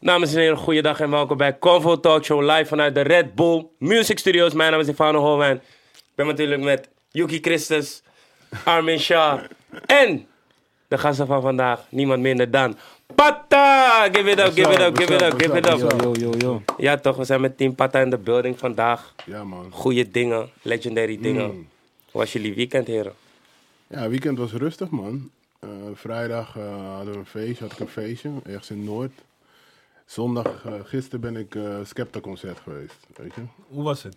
Dames en heren, goeiedag en welkom bij Convo Talk Show live vanuit de Red Bull Music Studios. Mijn naam is Stefano Holwijn. Ik ben natuurlijk met Yuki Christus, Armin Shah en de gasten van vandaag, niemand minder dan Pata! Give it up, give it up, give it up, give it up. Yo, yo, yo. Ja toch, we zijn met Team Pata in de building vandaag. Ja, man. Goeie dingen, legendary dingen. Mm. Hoe was jullie weekend, heren? Ja, weekend was rustig, man. Eh, vrijdag eh, hadden we een feestje, had ik een feestje, ergens in Noord. Zondag, eh, gisteren ben ik eh Skepta-concert geweest, weet je. Hoe was het?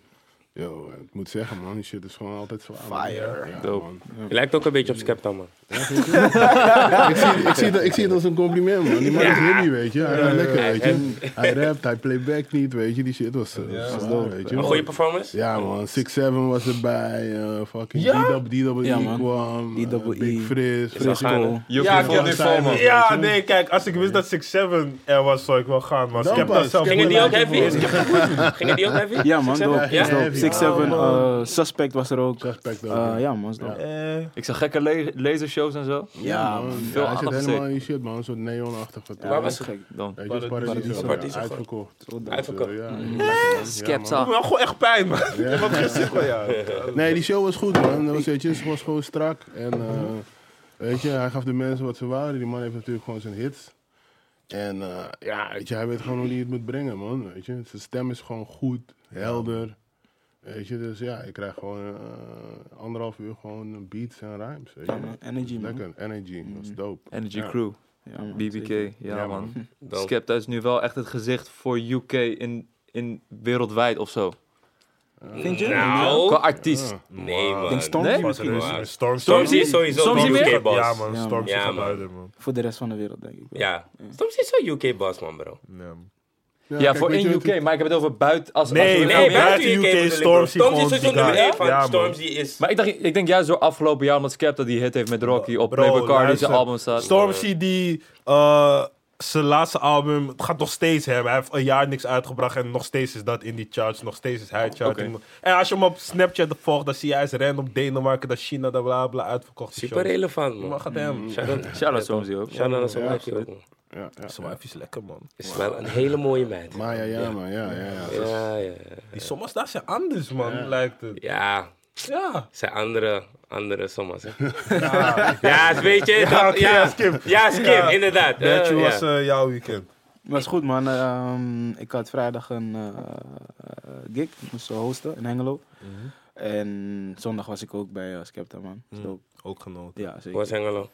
Yo, ik moet zeggen, man, die shit is gewoon altijd man. Fire. Ja, Dope. man. Je lijkt ook een beetje op Skepta, man. ik, zie, ik, zie het, ik zie het als een compliment, man. Die man is hippie, weet je. Hij gaat lekker, weet je. Hij rapt, hij playback niet, weet je. Die shit was, eh, Ja, was dope, weet je. Een goede performance? Ja, man. 6-7 was erbij. eh fucking Ja? D-Double Ja, E kwam. eh, D-double Big E. Frizz. Frisco. Ja, ik heb die foto, man. Ja, nee, kijk, als ik wist dat 6-7 er was, zou ik wel gaan. Maar ik heb dat zelf Gingen die ook heavy? Gingen die ook heavy? Ja, man, Six, dope. seven? Ja? Is dope. Heavy. 6-7, Oh, uh, Suspect was er ook. Suspect ook, Uh, ja. ja, man, Ik zag gekke le en zo. Ja, man. man. veel Ja, hij zit aandacht helemaal besteed. in die shit, man. Een soort neonachtig. wat- Waar dat was gek. Dan. Weet je, het is Paradiso. Paradiso. Paradiso, Ja, gewoon. Uitverkocht. Zo dope. Uitverkocht. Ja, Skepta. maar gewoon echt pijn, man. Ik heb wat gezicht van jou. Nee, die show was goed, man. Dat was, weet je, het was gewoon strak. En eh, weet je, hij gaf de mensen wat ze waren. Die man heeft natuurlijk gewoon zijn hits. En eh, ja, weet je, hij weet gewoon hoe hij het moet brengen, man. Weet je, zijn stem is gewoon goed, helder. Weet je, dus ja, ik krijg gewoon eh, anderhalf uur gewoon beats en rhymes. Weet je. Ja, man. Energy, man. Lekker, energy, dat is dope. Energy Ja. Crew. Ja, man, BBK. zeker. Ja, Ja, man. Dope. Skepta is nu wel echt het gezicht voor UK in, in wereldwijd of zo. Vind je? Nou, Qua artiest. Ja. nee man. Ik denk Stormzy Nee? misschien Maar- wel. Storm Stormzy is sowieso Stormzy weer? UK boss. Ja, man. Ja, Stormzy man. Ja, man. man. Voor de rest van de wereld, denk ik wel. Ja. Stormzy is zo UK boss man bro. Ja. Ja, kijk, voor in UK, maar ik heb het over buiten. Als, Nee, als we- nee, Nee, buiten buiten UK, UK Stormzy Stormzy is nummer guy. 1 van Ja. Stormzy is... Maar ik, dacht, ik denk juist door afgelopen jaar, omdat Skepta die hit heeft met Rocky op Bro, luister. zijn album staat. Stormzy die eh, zijn laatste album het gaat nog steeds hebben. Hij heeft een jaar niks uitgebracht en nog steeds is dat in die charts. Nog steeds is hij charting. En als je hem op Snapchat volgt, dan zie je hij is random Denemarken, dat China, dat bla bla uitverkocht. Super shows. relevant Maar man. gaat hem. Shout-out Stormzy ook. Shout-out Ja, ook. Ja, ja, Zijn wife is lekker, man. Is wel een hele mooie meid. Maar ja, ja, man. Ja, ja, ja. Ja, ja, Die sommige daar zijn anders, man, lijkt het. ja. Ja. zijn andere, andere sommas, hè? Ja, weet je, Ja, oké, ja, ja, skip. Ja, skip, Ja. inderdaad. Eh, was ja. eh, jouw weekend. Maar is goed, man. Ehm, ik had vrijdag een eh, eh, gig. Ik moest hosten in Hengelo. En zondag was ik ook bij uh, Skepta, man. Is Mhm. dope. Ook genoten. Ja, Hoe zeker. was Hengelo?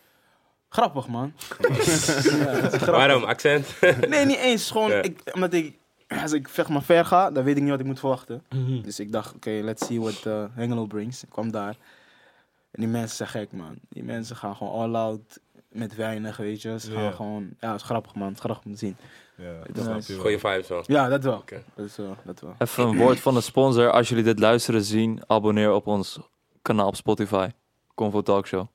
Grappig, man. ja, het is grappig. Waarom? Accent? Nee, niet eens. Gewoon, Ja. ik, omdat ik, als ik zeg maar ver ga, dan weet ik niet wat ik moet verwachten. Dus ik dacht, oké, let's see what uh, Hengelo brings. Ik kwam daar. En die mensen zijn gek, man. Die mensen gaan gewoon all out met weinig, weet je. Ze gaan Ja. gewoon, ja, het is grappig, man. Het is grappig om te zien. Ja, dat wel. Goeie vibes, man. Ja, dat wel. Oké. Dat, is, wel- dat wel. Even een woord van de sponsor. Als jullie dit luisteren, zien, abonneer op ons kanaal op Spotify. Convo Talk Show.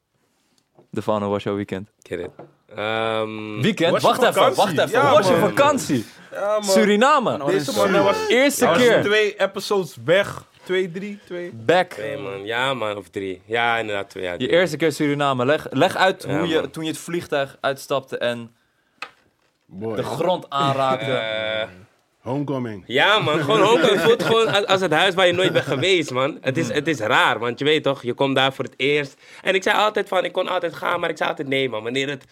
Defano, was jouw weekend? Get it. Ehm, Weekend? Wacht even, vakantie? wacht even. Ja, was je vakantie? Ja, man. Suriname. Deze man, was, Eerste hij was keer. twee episodes weg. Twee, drie, twee. Back. twee, man. Ja, man. Of drie. Ja, inderdaad, twee. Ja, Je eerste keer Suriname. Leg, leg uit Ja, hoe je, toen je het vliegtuig uitstapte en Boy. de grond aanraakte. Eh, Homecoming. ja, man. Gewoon Hongkong voelt gewoon als, het huis waar je nooit bent geweest, man. Het is, het is raar, want je weet toch, je komt daar voor het eerst. En ik zei altijd van, ik kon altijd gaan, maar ik zei altijd nee, man. Wanneer het,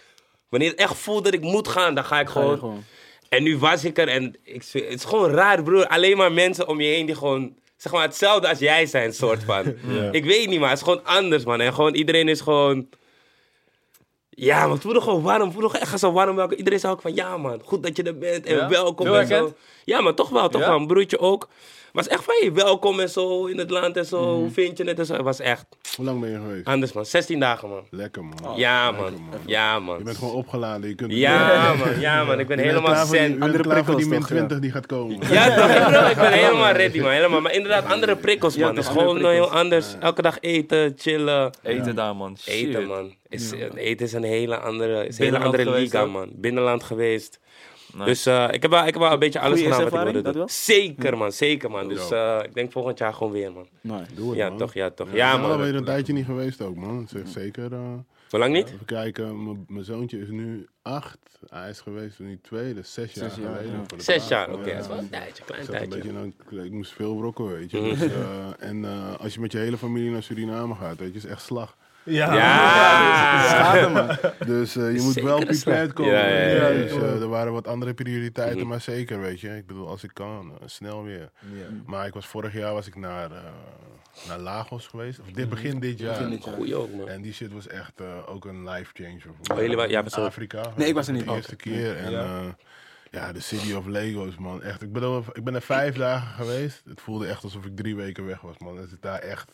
wanneer het echt voelt dat ik moet gaan, dan ga ik Ga gewoon. En nu was ik er en ik, het is gewoon raar, broer. Alleen maar mensen om je heen die gewoon, zeg maar, hetzelfde als jij zijn, soort van. Ik weet niet, maar het is gewoon anders, man. En gewoon iedereen is gewoon... Ja, man, het voelde gewoon warm. Het voelde gewoon echt zo warm. welkom. Iedereen zei ook van, ja, man, goed dat je er bent en Ja? welkom en zo. Ja, maar toch wel, toch wel. Een broertje ook. Was echt van, je welkom en zo in het land en zo. Mhm. Hoe vind je het en zo. Het was echt Hoe lang ben je geweest? anders, man. 16 dagen, man. Lekker, man. Ja, Lekker, man. Ja, man. Je bent gewoon opgeladen. Je kunt Ja, man. Ja, man. Ik ben Je bent helemaal klaar voor die- zen. Je Andere klaar voor die prikkels min toch, ja. 20 die gaat komen. Ja, toch, ik ben helemaal ready, man. Helemaal. Maar inderdaad, andere prikkels, man. Het is gewoon heel prikkels. anders. Elke dag eten, chillen. Eten daar, man. Shit. Eten, man. Is, Eten is een hele andere, is een hele andere liga, man. Binnenland geweest. Nice. Dus eh, ik, heb wel, ik heb wel een beetje alles Goeie gedaan wat ik wilde doen. Zeker, man. Zeker, man. Dus eh, ik denk volgend jaar gewoon weer, man. Nee. Doe het, Ja, man. toch, ja, toch. Ja, Ja, we zijn man. alweer een tijdje niet geweest ook, man. Zeg zeker. eh, Hoe lang niet? Even kijken, mijn- zoontje is nu acht. Hij is geweest toen hij twee, dus zes jaar Zes jaar, geleden. ja. voor de Zes plaats. jaar, oké. Ja. Dat is wel een tijdje, klein Ik een tijdje. beetje ik moest veel rocken, weet je. Mhm. Dus, eh, en eh, als je met je hele familie naar Suriname gaat, weet je, is echt slag. Ja. Ja! Schade, man. Dus eh, je moet Zeker wel prepared komen. Ja, ja, ja, Dus, eh, er waren wat andere prioriteiten, Mhm. maar zeker, weet je. Ik bedoel, als ik kan, eh, snel weer. Maar ik was vorig jaar was ik naar, eh, naar Lagos geweest. Of dit, begin dit jaar. Begin dit jaar. Goeie ook, man. En die shit was echt eh, ook een life changer voor Oh, jullie ja, was Afrika. Nee, ik was er niet. De eerste keer. En Ja. de City of Lagos, man. Echt, ik, ben er, ik ben er vijf dagen geweest. Het voelde echt alsof ik drie weken weg was, man. Het is daar echt...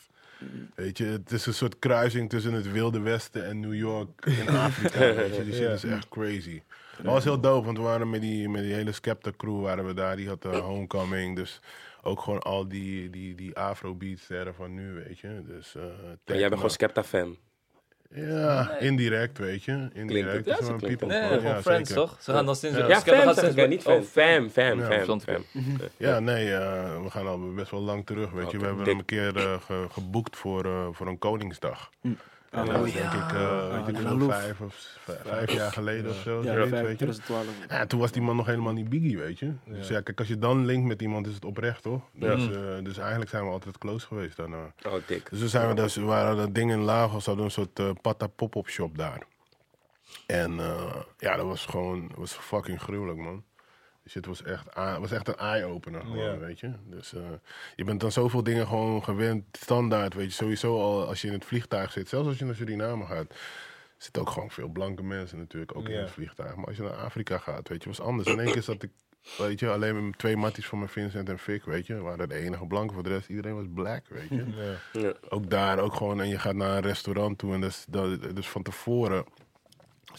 Weet je, het is een soort kruising tussen het Wilde Westen en New York in Afrika. weet je, die shit Ja. is echt crazy. Maar het was heel dope, want we waren met die, met die hele Skepta crew waren we daar. Die had uh, Homecoming, dus ook gewoon al die, die, die afrobeat sterren van nu, weet je. Dus, eh, Maar jij bent gewoon Skepta-fan. Ja, indirect, weet je. Indirect. het? Ja, klinkt people Nee, ja, friends, zeker. toch? Ze gaan dan sinds... Ja. Ja, fam gaat sinds- niet fan. Oh, Fam, fam, Ja, fam, ik fam. Ja, nee, eh, we gaan al best wel lang terug, weet je. We hebben hem een keer eh, ge- geboekt voor, eh, voor een Koningsdag. En dat denk ik, eh, weet je, Lalouf. vijf of vijf jaar geleden of zo. Ja, weet je. 2012. Ja, toen was die man nog helemaal niet biggie, weet je. Dus ja, kijk, als je dan linkt met iemand, is het oprecht, toch? Dus, eh, dus eigenlijk zijn we altijd close geweest daarna. Oh, dik. Dus toen zijn we, dus, we waren dat ding in Lagos, hadden een soort eh patta pop-up shop daar. En eh, ja, dat was gewoon, dat was fucking gruwelijk, man. Dus het was echt, was echt een eye-opener, Ja. weet je. Dus eh, je bent dan zoveel dingen gewoon gewend, standaard, weet je. Sowieso al als je in het vliegtuig zit, zelfs als je naar Suriname gaat, zitten ook gewoon veel blanke mensen natuurlijk, ook in het vliegtuig. Maar als je naar Afrika gaat, weet je, was anders. In één keer zat ik, weet je, alleen met twee matties van mijn Vincent en Vic, weet je. We waren de enige blanke, voor de rest iedereen was black, weet je Ja. Ja. ook daar, ook gewoon, en je gaat naar een restaurant toe en dus, dat, dus van tevoren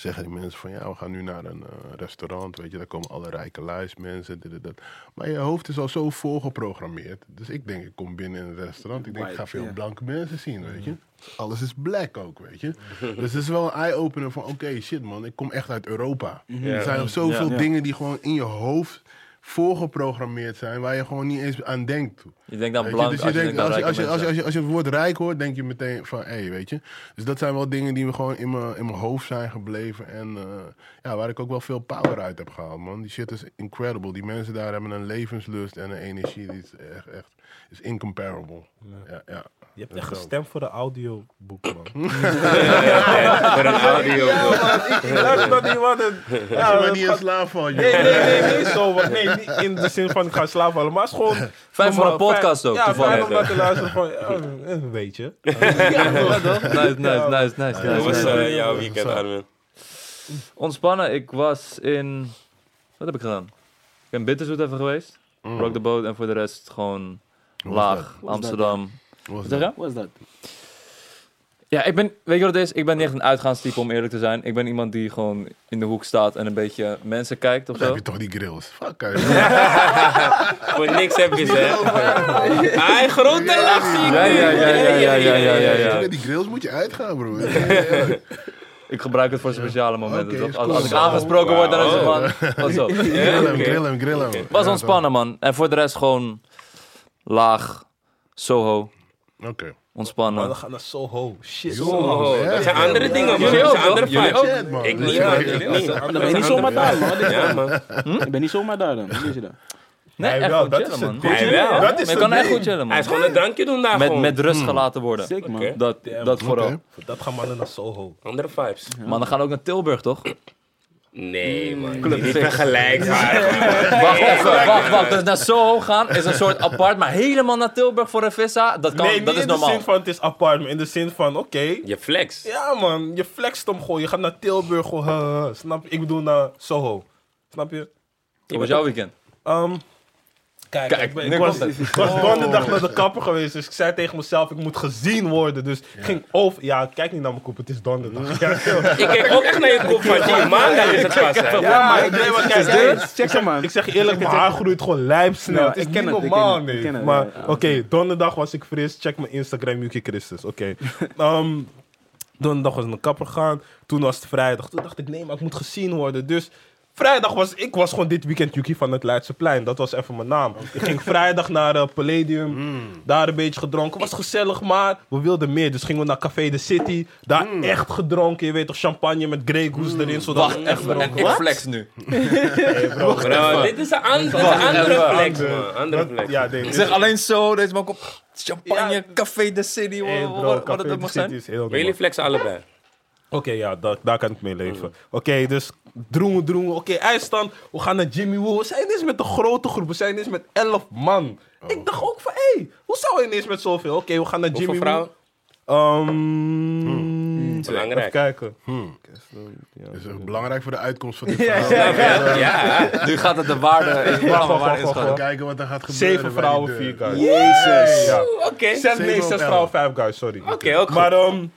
zeggen die mensen van ja, we gaan nu naar een eh, restaurant, weet je, daar komen alle rijke luismensen, dit en dat. Maar je hoofd is al zo voorgeprogrammeerd. Dus ik denk, ik kom binnen in een restaurant, ik denk, ik ga veel blanke mensen zien, weet je. Alles is black ook, weet je. dus het is wel een eye-opener van, oké, shit man, ik kom echt uit Europa. Er zijn zoveel dingen die gewoon in je hoofd voorgeprogrammeerd zijn, waar je gewoon niet eens aan denkt. Je denkt je, blank dus als je denkt, denkt aan als, je, rijke als, je, als, je, mensen. als, je, als je het woord rijk hoort, denk je meteen van, hé, hey, weet je. Dus dat zijn wel dingen die me gewoon in mijn, in mijn hoofd zijn gebleven. En eh, ja, waar ik ook wel veel power uit heb gehaald, man. Die shit is incredible. Die mensen daar hebben een levenslust en een energie die is echt, echt is incomparable. Ja, ja. Je hebt Dat echt gestemd voor de audioboek, man. Voor een audio. ik luister naar die man en... Als je Ja, maar dat niet in gaat- slaap valt, Nee, nee, nee, niet zo. Want nee, niet in de zin van ik ga slapen vallen. Maar het is gewoon... Fijn voor een podcast ook, Ja, toevallig. fijn om naar te luisteren. Van, ja, eh, weet je. Ja, toch? Nice, nice, nice, nice. Hoe nice, was jouw weekend, Armin? Ontspannen, ik was in... Wat heb ik gedaan? Ik ben Bitterzoet even geweest. Mm. Rock the boat en voor de rest gewoon laag. dat? Amsterdam. Wat is dat? Ja, ik ben, weet je wat het is? Ik ben niet echt een uitgaanstype om eerlijk te zijn. Ik ben iemand die gewoon in de hoek staat en een beetje mensen kijkt of Dan heb zo. je toch die grills. Fuck uit. Voor niks heb je ze, hè? Hij grote lach zie ik Ja, ja, ja, ja, ja, ja, ja, ja, ja. Met die grills moet je uitgaan, bro. Ik gebruik het voor speciale momenten. Toch? is Als, ik aangesproken word, dan is het van... Up? Grill hem, grill hem, grill hem. Was ontspannen, man. En voor de rest gewoon laag, Soho, Oké. Maar ontspannen. we gaan naar Soho. Shit. Dat zijn andere dingen, man. Dat zijn andere vibes. Ik niet, man. Ik niet. Dan ben je niet zomaar daar, man. Wat is Ja, dat? man. Ik ben niet zomaar daar dan. Wat is je dan? Nee, Hij echt wel, goed dat chillen, is man. het Hij wel. Dat Maar is het kan echt goed chillen, Hij man. is gewoon een drankje doen daar Met, gewoon. met rust gelaten worden. Sick, man. Dat, dat vooral. Voor dat gaan mannen naar Soho. Andere vibes. Maar dan gaan we ook naar Tilburg, toch? Nee, man. Club Niet vergelijkbaar. Wacht even, wacht, wacht. Dus naar Soho gaan is een soort apart, maar helemaal naar Tilburg voor een vissa, dat, kan, nee, dat niet is in de normaal. zin van het is apart, maar in de zin van oké. Je flex. Ja man, je flext hem gewoon. Je gaat naar Tilburg gewoon. snap je? Ik bedoel naar Soho. Snap je? Hoe was jouw weekend? Ehm, kijk, Kijk, ik, ben- ik was, ik was donderdag naar de kapper geweest, dus ik zei tegen mezelf, ik moet gezien worden. Dus ik ging over... Ja, kijk niet naar mijn kop, het is donderdag. Ja, Ik kijk ook echt naar je kop van, die maandag is het pas, hè. ja, maar ik nee, maar kijk, Check ze, man. ik zeg je eerlijk, mijn haar groeit gewoon lijpsnel. Het is ik ken niet het, ik normaal, ken het, ik nee. ken het, maar ja. oké, donderdag was ik fris. Check mijn Instagram, Yuki Christus. Oké. Ehm, donderdag was ik naar de kapper gegaan. Toen was het vrijdag. Toen dacht ik, nee, maar ik moet gezien worden. Dus Vrijdag was ik was gewoon dit weekend Yuki van het Leidseplein. Dat was even mijn naam. Ik ging vrijdag naar eh, Palladium. Mm. Daar een beetje gedronken. Was gezellig, maar we wilden meer. Dus gingen we naar Café de City. Daar Mm. echt gedronken. Je weet toch, champagne met Grey Goose erin. Zodat Wacht echt en ik flex nu. Bro, dit is een, andere flex, man. Andere flex. Ja. Ik zeg alleen zo, deze man komt champagne, Ja. café de city, Hey, bro, wat, het ook mag zijn. jullie flexen allebei. Oké, ja, daar, daar kan ik mee leven. Oké, dus droemen, droemen. Oké, eindstand. We gaan naar Jimmy Woo. We zijn ineens met een grote groep. We zijn ineens met 11 man. Ik dacht ook van, hé, hey, hoe zou je ineens met zoveel? Oké, we gaan naar Hoeveel Jimmy vrouwen? Woo. Ehm, Belangrijk. Even kijken. Dat is ook belangrijk voor de uitkomst van dit Ja, verhaal. Ja, Nu gaat het de waarde, inschatten. Kijken wat er gaat gebeuren. Zeven vrouwen, vier guys. Jezus. Ja. oké. Zes, nee, Zeven zes vrouwen, vijf guys, sorry. Oké, ook Maar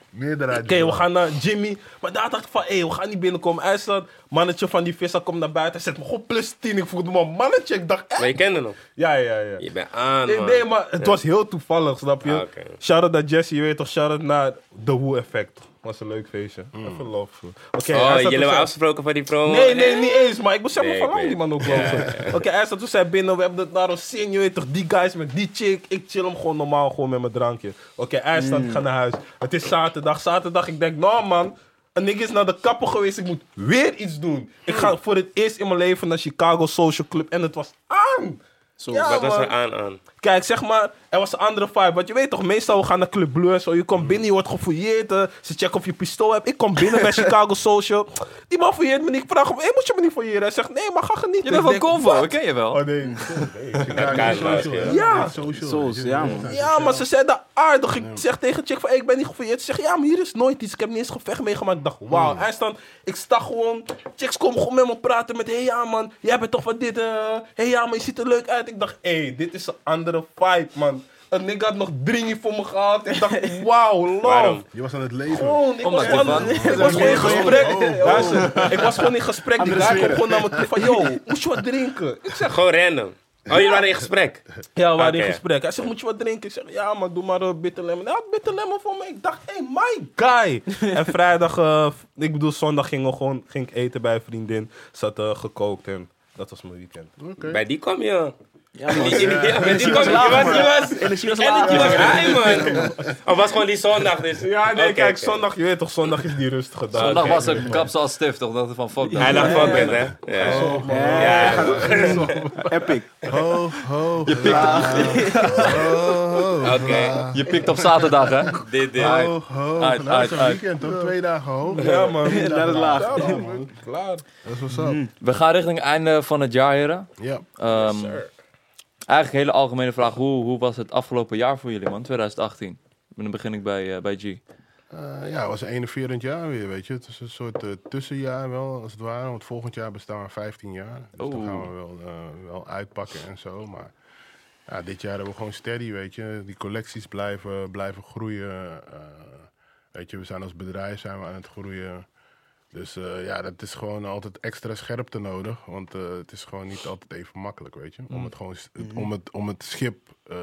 Meerderheid. Oké, we gaan naar Jimmy. Maar daar dacht ik van, hé, we gaan niet binnenkomen. IJsland, mannetje van die vissa komt naar buiten. Hij zet me gewoon plus 10. Ik voelde me een mannetje. Ik dacht, echt? Maar je kende hem. Ja, ja, ja. Je bent aan, Nee, man. nee, maar het was heel toevallig, snap je? Ah. Shout-out naar Jesse, je weet toch, shout-out naar The Who-effect. Was een leuk feestje. Even love. Oké, hij Oh, jullie dus- hebben afgesproken voor die promo? Nee, nee, niet eens, maar ik besef Nee, van lang die man ook lopen. Oké, hij staat toen zij binnen, we hebben het naar ons zin, je weet toch, die guys met die chick. Ik chill hem gewoon normaal, gewoon met mijn drankje. Oké, hij staat, ik ga naar huis. Het is zaterdag, zaterdag, ik denk, nou man, een nigga is naar de kapper geweest, ik moet weer iets doen. Ik ga voor het eerst in mijn leven naar Chicago Social Club en het was aan. Zo. Ja, Wat was man. er aan aan? Kijk, zeg maar, er was een andere vibe. Want je weet toch, meestal we gaan naar Club Blue en zo. Je komt binnen, je wordt gefouilleerd. eh, ze checken of je pistool hebt. Ik kom binnen bij Chicago Social. Die man fouilleert me niet. Ik vraag hem, hey, moet je me niet fouilleren? Hij zegt, nee, maar ga genieten. Je bent van Convo, ken je wel. Oh nee. Hè? ja. social. Ja, man. Ja, maar ze zeiden aardig. Ik zeg tegen chick van, hey, ik ben niet gefouilleerd. Ze zegt, ja, maar hier is nooit iets. Ik heb niet eens gevecht meegemaakt. Ik dacht, wauw. Hij staat, ik sta gewoon. Chicks komen gewoon met me praten met, hey ja man, jij bent toch van dit, eh. hey ja man, je ziet er leuk uit. Ik dacht, hey, dit is een andere vibe, man. Een nigga had nog drie voor me gehad. Ik dacht, wauw, love. Waarom? Je was aan het leven. Gewoon, ik Omdat was, gewoon, van- ik was gewoon in gesprek. Oh. Luister, ik was gewoon in gesprek. Die guy sfeer. gewoon naar me toe van, yo, moet je wat drinken? Ik zeg, Gewoon random. Oh, jullie waren in gesprek? ja, we waren in gesprek. Hij zegt, moet je wat drinken? Ik zeg, ja, maar doe maar een bitter lemon. Hij had bitter lemon voor me. Ik dacht, hey, my guy. en vrijdag, eh, ik bedoel, zondag gingen we gewoon, ging ik eten bij een vriendin. Ze had eh, gekookt en dat was mijn weekend. Bij die kwam je. Ja, man. Die, die, die, Energie was laag, was, man. je was, Energie was energie laag. was high, man. Of was gewoon die zondag dus? Ja, nee, Oké, kijk, oké. zondag, je weet toch, zondag is die rustige dag. Zondag Oké. was een kapsel als stift, toch? Dat van fuck Hij dat. dacht fuck it, hè? Ja. Ja, epic. Ho, ho, Je pikt, ho, Oké. je pikt op zaterdag, hè? Dit, dit. ho, ho. Uit, uit, uit. weekend, toch? Twee dagen hoog. Ja, man. Dat is laag. Klaar. Dat is what's up. We gaan richting het einde van het jaar, heren. Ja. Ehm, eigenlijk een hele algemene vraag. Hoe, hoe was het afgelopen jaar voor jullie, man? 2018. En dan begin ik bij, eh, bij G. Eh, ja, het was een enerverend jaar weer, weet je. Het is een soort eh, tussenjaar wel, als het ware. Want volgend jaar bestaan we 15 jaar. Dus dan gaan we wel, wel uitpakken en zo. Maar ja, dit jaar hebben we gewoon steady, weet je. Die collecties blijven, blijven groeien. weet je, we zijn als bedrijf zijn we aan het groeien. Dus eh, ja, dat is gewoon altijd extra scherpte nodig. Want eh, het is gewoon niet altijd even makkelijk, weet je. Om het, gewoon, het- om het, om het schip, eh,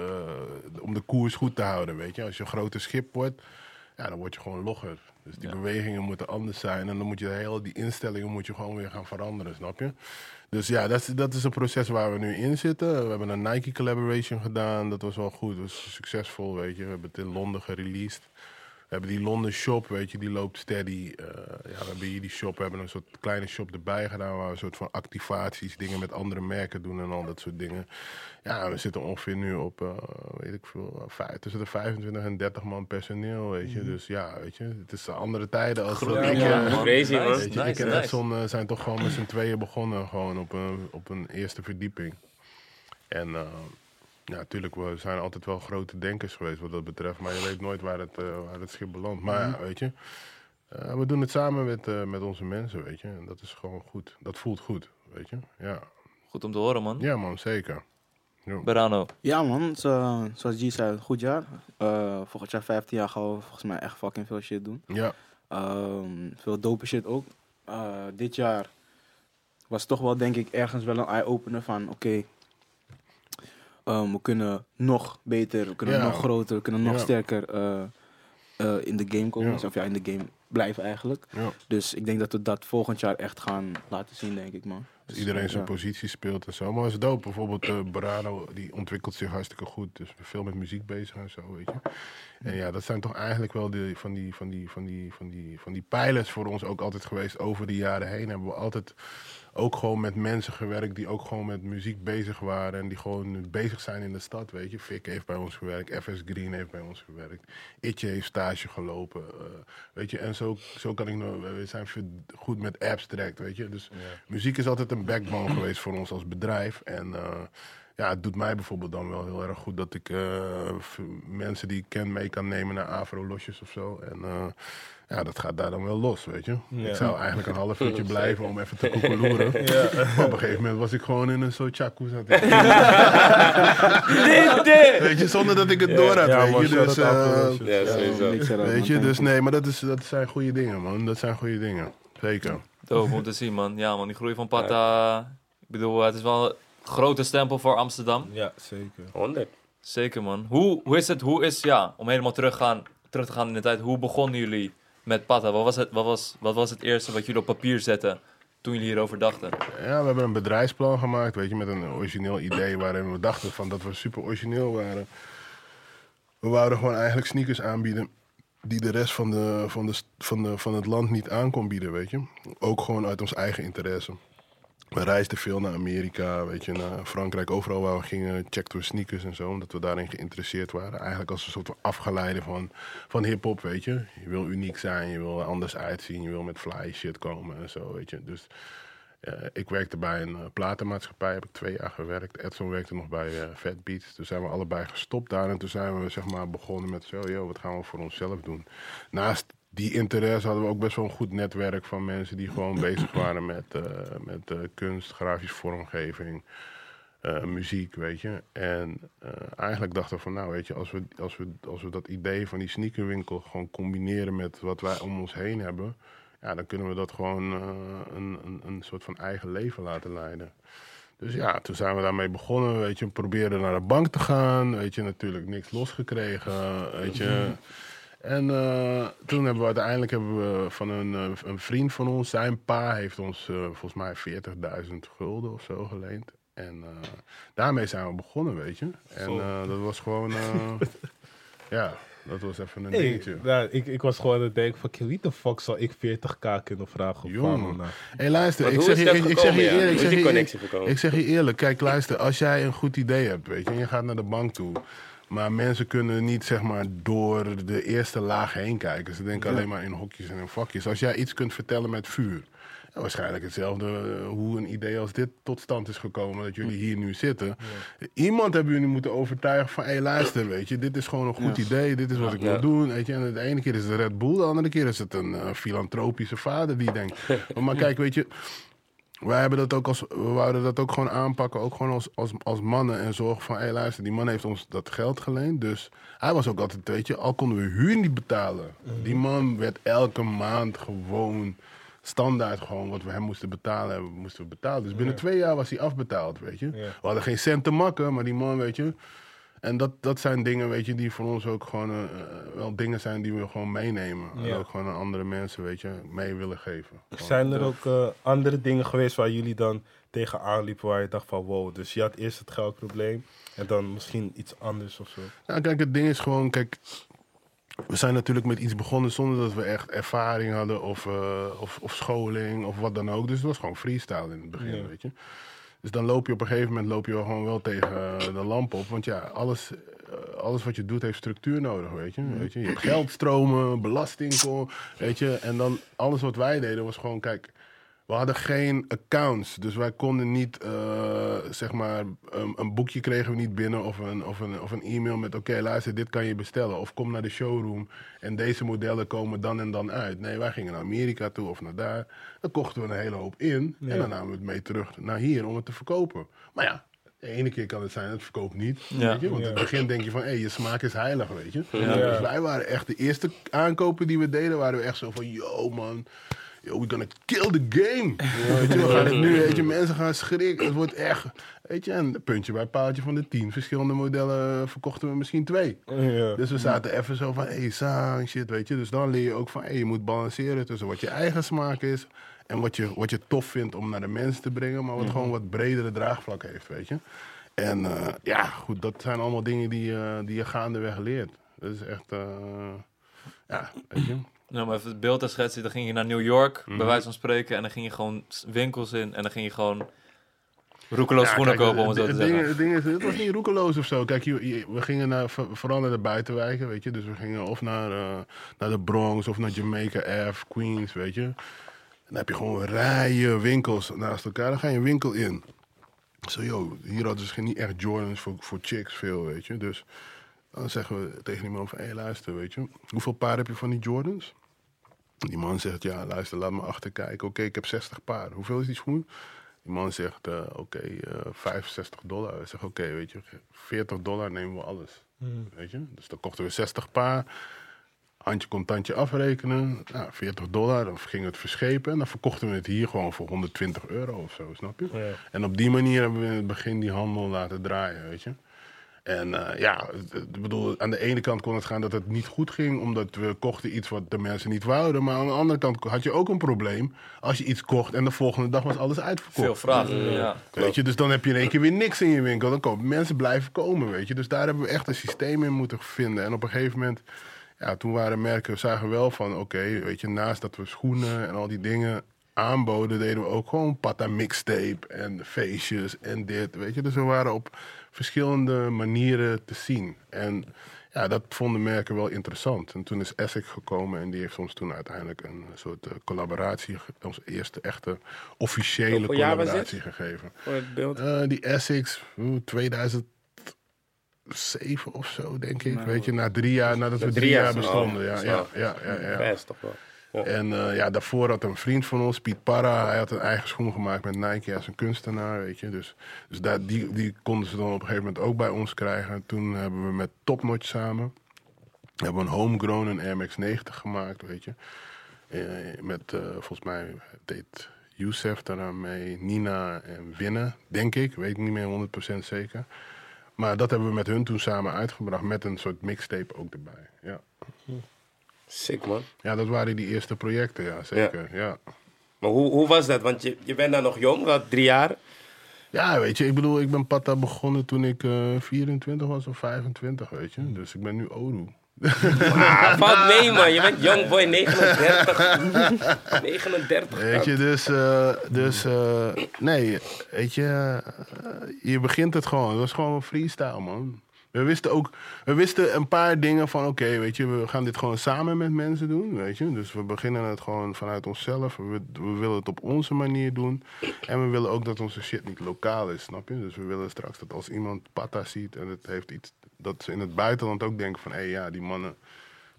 om de koers goed te houden, weet je. Als je een groter schip wordt, ja, dan word je gewoon logger. Dus die bewegingen moeten anders zijn. En dan moet je heel die instellingen moet je gewoon weer gaan veranderen, snap je? Dus ja, dat is, dat is een proces waar we nu in zitten. We hebben een Nike collaboration gedaan. Dat was wel goed. Dat was succesvol, weet je. We hebben het in Londen gereleased. We hebben die Londen shop, weet je, die loopt steady. Eh, ja, we hebben hier die shop, we hebben een soort kleine shop erbij gedaan... waar we een soort van activaties, dingen met andere merken doen en al dat soort dingen. Ja, we zitten ongeveer nu op, eh, weet ik veel, vijf, tussen de 25 en 30 man personeel, weet je. Dus ja, weet je, het is andere tijden als... dat ik, Ja, eh. Crazy, man. Nice, Weet je, ik nice, en nice. Edson eh, zijn toch gewoon met z'n tweeën begonnen, gewoon op een, op een eerste verdieping. En eh, ja, natuurlijk, we zijn altijd wel grote denkers geweest wat dat betreft, maar je weet nooit waar het, eh, waar het schip belandt. Maar ja, weet je, eh, we doen het samen met, eh, met onze mensen, weet je. En dat is gewoon goed. Dat voelt goed, weet je. Ja, Goed om te horen, man. ja man, zeker. Berano. Ja man, zo, zoals G zei, goed jaar. Eh, volgend jaar 15 jaar gaan we volgens mij echt fucking veel shit doen. Ja, Ehm, veel dope shit ook. Eh, dit jaar was toch wel denk ik ergens wel een eye-opener van oké, ehm, we kunnen nog beter, we kunnen nog groter, we kunnen nog sterker eh, eh, in de game komen. Of ja, in de game, blijven eigenlijk. Dus ik denk dat we dat volgend jaar echt gaan laten zien, denk ik, man. Dus, Iedereen zijn ja. positie speelt en zo. Maar het is dope. Bijvoorbeeld eh Borano, die ontwikkelt zich hartstikke goed. Dus veel met muziek bezig en zo, weet je. En ja, dat zijn toch eigenlijk wel de, van, die, van, die, van, die, van, die, van die pijlers voor ons ook altijd geweest. Over de jaren heen hebben we altijd ook gewoon met mensen gewerkt die ook gewoon met muziek bezig waren. En die gewoon bezig zijn in de stad, weet je. Fik heeft bij ons gewerkt, FS Green heeft bij ons gewerkt. Itje heeft stage gelopen, eh, weet je. En zo, zo kan ik nog, we zijn goed met abstract, weet je. Dus muziek is altijd een backbone geweest voor ons als bedrijf. En eh, ja, het doet mij bijvoorbeeld dan wel heel erg goed dat ik eh, mensen die ik ken mee kan nemen naar Afro-losjes of zo. En eh, ja, dat gaat daar dan wel los, weet je. Ja. Ik zou eigenlijk een half uurtje blijven om even te koekeloeren. Maar op een gegeven moment was ik gewoon in een soort chakoes aan het Weet je, zonder dat ik het door had, Ja, weet man, je. Dus, eh. Ja, shout-out, weet je, dus nee, maar dat, is, dat zijn goede dingen, man. Dat zijn goede dingen. Zeker. Dope om te zien, man. Ja, man, die groei van Pata. Ik bedoel, het is wel grote stempel voor Amsterdam. Ja, zeker. 100. Zeker, man. Hoe, hoe is het, hoe is, ja, om helemaal terug, gaan, terug te gaan in de tijd, hoe begonnen jullie met Pata? Wat was, het, wat, was, wat was het eerste wat jullie op papier zetten toen jullie hierover dachten? Ja, we hebben een bedrijfsplan gemaakt, weet je, met een origineel idee waarin we dachten van dat we super origineel waren. We wouden gewoon eigenlijk sneakers aanbieden die de rest van, de, van, de, van, de, van het land niet aan kon bieden, weet je. Ook gewoon uit ons eigen interesse. We reisden veel naar Amerika, weet je, naar Frankrijk, overal waar we gingen, checkten sneakers en zo, omdat we daarin geïnteresseerd waren. Eigenlijk als een soort afgeleide van, van hip-hop, weet je. Je wil uniek zijn, je wil er anders uitzien, je wil met fly shit komen en zo, weet je. Dus eh, ik werkte bij een eh, platenmaatschappij, heb ik twee jaar gewerkt. Edson werkte nog bij eh Fat Beats. Toen zijn we allebei gestopt daar en toen zijn we zeg maar begonnen met zo, yo, wat gaan we voor onszelf doen? Naast die interesse hadden we ook best wel een goed netwerk van mensen die gewoon bezig waren met, eh, met eh, kunst, grafische vormgeving, eh, muziek, weet je. En eigenlijk dachten we van, nou weet je, als we, als, we, als we dat idee van die sneakerwinkel gewoon combineren met wat wij om ons heen hebben, ja, dan kunnen we dat gewoon een, een, een soort van eigen leven laten leiden. Dus ja, toen zijn we daarmee begonnen, weet je. We probeerden naar de bank te gaan, weet je, natuurlijk niks losgekregen, weet je. En eh, toen hebben we uiteindelijk hebben we van een, eh, een vriend van ons, zijn pa heeft ons eh, volgens mij 40.000 gulden of zo geleend. En eh, daarmee zijn we begonnen, weet je. En eh, dat was gewoon, eh, ja, dat was even een Hey, dingetje. nou, ik, ik was gewoon aan het denken van, wie de fuck zal ik 40k kunnen vragen op Jong. Fano nou? Hé, luister, ik zeg, je, ik, zeg je gekomen, ja? eerlijk, zeg je, ik zeg je eerlijk, kijk, luister, als jij een goed idee hebt, weet je, en je gaat naar de bank toe, maar mensen kunnen niet, zeg maar, door de eerste laag heen kijken. Ze denken alleen maar in hokjes en in vakjes. Als jij iets kunt vertellen met vuur, ja, waarschijnlijk hetzelfde eh, hoe een idee als dit tot stand is gekomen, dat jullie hier nu zitten. Iemand hebben jullie moeten overtuigen van, hé, luister, weet je, dit is gewoon een goed idee, dit is wat ik wil doen, weet je. En de ene keer is het Red Bull, de andere keer is het een eh, filantropische vader die denkt. maar kijk, weet je, wij hebben dat ook als, we wouden dat ook gewoon aanpakken, ook gewoon als, als, als mannen. En zorgen van, hé luister, die man heeft ons dat geld geleend. Dus hij was ook altijd, weet je, al konden we huur niet betalen. Die man werd elke maand gewoon standaard gewoon wat we hem moesten betalen, hebben, moesten we betalen. Dus binnen twee jaar was hij afbetaald, weet je. Ja. We hadden geen cent te makken, maar die man, weet je... En dat, dat zijn dingen, weet je, die voor ons ook gewoon eh, wel dingen zijn die we gewoon meenemen. En ook gewoon aan andere mensen, weet je, mee willen geven. Gewoon. Zijn er ook eh, andere dingen geweest waar jullie dan tegenaan liepen waar je dacht van wow, dus je had eerst het geldprobleem en dan misschien iets anders of zo? Nou, kijk, het ding is gewoon, kijk, we zijn natuurlijk met iets begonnen zonder dat we echt ervaring hadden of, eh, of, of scholing of wat dan ook. Dus het was gewoon freestyle in het begin, Ja. weet je. Dus dan loop je op een gegeven moment loop je gewoon wel tegen eh, de lamp op. Want ja, alles, eh, alles wat je doet heeft structuur nodig, weet je. weet je. Je hebt geldstromen, belasting, weet je. En dan alles wat wij deden was gewoon, kijk, we hadden geen accounts. Dus wij konden niet, eh, zeg maar, een, een boekje kregen we niet binnen of een, of een, of een e-mail met, oké, luister, dit kan je bestellen. Of kom naar de showroom en deze modellen komen dan en dan uit. Nee, wij gingen naar Amerika toe of naar daar. Dan kochten we een hele hoop in en dan namen we het mee terug naar hier om het te verkopen. Maar ja, de ene keer kan het zijn, het verkoopt niet. Ja. Weet je? Want in Ja. het begin denk je van, hé, je smaak is heilig, weet je. Ja. Dus wij waren echt, de eerste aankopen die we deden, waren we echt zo van, yo man, yo, we're gonna kill the game. Ja, weet je, we gaan het nu, weet je, mensen gaan schrikken. Het wordt echt, weet je, en puntje bij paaltje van de tien verschillende modellen verkochten we misschien twee. Ja. Dus we zaten even zo van, hey, sang, shit, weet je. Dus dan leer je ook van, hey, je moet balanceren tussen wat je eigen smaak is en wat je, wat je tof vindt om naar de mensen te brengen, maar wat gewoon wat bredere draagvlak heeft, weet je. En eh, ja, goed, dat zijn allemaal dingen die, je die je gaandeweg leert. Dat is echt, eh, ja, weet je. Nou, maar even het beeld te schetsen. Dan ging je naar New York, Mhm. bij wijze van spreken. En dan ging je gewoon winkels in. En dan ging je gewoon roekeloos Ja, schoenen kopen, om het zo te zeggen. het ding is, het was niet roekeloos of zo. Kijk, we gingen naar, voor- vooral naar de buitenwijken, weet je. Dus we gingen of naar, eh, naar de Bronx of naar Jamaica Ave, Queens, weet je. Dan heb je gewoon rijen winkels naast elkaar. Dan ga je een winkel in. Zo, yo, hier hadden ze geen- niet echt Jordans voor, voor chicks veel, weet je. Dus dan zeggen we tegen die man van, hé, hey, luister, weet je. Hoeveel paar heb je van die Jordans? Die man zegt, ja, luister, laat me achterkijken. Oké, ik heb 60 paar. Hoeveel is die schoen? Die man zegt, eh, oké, eh, 65 dollar. Hij zegt, oké, weet je, 40 dollar nemen we alles. Weet je? Dus dan kochten we 60 paar. Handje contantje afrekenen. Nou, 40 dollar. Dan ging het verschepen. En dan verkochten we het hier gewoon voor 120 euro of zo, snap je? Ja. En op die manier hebben we in het begin die handel laten draaien, weet je. En eh, ja, ik bedoel, aan de ene kant kon het gaan dat het niet goed ging, omdat we kochten iets wat de mensen niet wouden. Maar aan de andere kant had je ook een probleem als je iets kocht en de volgende dag was alles uitverkocht. Veel vragen, ja. Weet je, dus dan heb je in één keer weer niks in je winkel. Dan komen mensen blijven komen, weet je. Dus daar hebben we echt een systeem in moeten vinden. En op een gegeven moment, ja, toen waren merken, zagen we wel van, oké, weet je, naast dat we schoenen en al die dingen aanboden, deden we ook gewoon patta mixtape en feestjes en dit, weet je. Dus we waren op verschillende manieren te zien. En ja, dat vonden merken wel interessant. En toen is Essex gekomen en die heeft ons toen uiteindelijk een soort eh, collaboratie, onze eerste echte officiële collaboratie gegeven. Voor het beeld. Eh, die Essex, oeh, 2007 of zo, denk ik. Nou, Weet je, na drie jaar, nadat we drie, drie jaar jaar, bestonden. ja, ja, ja, ja, ja. Best toch wel. En eh, ja, daarvoor had een vriend van ons, Piet Parra, hij had een eigen schoen gemaakt met Nike als een kunstenaar, weet je. Dus, dus daar, die, die konden ze dan op een gegeven moment ook bij ons krijgen. Toen hebben we met Topnotch samen, hebben we een homegrown een Air Max 90 gemaakt, weet je. Eh, met, eh, volgens mij deed Youssef mee, Nina en Winnen, denk ik. Weet ik niet meer 100% zeker. Maar dat hebben we met hun toen samen uitgebracht, met een soort mixtape ook erbij. Ja, Sick man. ja dat waren die eerste projecten, ja, zeker. Ja. Maar hoe, hoe was dat? Want je, je bent daar nog jong, wat drie jaar. Ja, weet je, ik bedoel, ik ben Patta begonnen toen ik eh 24 was of 25, weet je. Dus ik ben nu Oru. Ah, valt mee man, je bent young boy 39. 39. Weet je, dus, eh, dus eh, nee, weet je, je begint het gewoon. Het was gewoon een freestyle, man. We wisten ook, we wisten een paar dingen van, oké, weet je, we gaan dit gewoon samen met mensen doen, weet je. Dus we beginnen het gewoon vanuit onszelf. We, we willen het op onze manier doen. En we willen ook dat onze shit niet lokaal is, snap je? Dus we willen straks dat als iemand Pata ziet en het heeft iets, dat ze in het buitenland ook denken van, hé, ja, die mannen,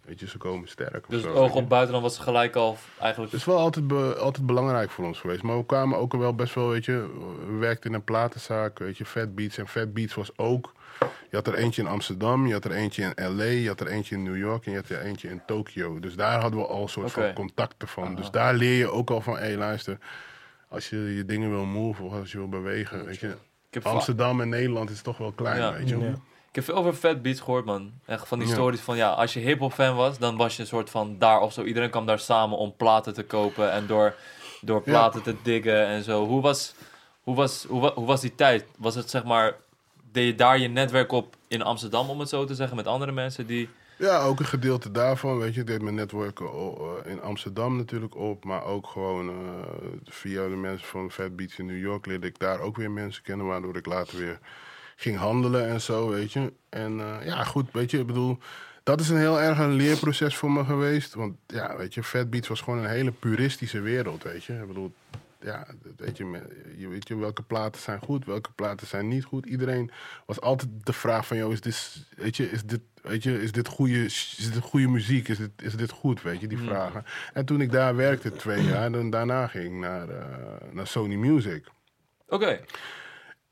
weet je, ze komen sterk. Dus het oog op buitenland was gelijk al eigenlijk... Het is wel altijd, be- altijd belangrijk voor ons geweest. Maar we kwamen ook wel best wel, weet je... We werkten in een platenzaak, weet je, Fat Beats. En Fat Beats was ook... Je had er eentje in Amsterdam, je had er eentje in L.A., je had er eentje in New York en je had er eentje in Tokio. Dus daar hadden we al een soort van contacten van. Dus daar leer je ook al van, hé, luister... Als je je dingen wil move of als je wil bewegen, weet je... Ik heb va- Amsterdam en Nederland is toch wel klein, Ja. weet je. Ja. Ik heb veel over Fat Beats gehoord, man. Echt van die stories van, ja, als je hip-hop fan was, dan was je een soort van daar of zo. Iedereen kwam daar samen om platen te kopen en door, door platen te diggen en zo. Hoe was, hoe, was, hoe, wa- hoe was die tijd? Was het zeg maar, deed je daar je netwerk op in Amsterdam, om het zo te zeggen, met andere mensen die. Ja, ook een gedeelte daarvan. Weet je, ik deed mijn netwerken eh, in Amsterdam natuurlijk op. Maar ook gewoon eh, via de mensen van Fat Beats in New York leerde ik daar ook weer mensen kennen. Waardoor ik later weer ging handelen en zo, weet je. En eh, ja, goed, weet je, ik bedoel... Dat is een heel erg een leerproces voor me geweest. Want ja, weet je, Fat Beats was gewoon een hele puristische wereld, weet je. Ik bedoel, ja, weet je, je weet je, welke platen zijn goed, welke platen zijn niet goed. Iedereen was altijd de vraag van, joh, is dit, weet je, is dit, weet je, is dit goede, is dit goede muziek? Is dit, is dit goed, weet je, die vragen. En toen ik daar werkte twee jaar, dan daarna ging ik naar, eh, naar Sony Music. Oké,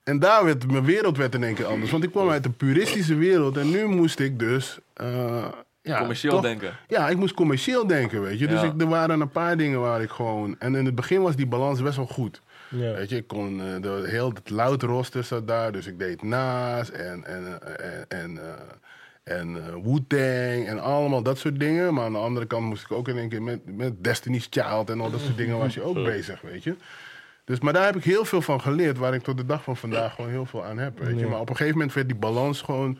En daar werd mijn wereld werd in één keer anders. Want ik kwam uit een puristische wereld. En nu moest ik dus eh, ja, Commercieel toch- denken. Ja, ik moest commercieel denken, weet je. Dus Ja. ik, er waren een paar dingen waar ik gewoon... En in het begin was die balans best wel goed. Ja. Weet je, ik kon... eh, de, heel het loud roster zat daar, dus ik deed Nas en... en, eh, en, en en Wu-Tang en allemaal dat soort dingen. Maar aan de andere kant moest ik ook in één keer met, met Destiny's Child en al dat soort dingen was je ook bezig, weet je. Dus, maar daar heb ik heel veel van geleerd, waar ik tot de dag van vandaag gewoon heel veel aan heb, weet je. Maar op een gegeven moment werd die balans gewoon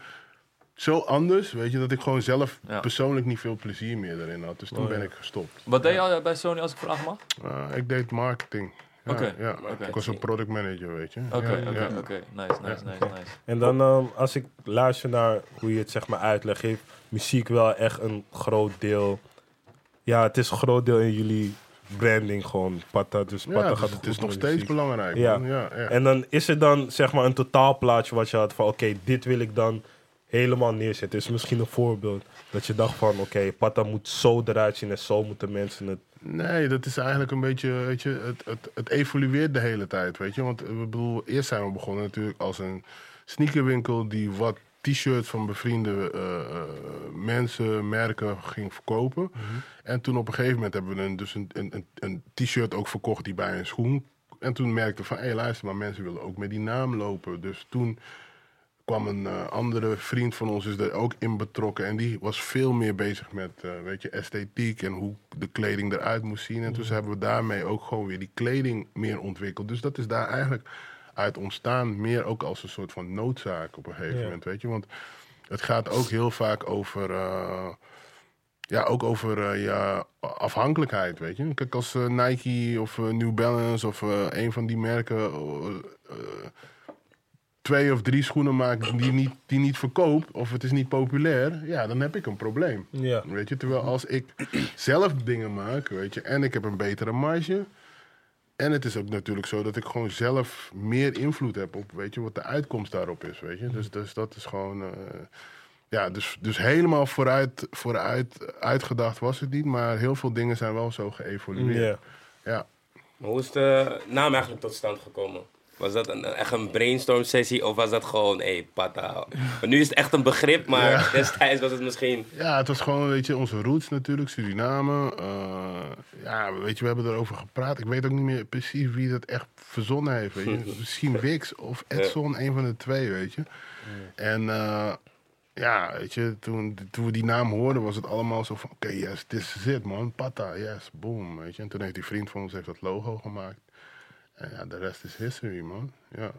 zo anders, weet je, dat ik gewoon zelf Ja. persoonlijk niet veel plezier meer erin had. Dus toen Oh, ben ik gestopt. Wat deed je al bij Sony, als ik vragen mag? Uh, ik deed marketing. Ja, Oké, ja. oké. Ik was een product manager, weet je. Oké, Ja, oké. Nice, nice, nice, nice. En dan, ehm, als ik luister naar hoe je het zeg maar uitlegt, heeft muziek wel echt een groot deel. Ja, het is een groot deel in jullie branding gewoon. Patta, dus Ja, Patta dus gaat het is nog steeds belangrijk. Ja. man. Ja, ja. En dan is er dan zeg maar een totaalplaatje wat je had van oké, dit wil ik dan helemaal neerzetten. Is misschien een voorbeeld dat je dacht van oké, Patta moet zo eruit zien en zo moeten mensen het. Nee, dat is eigenlijk een beetje, weet je, het, het, het evolueert de hele tijd, weet je. Want eh, ik bedoel, eerst zijn we begonnen natuurlijk als een sneakerwinkel die wat t-shirts van bevriende eh, eh, mensen, merken ging verkopen. En toen op een gegeven moment hebben we een, dus een, een, een- t-shirt ook verkocht die bij een schoen. En toen merkten we van, hé hey, luister, maar mensen willen ook met die naam lopen. Dus toen kwam een eh, andere vriend van ons is er ook in betrokken. En die was veel meer bezig met weet je, esthetiek en hoe de kleding eruit moest zien. En toen hebben we daarmee ook gewoon weer die kleding meer ontwikkeld. Dus dat is daar eigenlijk uit ontstaan. Meer ook als een soort van noodzaak op een gegeven Ja. moment. Weet je? Want het gaat ook heel vaak over. eh, ja, ook over eh, ja, afhankelijkheid, weet je. Kijk, als eh, Nike of New Balance of een van die merken twee of drie schoenen maakt die niet, die niet verkoopt of het is niet populair, ja, dan heb ik een probleem. Ja. Weet je, terwijl als ik zelf dingen maak, weet je, en ik heb een betere marge. En het is ook natuurlijk zo dat ik gewoon zelf meer invloed heb op, weet je, wat de uitkomst daarop is, weet je. Dus, dus dat is gewoon, eh, ja, dus, dus helemaal vooruit, vooruit uitgedacht was het niet, maar heel veel dingen zijn wel zo geëvolueerd. Ja. Ja. Maar hoe is de naam eigenlijk tot stand gekomen? Was dat een, echt een brainstorm sessie of was dat gewoon, hé, hey, pata? Maar nu is het echt een begrip, maar Ja. destijds was het misschien... Ja, het was gewoon, weet je, onze roots natuurlijk, Suriname. Eh, ja, weet je, we hebben erover gepraat. Ik weet ook niet meer precies wie dat echt verzonnen heeft, weet je. Misschien Wix of Edson, een van de twee, weet je. En eh, ja, weet je, toen, toen we die naam hoorden, was het allemaal zo van... Oké, yes, this is it, man. Pata, yes, boom, weet je. En toen heeft die vriend van ons heeft dat logo gemaakt. En ja, de rest is history, man. Ja.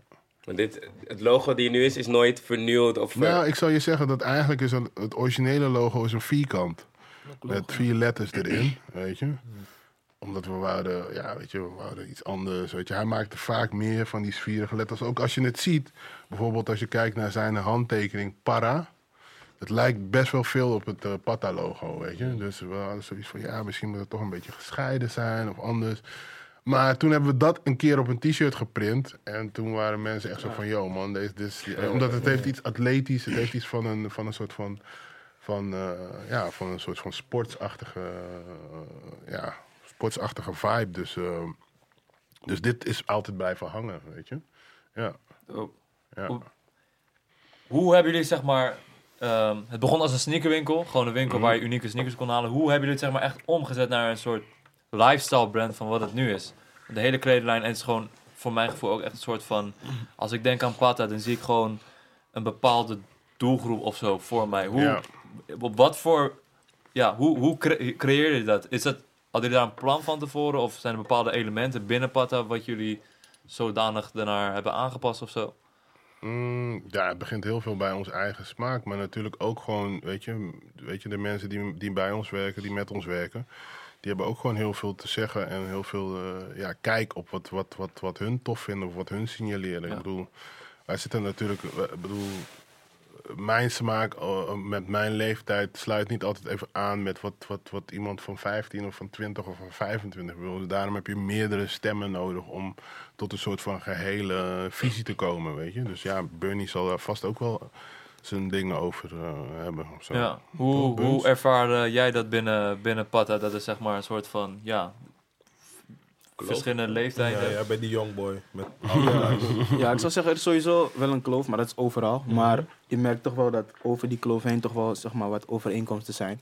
Maar dit, het logo die nu is, is nooit vernieuwd of... ver- Nou, ik zal je zeggen dat eigenlijk is een, het originele logo is een vierkant. Met vier letters erin, weet je. Omdat we wouden, ja, weet je, we wouden iets anders. Weet je. Hij maakte vaak meer van die sfierige letters. Ook als je het ziet, bijvoorbeeld als je kijkt naar zijn handtekening Para. Het lijkt best wel veel op het eh, Pata-logo, weet je. Dus we hadden zoiets van, ja, misschien moet het toch een beetje gescheiden zijn of anders. Maar toen hebben we dat een keer op een t-shirt geprint. En toen waren mensen echt zo van, yo man, deze, dit is- omdat het heeft iets atletisch. Het heeft iets van een, van een soort van, van, eh, ja, van een soort van sportsachtige, eh, ja, sportsachtige vibe. Dus, eh, dus dit is altijd blijven hangen, weet je. Ja, Oh. ja. Hoe- Hoe hebben jullie, zeg maar... ehm, het begon als een sneakerwinkel. Gewoon een winkel waar je unieke sneakers kon halen. Hoe hebben jullie het, zeg maar, echt omgezet naar een soort lifestyle brand van wat het nu is? De hele kledinglijn is gewoon voor mijn gevoel ook echt een soort van... Als ik denk aan Pata, dan zie ik gewoon een bepaalde doelgroep of zo voor mij. Hoe, Ja. Op wat voor... Ja, hoe, hoe cre- creëer je dat? Is dat... Hadden jullie daar een plan van tevoren? Of zijn er bepaalde elementen binnen Pata wat jullie zodanig daarnaar hebben aangepast of zo? Mm, ja, het begint heel veel bij ons eigen smaak. Maar natuurlijk ook gewoon, weet je, weet je de mensen die, die bij ons werken, die met ons werken. Die hebben ook gewoon heel veel te zeggen en heel veel eh, ja, kijk op wat, wat, wat, wat hun tof vinden of wat hun signaleren. Ja. Ik bedoel, wij zitten natuurlijk, ik bedoel, mijn smaak eh, met mijn leeftijd sluit niet altijd even aan met wat, wat, wat iemand van 15 of van 20 of van 25 wil. Dus daarom heb je meerdere stemmen nodig om tot een soort van gehele visie te komen, weet je. Dus ja, Bernie zal daar vast ook wel zijn dingen over eh, hebben. Of zo. Ja. Hoe, hoe Buns? ervaarde jij dat binnen, binnen Pata? Dat is zeg maar een soort van, ja, verschillende leeftijden. Ja, jij bent die youngboy. Met Ja, ik zou zeggen, er is sowieso wel een kloof, maar dat is overal. Maar je merkt toch wel dat over die kloof heen toch wel zeg maar, wat overeenkomsten zijn.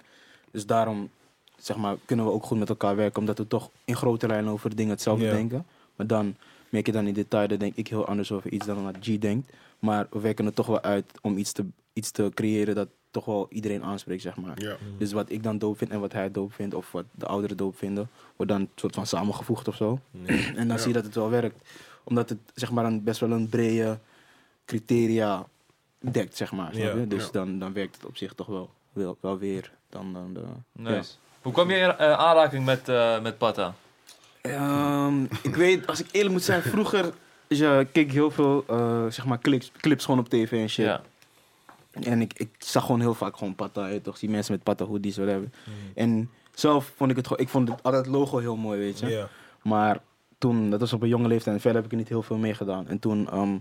Dus daarom zeg maar, kunnen we ook goed met elkaar werken, omdat we toch in grote lijnen over dingen hetzelfde Ja. denken. Maar dan merk je dan in detail, dan denk ik heel anders over iets dan wat G denkt. Maar we werken er toch wel uit om iets te, iets te creëren dat toch wel iedereen aanspreekt, zeg maar. Ja. Dus wat ik dan doop vind en wat hij doop vindt, of wat de ouderen doop vinden, wordt dan een soort van samengevoegd of zo. En dan zie je dat het wel werkt. Omdat het zeg maar een, best wel een brede criteria dekt, zeg maar. Ja? Dus dan, dan werkt het op zich toch wel, wel, wel weer. Dan, dan de, Nice. Hoe kwam je in eh, aanraking met, eh met Pata? Ehm, ik weet, als ik eerlijk moet zijn, vroeger je keek heel veel eh, zeg maar clips, clips gewoon op tv en shit. Ja. En ik, ik zag gewoon heel vaak gewoon patta, je toch? Die mensen met patta hoodies, whatever. En zelf vond ik het gewoon, ik vond het, altijd het logo heel mooi, weet je. Ja. Maar toen, dat was op een jonge leeftijd en verder heb ik er niet heel veel mee gedaan. En toen, ehm,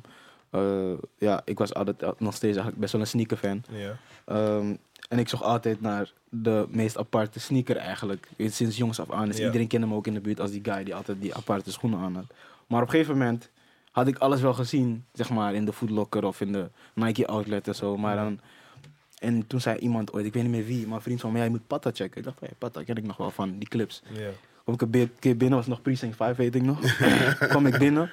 eh, ja, ik was altijd, nog steeds eigenlijk best wel een sneaker fan. Ja. Ehm, en ik zocht altijd naar de meest aparte sneaker eigenlijk. Sinds jongs af aan. Dus iedereen kende me ook in de buurt als die guy die altijd die aparte schoenen aan had. Maar op een gegeven moment had ik alles wel gezien, zeg maar, in de Footlocker of in de Nike outlet en zo. Maar dan, en toen zei iemand ooit, ik weet niet meer wie, maar een vriend van mij, jij moet Patta checken. Ik dacht, hey, Patta ken ik nog wel van die clips. Ja. Kom ik een keer binnen, was nog Precinct 5, weet ik nog. kwam ik binnen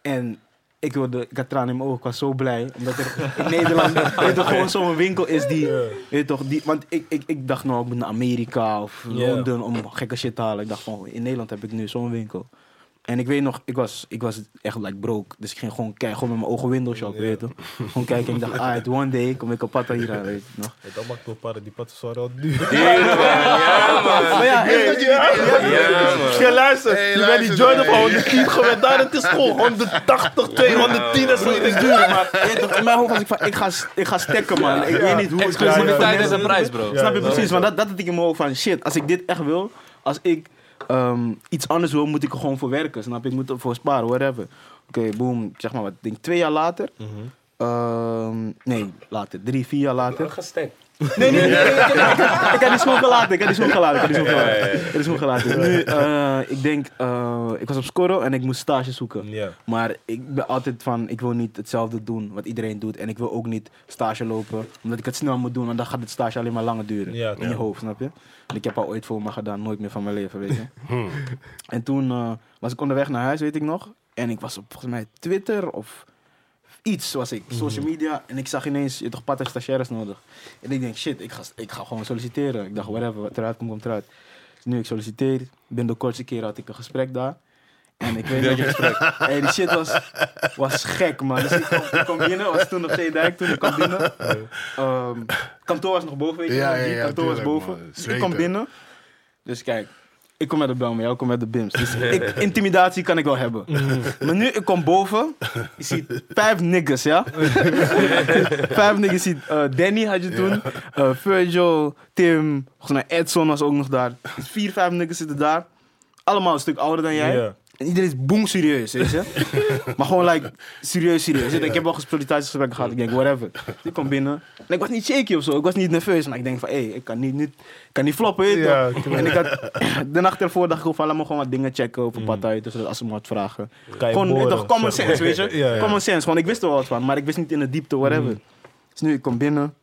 en ik, wilde, ik had tranen in mijn ogen, ik was zo blij. Omdat er in Nederland weet je toch, gewoon zo'n winkel is die, weet je toch, die... Want ik, ik, ik dacht nou, ik moet naar Amerika of Ja. Londen om gekke shit te halen. Ik dacht van, in Nederland heb ik nu zo'n winkel. En ik weet nog, ik was, ik was echt like broke. Dus ik ging gewoon kijken, gewoon met mijn ogen window shop, weet je toch. Gewoon kijken en ik dacht, ah, one day kom ik op Patta hier aan, weet je nog. Dat maakt wel parren, die patten zijn al duur. Ja, man. Maar ja, Ja, man. Ja, luister, Hey, je bent die van hey. 110 gewend, daar het is gewoon 180, 210 en zo. Het is duur, maar... je in mijn hoofd was ik van, ik ga, ik ga stekken man. Ik weet niet hoe ik Exclusiviteit is een prijs, bro. Snap je Ja, precies? Want dat, dat had ik in mijn hoofd van shit, als ik dit echt wil, als ik ehm, iets anders wil, moet ik er gewoon voor werken. Snap je? Ik moet ervoor sparen, whatever. Oké, boom, zeg maar wat, ik denk twee jaar later. Ehm, nee, later, drie, vier jaar later. Gestekt. Nee, nee, nee, nee, ik, ik, ik, ik had die schoen gelaten, ik had die schoen gelaten, ik had die gelaten. Ik had die gelaten. Nu, eh, ik denk, eh, ik was op Scorro en ik moest stage zoeken. Maar ik ben altijd van, ik wil niet hetzelfde doen wat iedereen doet. En ik wil ook niet stage lopen, omdat ik het snel moet doen. Want dan gaat het stage alleen maar langer duren. In je hoofd, snap je? En ik heb al ooit voor me gedaan, nooit meer van mijn leven, weet je. en toen eh, was ik onderweg naar huis, weet ik nog. En ik was op volgens mij Twitter of iets was ik, social media. En ik zag ineens, je toch patta stagiaires nodig. En ik denk, shit, ik ga, ik ga gewoon solliciteren. Ik dacht, whatever, wat eruit komt, komt eruit. Dus nu ik solliciteer, binnen de kortste keer had ik een gesprek daar. En ik weet niet gesprek. Hey, die shit was, was gek, man. Dus ik kom, ik binnen, was toen nog Zeedijk, toen ik kwam binnen. Ehm, kantoor was nog boven, weet je Ja, ja, ja, kantoor was boven. Dus ik Zweten. binnen. Dus kijk, ik kom met de bel, maar jij komt met de bims. Dus ik, intimidatie kan ik wel hebben. Maar nu, ik kom boven. Je ziet vijf niggas, ja? vijf niggas. Je ziet eh, Danny had je toen. eh, Virgil, Tim. Volgens mij Edson was ook nog daar. Dus vier, vijf niggas zitten daar. Allemaal een stuk ouder dan jij. Iedereen is boem serieus, weet je? maar gewoon like, serieus, serieus. Ik heb wel sollicitatiegesprekken gehad. Ik denk, whatever. Ik kom binnen. En ik was niet shaky of zo. Ik was niet nerveus. Maar ik denk van, hé, ik kan niet, niet, ik kan niet floppen, weet je Ja, toch? tuurlijk. En ik had, de nacht ervoor dacht ik ook van, laat me gewoon wat dingen checken over partij. Dus als ze me wat vragen. Gewoon, toch, common sense, weet je? Common sense. Gewoon, ik wist er wel wat van. Maar ik wist niet in de diepte, whatever. Dus nu, ik kom binnen.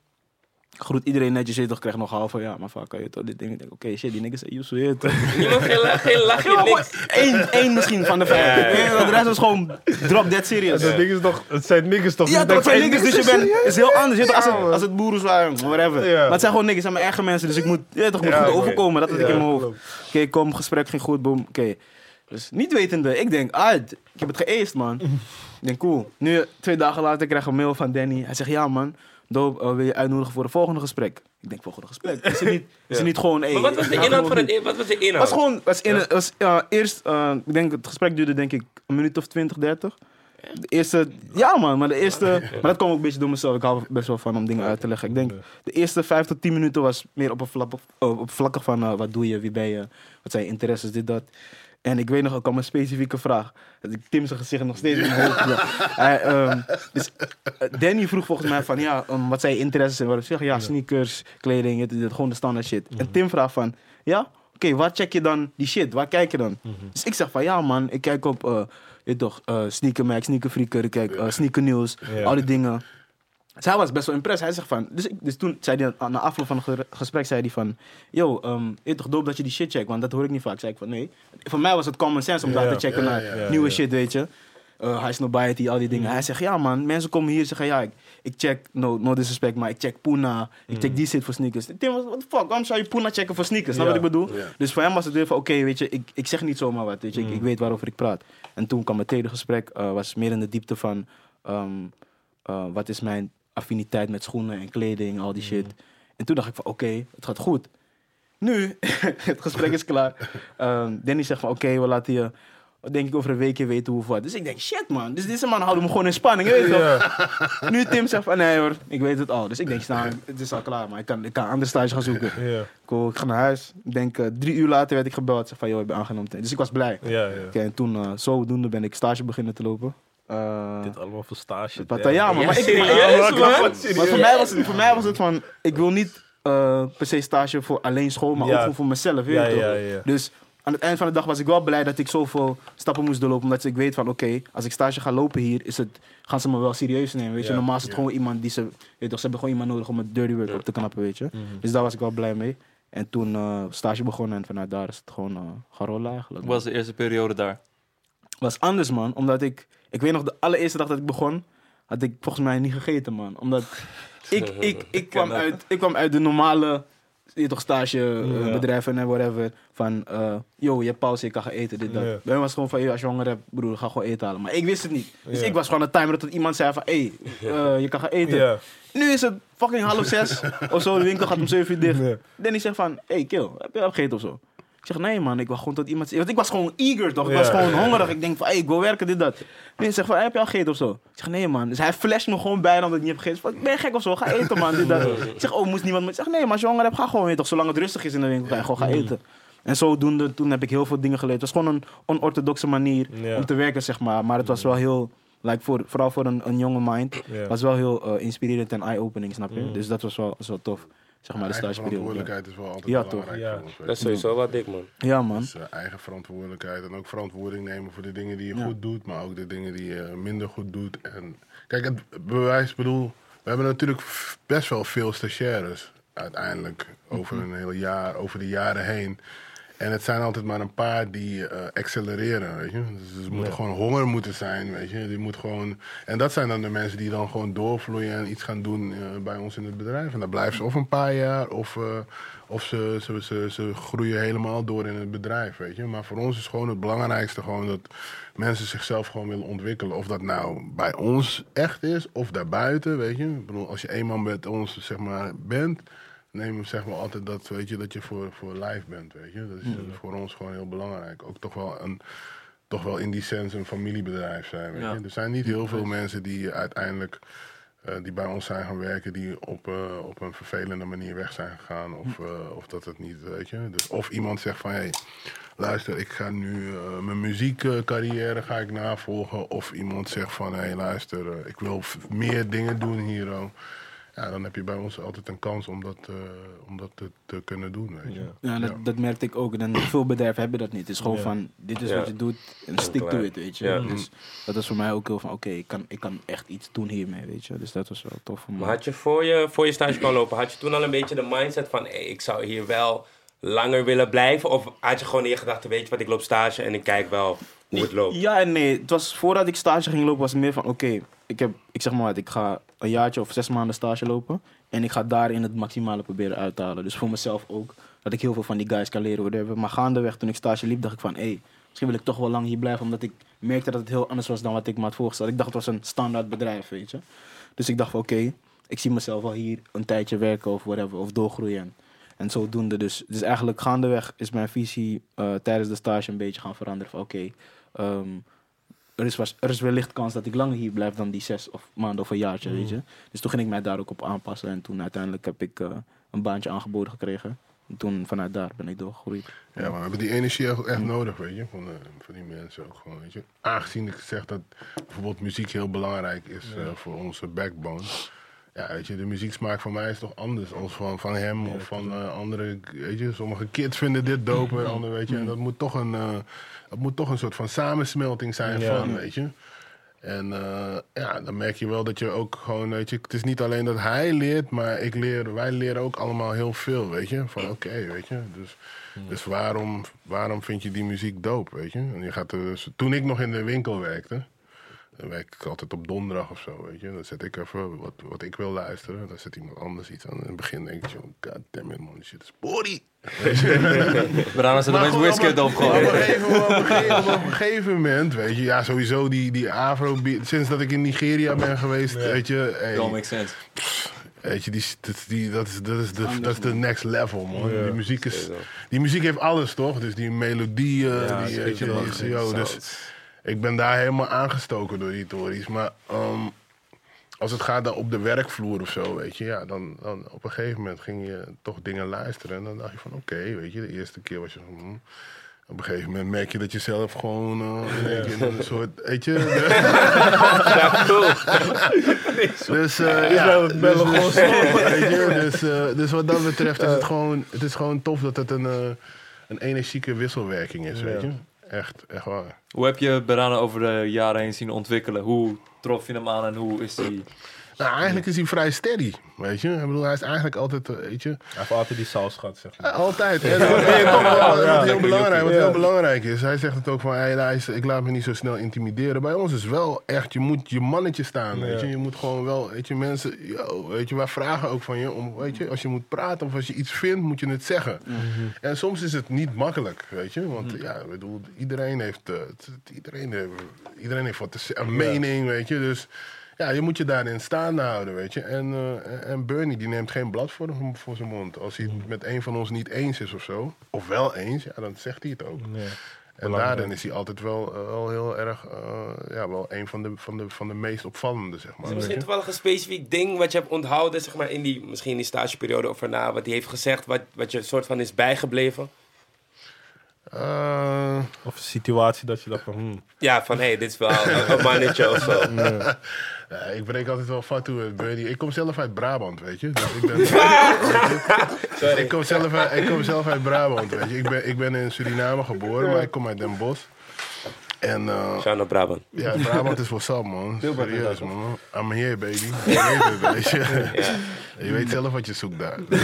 Ik groet iedereen netjes, je toch, krijg nog half van, ja, maar vaak kan je toch dit ding. Ik denk, oké, shit, die niggas to it. Niemand geen lach, geen niks. gewoon één, misschien van de vijf. Ja, ja, je De rest was gewoon drop dead serious. Dat ding is toch, het zijn niggas toch? Ja, Dus dat denk zijn niggas, dus je bent, het is heel anders. Je toch, als, het, als het boeren waren, whatever. Maar het zijn gewoon niggas, het zijn mijn eigen mensen, dus ik moet, je toch, moet Ja, goed overkomen. Dat had ik Ja, in mijn hoofd. Oké, kom, gesprek ging goed, boom, oké. Dus niet wetende, ik denk, ah, ik heb het geëist, man. ik denk, cool. Nu, twee dagen later, krijg ik een mail van Danny. Hij zegt, ja, man, Doop, eh, wil je uitnodigen voor het volgende gesprek? Ik denk, volgende gesprek? Is het niet, is het niet gewoon, hey, Maar wat was de inhoud van het Wat was de het inhoud? was gewoon, was in, was, ja, eerst, eh, ik denk, het gesprek duurde denk ik een minuut of 20, 30. De eerste, ja man, maar de eerste, maar dat kwam ook een beetje door mezelf. Ik hou best wel van om dingen uit te leggen. Ik denk, de eerste 5 tot 10 minuten was meer op een vlak, op vlakken van eh, wat doe je, wie ben je, wat zijn je interesses, dit, dat. En ik weet nog, er kwam een specifieke vraag. Dat ik Tim zijn gezicht nog steeds in mijn hoofd. Ja. Hij, ehm, dus eh, Danny vroeg volgens mij van, ja, wat zijn je interesses? En wat ik zeg, ja, sneakers, kleding, dit, dit, gewoon de standaard shit. En Tim vraagt van, ja, oké, waar check je dan die shit? Waar kijk je dan? Dus ik zeg van, ja man, ik kijk op, eh je toch, eh Sneaker Mag, Sneaker Freaker, ik kijk Sneaker News, al die dingen. Hij was best wel impressed. Hij zegt van, dus, ik, dus toen zei hij, aan- na afloop van het ge- gesprek, zei hij van, yo, je weet toch dope dat je die shit checkt, want dat hoor ik niet vaak. Zei ik van, nee. Voor mij was het common sense om Ja. daar te checken Ja, naar ja, nieuwe shit, weet je. Eh high Snobiety, al die dingen. Hij zegt, ja man, mensen komen hier en zeggen, ja, ik, ik check, no, no disrespect, maar ik check Puna, ik check die shit voor sneakers. Tim was, what the fuck, waarom zou je Puna checken voor sneakers? Snap wat ik bedoel? Dus voor hem was het weer van, oké, weet je, ik, ik zeg niet zomaar wat, weet je, ik, ik weet waarover ik praat. En toen kwam het tweede gesprek, eh, was meer in de diepte van, ehm, eh, wat is mijn affiniteit met schoenen en kleding, al die shit. En toen dacht ik van, oké, het gaat goed. Nu, het gesprek is klaar. Ehm Danny zegt van, oké, we laten je, denk ik, over een weekje weten hoe of wat. Dus ik denk, shit man, dus deze man houdt me gewoon in spanning, je weet toch? Nu Tim zegt van, nee hoor, ik weet het al. Dus ik denk, nou, het is al klaar, maar ik kan, ik kan een andere stage gaan zoeken. Cool, ik ga naar huis. Ik denk, eh, drie uur later werd ik gebeld. Zeg van, joh, ik ben aangenomen. Dus ik was blij. ja, ja. Oké, en toen, eh, zodoende ben ik stage beginnen te lopen. Eh, Dit allemaal voor stage. wat- ja, man, maar ik, serieus, maar- man? maar voor mij, was het, voor mij was het van, ik wil niet eh, per se stage voor alleen school, maar Ja. ook gewoon voor mezelf. Weet Ja, je toch? ja, ja. Dus aan het eind van de dag was ik wel blij dat ik zoveel stappen moest doorlopen. Omdat ik weet van, oké, als ik stage ga lopen hier, is het, gaan ze me wel serieus nemen. Weet je? Ja, Normaal is het ja. gewoon iemand die ze, weet je toch, ze hebben gewoon iemand nodig om het dirty work op te knappen, weet je. Dus daar was ik wel blij mee. En toen eh, stage begonnen en vanuit daar is het gewoon eh gaan rollen eigenlijk. Hoe was de eerste periode daar? was anders, man. Omdat ik... Ik weet nog, de allereerste dag dat ik begon... had ik volgens mij niet gegeten, man. Omdat ik, ik, ik, kwam, uit, ik kwam uit de normale... Je toch stage eh, Ja. en whatever. Van, eh yo, je hebt pauze, je kan gaan eten, dit, dat. Ja. Bij mij was gewoon van, yo, als je honger hebt, broer, ga gewoon eten halen. Maar ik wist het niet. Dus Ja. ik was gewoon een timer tot iemand zei van, hé, hey, eh, je kan gaan eten. Ja. Nu is het fucking half zes of zo, de winkel gaat om zeven uur dicht. Ja. Danny zegt van, hé, hey, kill, heb je gegeten of zo? Ik zeg, nee man, ik wacht gewoon tot iemand... Want ik was gewoon eager, toch? Ik was gewoon hongerig. Ik denk van, hé, ik wil werken, dit, dat. Nee, zegt van, heb je al gegeten of zo? Ik zeg, nee man. Dus hij flasht me gewoon bijna omdat ik niet heb gegeten. Van, ben je gek of zo? Ga eten man, dit, dat. Ik zeg, oh, moest niemand... Ik zeg, nee maar als je honger hebt, ga gewoon eten. Toch? Zolang het rustig is in de winkel, ga je gewoon gaan eten. En zodoende, toen heb ik heel veel dingen geleerd. Het was gewoon een onorthodoxe manier om te werken, zeg maar. Maar het was wel heel... Like voor, vooral voor een, een jonge mind. Was wel heel eh, inspirerend en eye-opening, snap je? Dus dat was wel, was wel tof. Zeg maar, de stageperiode. verantwoordelijkheid is wel altijd Ja, toch. belangrijk Ja. voor ons. Dat is sowieso wat dik, man. Ja, man. Dus, eh, eigen verantwoordelijkheid en ook verantwoording nemen voor de dingen die je Ja. goed doet, maar ook de dingen die je minder goed doet. En kijk, het bewijs, bedoel, we hebben natuurlijk best wel veel stagiaires uiteindelijk over Mhm. een heel jaar, over de jaren heen. En het zijn altijd maar een paar die eh, accelereren, weet je. Dus er moet Ja. gewoon honger moeten zijn, weet je. Die moet gewoon... En dat zijn dan de mensen die dan gewoon doorvloeien en iets gaan doen eh, bij ons in het bedrijf. En dan blijven ze of een paar jaar of, eh, of ze, ze, ze, ze groeien helemaal door in het bedrijf, weet je. Maar voor ons is gewoon het belangrijkste gewoon dat mensen zichzelf gewoon willen ontwikkelen. Of dat nou bij ons echt is of daarbuiten, weet je. Ik bedoel, als je eenmaal met ons, zeg maar, bent neem zeg maar altijd dat, weet je, dat je voor, voor live bent, weet je. Dat is eh, voor ons gewoon heel belangrijk. Ook toch wel een, toch wel in die sens een familiebedrijf zijn, weet Ja. je. Er zijn niet heel veel mensen die uiteindelijk, eh, die bij ons zijn gaan werken, die op, eh, op een vervelende manier weg zijn gegaan. Of, eh, of dat het niet, weet je. Dus of iemand zegt van, hé, hey, luister, ik ga nu mijn muziekcarrière ga ik navolgen. Of iemand zegt van, hé, hey, luister, ik wil meer dingen doen hier. Ja, dan heb je bij ons altijd een kans om dat, eh, om dat te, te kunnen doen, weet je. Ja. Ja, dat, dat merkte ik ook. En veel bedrijven hebben dat niet. Het is gewoon Ja. van, dit is Ja. wat je doet en stick to it, weet je. Ja. Dus dat was voor mij ook heel van, oké, ik, kan, ik kan echt iets doen hiermee, weet je. Dus dat was wel tof voor Maar had je voor je, voor je stage kwam lopen, had je toen al een beetje de mindset van, hey, ik zou hier wel langer willen blijven? Of had je gewoon in je gedachten, weet je wat, ik loop stage en ik kijk wel hoe het loopt? Ja en nee. Het was voordat ik stage ging lopen, was het meer van, oké, ik heb, ik zeg maar wat, ik ga een jaartje of zes maanden stage lopen. En ik ga daarin het maximale proberen uit te halen. Dus voor mezelf ook, dat ik heel veel van die guys kan leren, whatever. Maar gaandeweg, toen ik stage liep, dacht ik van, hé, hey, misschien wil ik toch wel lang hier blijven. Omdat ik merkte dat het heel anders was dan wat ik me had voorgesteld. Ik dacht, het was een standaard bedrijf, weet je. Dus ik dacht van, oké, ik zie mezelf wel hier een tijdje werken of whatever, of doorgroeien. En zodoende, dus, dus eigenlijk gaandeweg is mijn visie eh, tijdens de stage een beetje gaan veranderen. Van oké, ehm, er, is, was- er is wellicht kans dat ik langer hier blijf dan die zes of maanden of een jaartje, weet je. Dus toen ging ik mij daar ook op aanpassen. En toen uiteindelijk heb ik eh, een baantje aangeboden gekregen. En toen vanuit daar ben ik doorgegroeid. Ja, maar we hebben die energie echt nodig, weet je, van, eh, van die mensen ook gewoon, weet je. Aangezien ik zeg dat bijvoorbeeld muziek heel belangrijk is voor onze backbone. Ja, weet je, de muzieksmaak van mij is toch anders dan van, van hem of van eh, andere, weet je. Sommige kids vinden dit dope en andere, weet je. En dat moet toch een, eh, dat moet toch een soort van samensmelting zijn Ja. van, weet je. En eh, ja, dan merk je wel dat je ook gewoon, weet je, het is niet alleen dat hij leert, maar ik leer, wij leren ook allemaal heel veel, weet je. Van oké, weet je. Dus, dus waarom, waarom vind je die muziek dope, weet je? En je gaat er, dus- toen ik nog in de winkel werkte, dan werk ik altijd op donderdag of zo, weet je. Dan zet ik even wat, wat ik wil luisteren. Dan zet iemand anders iets aan. In het begin denk ik, zo, god damn it man, die shit is body. Brana zit Maar opeens Wizkid op gewoon. gegeven, op, een gegeven, op een gegeven moment, weet je, ja, sowieso die, die afro sinds dat ik in Nigeria ben geweest, weet je, hey, Don't make sense. weet je, die, dat, is- die, dat, is, dat, is de, dat is de next level, man. Ja. Die, muziek is, die muziek heeft alles, toch? Dus die melodieën, Ja, die, weet je, die dus ik ben daar helemaal aangestoken door die tories, maar ehm, als het gaat dan op de werkvloer of zo, weet je, ja, dan, dan op een gegeven moment ging je toch dingen luisteren. En dan dacht je van, oké, weet je, de eerste keer was je van, hm. Op een gegeven moment merk je dat je zelf gewoon eh, in een soort, weet je. dus eh, ja, dus, dus, weet je, dus, eh, dus wat dat betreft is het gewoon, het is gewoon tof dat het een, een energieke wisselwerking is, weet je. Echt, echt waar. Hoe heb je Brana over de jaren heen zien ontwikkelen? Hoe trof je hem aan en hoe is hij... Nou, eigenlijk is hij vrij steady, weet je. Ik bedoel, hij is eigenlijk altijd, eh, weet je, Hij heeft altijd die saus gehad, zeg maar. Ja, altijd. En wat, wat Ja. heel belangrijk, wat Ja. heel belangrijk is, hij zegt het ook van, hey, luister, ik laat me niet zo snel intimideren. Bij ons is wel echt, je moet je mannetje staan, weet je. Je moet gewoon wel, weet je, mensen, yo, weet je, wij vragen ook van je, om, weet je, als je moet praten of als je iets vindt, moet je het zeggen. En soms is het niet makkelijk, weet je, want ja, ik bedoel, iedereen heeft, eh, iedereen, heeft, iedereen heeft wat te zeggen, een mening, weet je, dus... Ja, je moet je daarin staande houden, weet je. En, eh, en Bernie, die neemt geen blad voor, voor zijn mond. Als hij het met een van ons niet eens is of zo, of wel eens, ja, dan zegt hij het ook. Nee. En Belangrijk. daarin is hij altijd wel, eh, wel heel erg, eh, ja, wel een van de, van, de, van de meest opvallende, zeg maar. Is er misschien toevallig een specifiek ding wat je hebt onthouden, zeg maar, in die, misschien in die stageperiode of erna, wat hij heeft gezegd, wat, wat je soort van is bijgebleven? Eh, Of een situatie dat je dacht van, hmm, Ja, van hé, hey, dit is wel een, een mannetje of zo. ja, ik breek altijd wel fatu met Bernie. Ik kom zelf uit Brabant, weet je. Dus ik, ben, ik, kom zelf uit, ik kom zelf uit Brabant, weet je. Ik ben, ik ben in Suriname geboren, maar ik kom uit Den Bosch. En eh, Shout out Brabant. Ja, Brabant is what's up, man. Serieus, man. I'm here, baby. Je weet het, weet je. Ja. Je weet zelf wat je zoekt daar. dus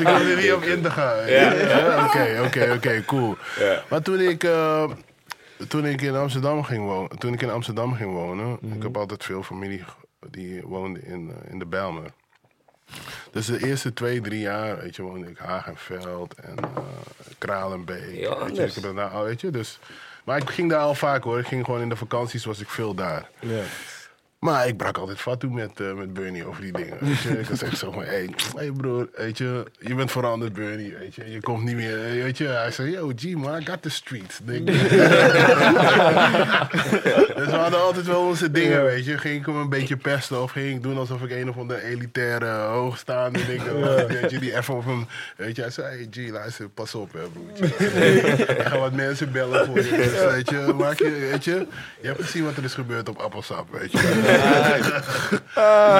ik hoef er niet op in te gaan. Oké, oké, oké, cool. Maar toen ik, eh, toen ik in Amsterdam ging wonen, toen ik in Amsterdam ging wonen, ik heb altijd veel familie die woonde in, eh, in de Bijlmer. Dus de eerste twee, drie jaar, weet je, woonde ik Hagenveld en eh Kralenbeek. Heel weet je, ik heb nou, weet je, dus... Maar ik ging daar al vaak hoor. Ik ging gewoon in de vakanties was ik veel daar. ja. Maar ik brak altijd fatu met, eh, met Bernie over die dingen. Weet je? Ik was echt zo van, hé hey, broer, weet je, je bent veranderd Bernie, weet je. Je komt niet meer, eh, weet je. Hij zei, yo G man, I got the streets. Dus we hadden altijd wel onze dingen, weet je. Ging ik hem een beetje pesten of ging ik doen alsof ik een of andere elitaire hoogstaande ding was. Weet je, die even op hem, weet je. Hij zei, hey G, luister, pas op hè broertje. Ik ga wat mensen bellen voor je. Dus, weet je, maak je, weet je. Je hebt gezien wat er is gebeurd op Appelsap, weet je.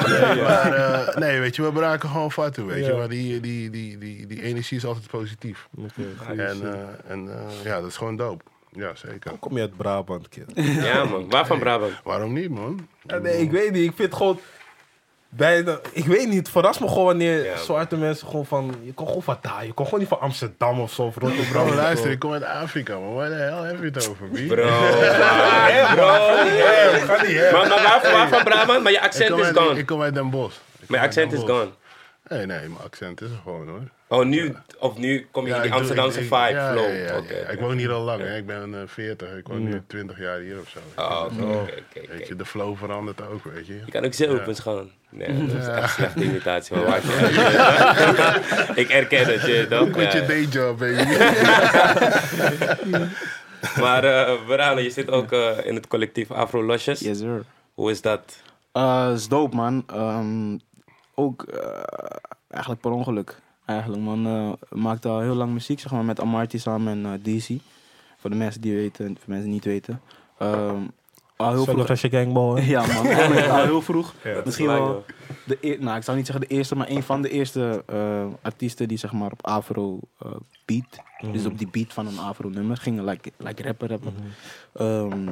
Nee, maar eh, nee, weet je, we braken gewoon fatu, weet je. Maar die, die, die, die, die energie is altijd positief. Oké, En, eh, en eh, ja, dat is gewoon dope. Ja, zeker. Kom je uit Brabant, kid? Ja man, waarvan Brabant? Waarom niet, man? Ja, nee, ik weet niet. Ik vind gewoon... Bijna, ik weet niet, het verrast me gewoon wanneer Ja. zwarte mensen gewoon van... Je kon gewoon van daar, je kon gewoon niet van Amsterdam of zo, of Rotterdam. Bro, luister, ik kom uit Afrika, man. Waar de hel heb je het over? Bro, bro, hè, ga niet hè. maar, maar waarvan, waarvan Brabant? Maar je accent is uit, gone. ik kom uit Den Bosch. Mijn accent Den is gone. Nee, nee, mijn accent is er gewoon, hoor. Oh, nu, of nu kom je in die Amsterdamse ik- vibe, ja, flow. ja, ja, ja. Oké, Ik woon hier al lang, hè. Ik ben eh, 40. Ik woon nu 20 jaar hier of zo. Oh, oké, oké, Weet je, de flow verandert ook, weet je. Je kan ook Zeeuwens gaan. Nee, dat is echt een slechte imitatie. Maar. Ik erken het, je toch? Quit je day job, baby. Maar uh, je zit ook eh, in het collectief Afro Losjes. Yes, sir. Hoe is dat? Eh, is dope, man. Ehm, ook eh, eigenlijk per ongeluk. Eigenlijk, man. eh, we maakten al heel lang muziek, zeg maar, met Amarty samen en eh, DC. Voor de mensen die weten, en voor de mensen die niet weten. Ehm, al heel vroeg. Celebration Gangboy. Ja man, al heel vroeg. Ja. Misschien wel de nou, ik zou niet zeggen de eerste, maar een van de eerste eh, artiesten die zeg maar op Afro eh, beat, dus op die beat van een Afro nummer gingen, like, like rapper rappen. Ehm,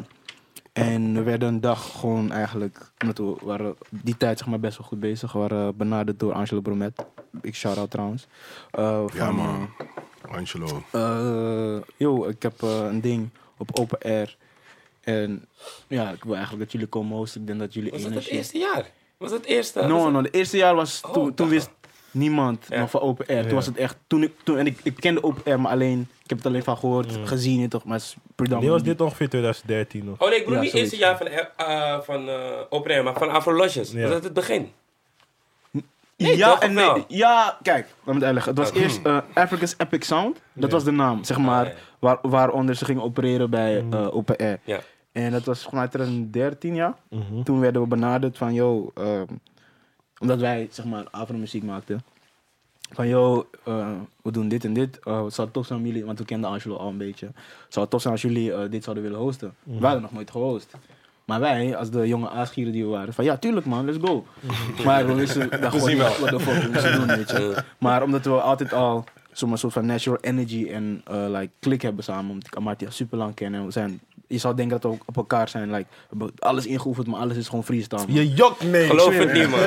en we werden een dag gewoon eigenlijk, omdat we waren die tijd zeg maar best wel goed bezig, we waren benaderd door Angelo Bromet. Ik shout-out trouwens. Eh, Ja, van, man. Angelo. eh, yo, ik heb eh, een ding op open air. En ja, ik wil eigenlijk dat jullie komen hosten. Ik denk dat jullie Was dat het eerste jaar? Was dat het eerste? No, no, de eerste jaar was Oh, toen, toen wist niemand Ja. nog van open air. Ja. Toen was het echt, toen ik, toen, en ik, ik kende open air, maar alleen, ik heb het alleen van gehoord, gezien, toch, maar het is Die was dit ongeveer 2013 nog. Oh nee, ik bedoel Ja, niet het eerste jaar van, eh, van eh Open Air, maar van Afro Lodges. Ja. Was dat het begin? Nee, ja, toch, en of nee, wel? ja, kijk, laat me het uitleggen. Het was eerst eh, Africa's Epic Sound. Dat was de naam, zeg maar, ja. waar, waaronder ze gingen opereren bij eh, Open Air. Ja. En dat was vanuit 2013, ja. Mhm. Toen werden we benaderd van, yo, ehm, omdat wij, zeg maar, Afro-muziek maakten. Van, yo, eh, we doen dit en dit. Eh, het zou tof zijn jullie, want we kenden Angelo al een beetje. Het zou tof zijn als jullie eh, dit zouden willen hosten. Wij hadden nog nooit gehost. Maar wij, als de jonge aasgieren die we waren, van ja, tuurlijk man, let's go. Maar we wisten dan gewoon niet wat de fuck we moesten doen, weet je. Maar omdat we altijd al zo'n soort van natural energy en like, klik hebben samen, omdat ik Amartya super lang ken en we zijn, je zou denken dat we ook op elkaar zijn, like, we hebben alles ingeoefend, maar alles is gewoon freestyle. man. Je jokt nee. Geloof het niet, man.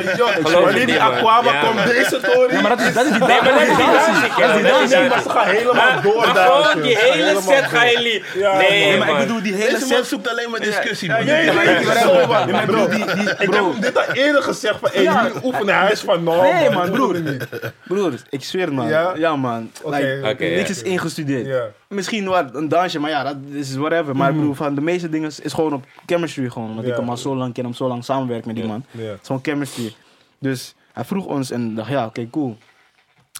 Wanneer die. Aquaba Ja, komt, deze tory. Ja, maar dat is, dat is die Nee, maar dat is die dansie. dansie, kerel. Dat is die Dat is dansie. die Maar ze gaan helemaal door Maar daar. gewoon die hele set nee, Nee, maar man. ik bedoel die hele set. zoekt alleen maar discussie, man. Nee, maar ik heb dit al eerder gezegd van, hey, jullie oefenen, hij is van no, Nee, man. broer. Broer, ik zweer het, man. Ja? Man. Niks is ingestudeerd. Misschien wat, een dansje, maar ja, dat is whatever. Maar ik bedoel, van de meeste dingen is, is gewoon op chemistry gewoon. Want ik hem al zo lang ken, hem zo lang samenwerk met die man. Het is gewoon chemistry. Dus hij vroeg ons en dacht, ja, oké, cool.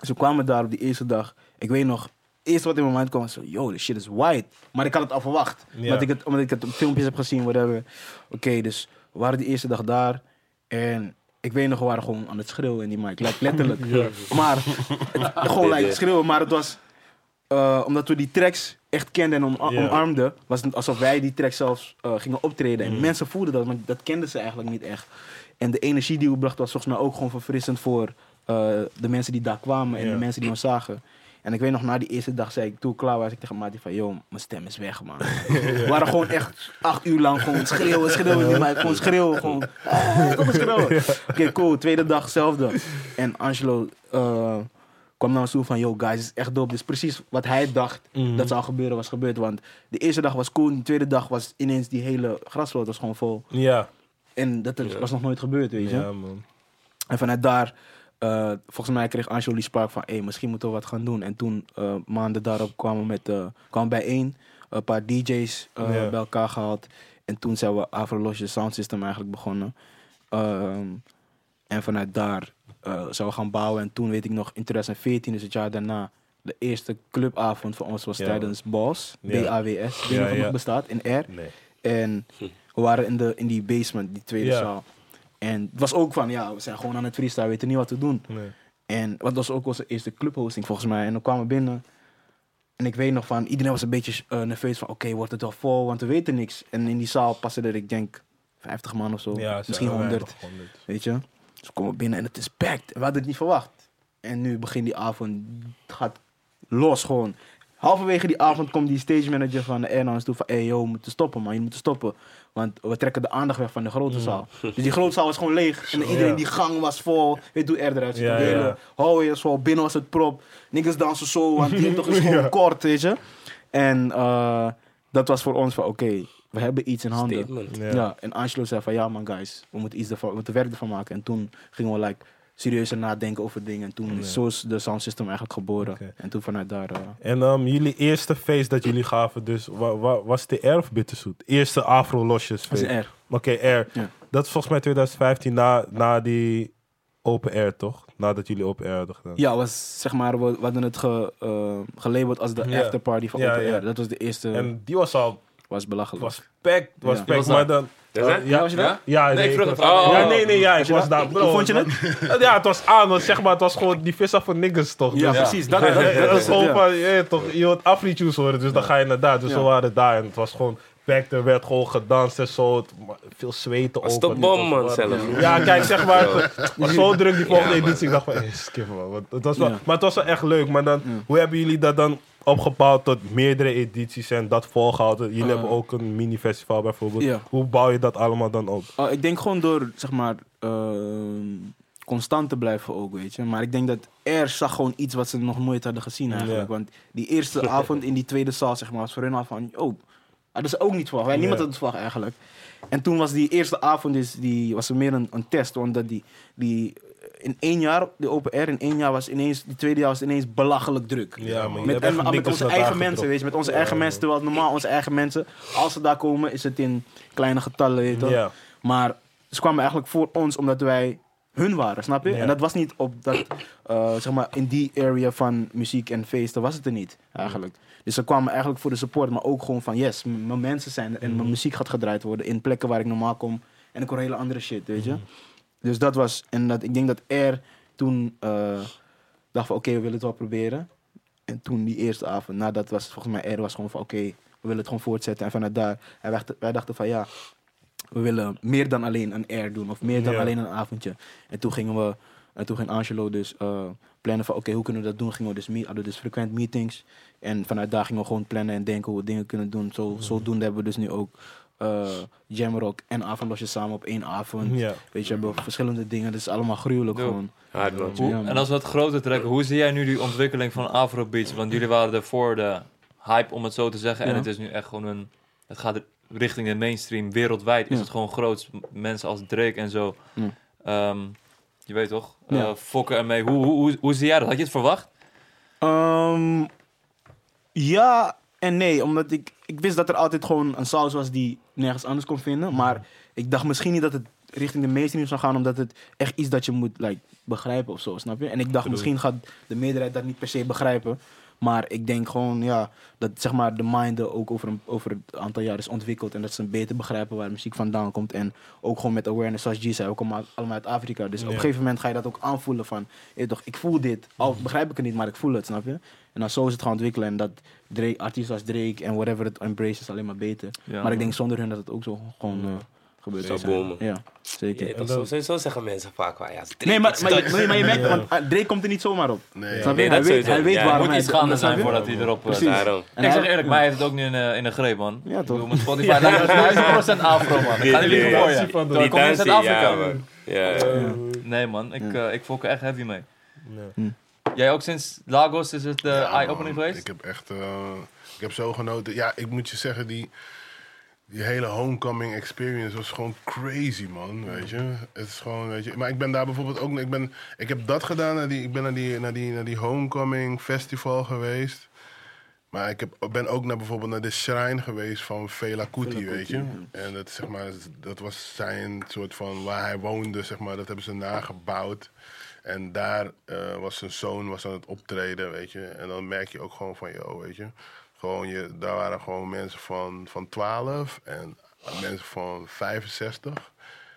Dus we kwamen daar op die eerste dag. Ik weet nog, het eerste wat in mijn mind kwam was zo, yo, this shit is white. Maar ik had het al verwacht. Omdat, ik het, omdat ik het op filmpjes heb gezien, whatever. Oké, dus we waren die eerste dag daar. En ik weet nog, we waren gewoon aan het schreeuwen in die mic. Like, letterlijk. Maar, het- gewoon like, schreeuwen. Maar het was, eh, omdat we die tracks echt kenden en om, Ja. omarmden, was het alsof wij die tracks zelfs eh, gingen optreden. Mm. En mensen voelden dat, maar dat kenden ze eigenlijk niet echt. En de energie die we brachten was volgens mij ook gewoon verfrissend voor eh, de mensen die daar kwamen en de mensen die ons zagen. En ik weet nog, na die eerste dag zei ik, toen ik klaar was, ik tegen Mati van, yo, mijn stem is weg, man. We waren gewoon echt acht uur lang gewoon schreeuwen, schreeuwen, mic, gewoon schreeuwen, gewoon, ah, schreeuwen. Oké, cool, tweede dag hetzelfde. En Angelo eh, kwam naar ons toe van, yo, guys, het is echt dope. Dus precies wat hij dacht Mhm. dat zou gebeuren, was gebeurd. Want de eerste dag was cool, de tweede dag was ineens die hele grasveld was gewoon vol. Ja. En dat was nog nooit gebeurd, weet je. Ja, man. En vanuit daar, eh, volgens mij kreeg Angelo die spark van, hé, misschien moeten we wat gaan doen. En toen, eh, maanden daarop, kwamen we met, eh kwamen we bijeen, een paar DJ's Ja. bij elkaar gehaald. En toen zijn we Afro Lodge Sound System eigenlijk begonnen. Ehm, en vanuit daar zijn we gaan bouwen. En toen weet ik nog, in 2014, dus het jaar daarna, de eerste clubavond voor ons was Ja. tijdens BAWS, Ja. B-A-W-S. Niet Ja, nog bestaat, in R. Nee. En we waren in, de, in die basement, die tweede zaal. En het was ook van, ja, we zijn gewoon aan het freestyle, we weten niet wat te doen. Nee. En wat was ook onze eerste clubhosting volgens mij. En dan kwamen we binnen. En ik weet nog van, iedereen was een beetje eh, nerveus van, oké, wordt het wel vol? Want we weten niks. En in die zaal passen er, ik denk, 50 man of zo. Ja, Misschien zijn 100. weinig, 100. Weet je? Dus we komen binnen en het is packed. We hadden het niet verwacht. En nu begint die avond, het gaat los gewoon. Halverwege die avond komt die stage manager van de Air naar ons toe van... Hey yo, we moeten stoppen man, je moet stoppen. Want we trekken de aandacht weg van de grote zaal. Dus die grote zaal was gewoon leeg. En iedereen Ja. die gang was vol. Weet je hoe er eruit ziet? Ja, de hele hallway was vol, binnen was het prop. Niggas dansen zo, want die toch is gewoon kort, weet je. En eh, dat was voor ons van, oké, we hebben iets in handen. Statement. Ja. Ja. en Angelo zei van ja man guys, we moeten iets ervan, we moeten werk ervan maken. En toen gingen we like serieuzer nadenken over dingen. En toen Ja. is zo is de sound system eigenlijk geboren. En toen vanuit daar. eh, En um, jullie eerste feest dat jullie gaven, dus wa, wa- was het de R of Bitterzoet? Eerste Afro-losjes dat is feest. R. Oké, R. Ja. Dat is volgens mij 2015 na, na die open air, toch? Nadat jullie open air hadden gedaan. Ja, was zeg maar, we, we hadden het ge, eh, gelabeld als de Ja. afterparty van Ja, Open ja. Air. Dat was de eerste, En die was al, was belachelijk. was was Ja. was maar dan... Het? ja, was je daar? Ja? Ja, Nee, ik vroeg het aan. Oh. Ja, nee, nee, ja, ik was daar. Hoe vond je dat- Ja, het was aan, want zeg maar, het was gewoon die vissa van niggas, toch? Ja, Dus- precies. Dat, dat, dat, Dat was is het, gewoon ja. van, je, toch, je wilt afliedjes horen, dus dan ga je naar daar. Dus Ja. we waren daar en het was gewoon back, er werd gewoon gedanst en zo. Het- Veel zweten Was ook. de bom, het man, zelf. Ja, kijk, zeg maar. Het was zo druk die volgende Ja, editie. Ik dacht van, hey, skip man. Want het was wel, Ja. Maar het was wel echt leuk. Maar dan, hoe hebben jullie dat dan opgebouwd tot meerdere edities en dat volgehouden? Jullie Eh. hebben ook een mini-festival bijvoorbeeld. Hoe bouw je dat allemaal dan op? Oh, ik denk gewoon door, zeg maar, ehm, constant te blijven ook, weet je. Maar ik denk dat R zag gewoon iets wat ze nog nooit hadden gezien eigenlijk. Want die eerste avond in die tweede zaal, zeg maar, was voor hun al van, oh, hadden ze ook niet verwacht. Niemand had het verwacht eigenlijk. En toen was die eerste avond, dus die, was er meer een, een test. Omdat die, die in één jaar, de open air, in één jaar was ineens, die tweede jaar was ineens belachelijk druk. Ja, maar Met, en, met onze eigen mensen, weet je, met onze Ja, eigen ja. mensen. Terwijl normaal onze eigen mensen, als ze daar komen, is het in kleine getallen, weet je? Ja. Maar ze kwamen eigenlijk voor ons omdat wij hun waren, snap je? Ja. En dat was niet op dat, eh, zeg maar, in die area van muziek en feesten was het er niet, eigenlijk. Dus ze kwamen eigenlijk voor de support, maar ook gewoon van, yes, mijn mensen zijn er en mijn muziek gaat gedraaid worden in plekken waar ik normaal kom. En ik hoor hele andere shit, weet je? Mhm. Dus dat was, en dat, ik denk dat R toen eh, dacht van, oké, we willen het wel proberen. En toen die eerste avond, nadat was volgens mij R was gewoon van, oké, we willen het gewoon voortzetten. En vanuit daar, en wij, dachten- wij dachten van, ja, we willen meer dan alleen een air doen. Of meer dan Ja. alleen een avondje. En toen gingen we, en toen ging Angelo dus eh, plannen van, oké, hoe kunnen we dat doen? Gingen we dus, meet, hadden we dus frequent meetings. En vanuit daar gingen we gewoon plannen en denken hoe we dingen kunnen doen. Zo, zodoende hebben we dus nu ook eh Jamrock en Avondlosje samen op één avond. Ja. Weet je, we hebben verschillende dingen. Dat is allemaal gruwelijk gewoon. Hard, man. Hoe- Ja, man. en als we het groter trekken, hoe zie jij nu die ontwikkeling van Afrobeats? Want jullie waren er voor de hype, om het zo te zeggen. En het is nu echt gewoon een... Het gaat richting de mainstream. Wereldwijd is Ja. het gewoon groot. Mensen als Drake en zo. Ja. Ehm, je weet toch? Ja. Eh, fokken ermee. Hoe, hoe, hoe, hoe zie jij dat? Had je het verwacht? Ehm, ja en nee, omdat ik, ik wist dat er altijd gewoon een saus was die nergens anders kon vinden. Maar ik dacht misschien niet dat het richting de mainstream zou gaan, omdat het echt iets dat je moet like, begrijpen of zo, snap je? En ik dacht misschien gaat de meerderheid dat niet per se begrijpen. Maar ik denk gewoon, ja, dat zeg maar de mind ook over een, over een aantal jaar is ontwikkeld. En dat ze beter begrijpen waar muziek vandaan komt. En ook gewoon met awareness, zoals G zei, we komen allemaal uit Afrika. Dus op een gegeven moment ga je dat ook aanvoelen van, toch, ik voel dit. Al begrijp ik het niet, maar ik voel het, snap je? En dan zo is het gaan ontwikkelen. En dat Drake, artiesten als Drake en whatever het embrace is alleen maar beter. Ja, maar man. ik denk zonder hun dat het ook zo gewoon eh, gebeurd zou zijn. boomen. Ja, zeker. Ja, zo, sowieso zeggen mensen vaak wel, ja, als Drake Nee, maar, maar, je, maar je merkt, want ah, Drake komt er niet zomaar op. Nee. Hij, weet, hij weet Ja, waarom moet hij iets gaande zijn voordat hij erop... eh, Precies. Daarom. En ik hij- zeg eerlijk, mij heeft het ook niet in, eh, in de greep, man. Ja, Ik toch? bedoel, Mijn Spotify lijkt 1000% afro, man. Ik ga niet liegen voor je. Die Terwijl ik kom uit dansie, Zuid-Afrika. ja, man. Ja, ja. Nee, man. Ik, eh, ik fok er echt heavy mee. Ja. Jij ook sinds Lagos is het eh, eye-opening geweest? Ik heb echt, eh, ik heb zo genoten. Ja, ik moet je zeggen, die, die hele homecoming experience was gewoon crazy, man. Weet je, het is gewoon, weet je. Maar ik ben daar bijvoorbeeld ook, ik ben, ik heb dat gedaan. Naar die, ik ben naar die, naar die, naar die homecoming festival geweest. Maar ik heb, ben ook naar bijvoorbeeld naar de shrine geweest van Fela Kuti, Fela weet Kuti, je. En dat, zeg maar, dat was zijn soort van waar hij woonde, zeg maar. Dat hebben ze nagebouwd. En daar eh, was zijn zoon was aan het optreden, weet je. En dan merk je ook gewoon van, yo, weet je. Gewoon je, daar waren gewoon mensen van, van 12 en mensen van 65.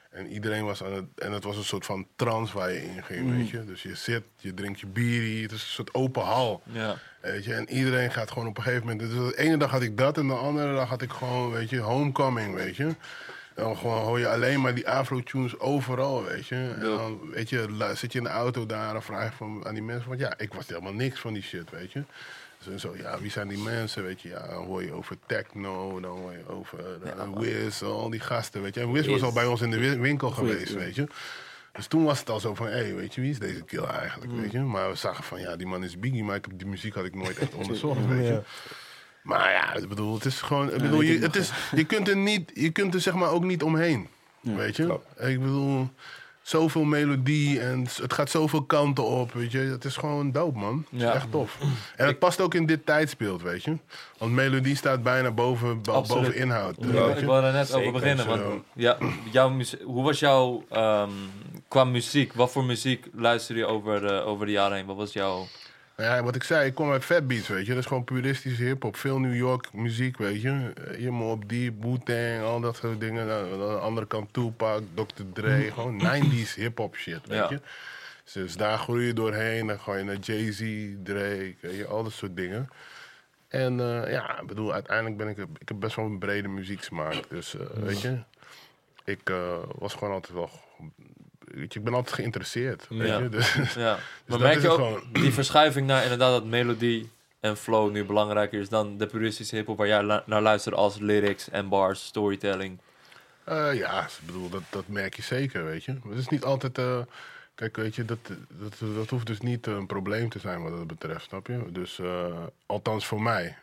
En iedereen was aan het... En het was een soort van trance waar je in ging, weet je. Dus je zit, je drinkt je bier, het is een soort open hal. Ja. Weet je, en iedereen gaat gewoon op een gegeven moment. Dus de ene dag had ik dat en de andere dag had ik gewoon, weet je, homecoming, weet je. En dan gewoon hoor je alleen maar die afro-tunes overal, weet je. En dan, weet je, zit je in de auto daar en vraag je van, aan die mensen van, ja, ik was helemaal niks van die shit, weet je. En zo, ja, wie zijn die mensen, weet je. Ja, dan hoor je over techno, dan hoor je over uh, Wiz, al die gasten, weet je. En Wiz was al bij ons in de wi- winkel geweest, ja. weet je. Dus toen was het al zo van, hé, weet je, wie is deze kill eigenlijk, weet je. Maar we zagen van, ja, die man is Biggie, maar ik heb, die muziek had ik nooit echt onderzocht, weet je. Maar ja, ik bedoel, het is gewoon, ik bedoel, je, het is, je kunt er niet, je kunt er zeg maar ook niet omheen, weet je. Ik bedoel, zoveel melodie en het gaat zoveel kanten op, weet je. Het is gewoon dope, man. Het is Ja. echt tof. En het past ook in dit tijdsbeeld, weet je. Want melodie staat bijna boven, bo- Absoluut. boven inhoud, Ik, weet ik wilde er net over beginnen. Want, ja, jouw hoe was jouw, ehm, qua muziek, wat voor muziek luisterde je over, de- over de jaren heen? Wat was jouw... Ja, wat ik zei, ik kom uit Fat Beats, weet je. Dat is gewoon puristische hip-hop. Veel New York muziek, weet je. Eh, Je op die Wu-Tang, al dat soort dingen. Aan de andere kant Tupac, Dr. Dre. gewoon 90s hip-hop shit, weet Ja. je. Dus daar groei je doorheen. Dan ga je naar Jay-Z, Drake, weet je, al dat soort dingen. En eh, ja, ik bedoel, uiteindelijk ben ik, ik heb best wel een brede muzieksmaak. Dus eh, weet je, ik eh, was gewoon altijd wel, weet je, ik ben altijd geïnteresseerd. Weet Ja. je? Dus, Ja. Maar merk je ook gewoon. die verschuiving naar inderdaad dat melodie en flow nu belangrijker is dan de puristische hip-hop waar jij naar luistert als lyrics en bars, storytelling? Eh, ja, ik bedoel, dat, dat merk je zeker, weet je. Maar het is niet altijd... eh, kijk, weet je, dat, dat, dat hoeft dus niet een probleem te zijn wat dat betreft, snap je? Dus, eh, althans voor mij.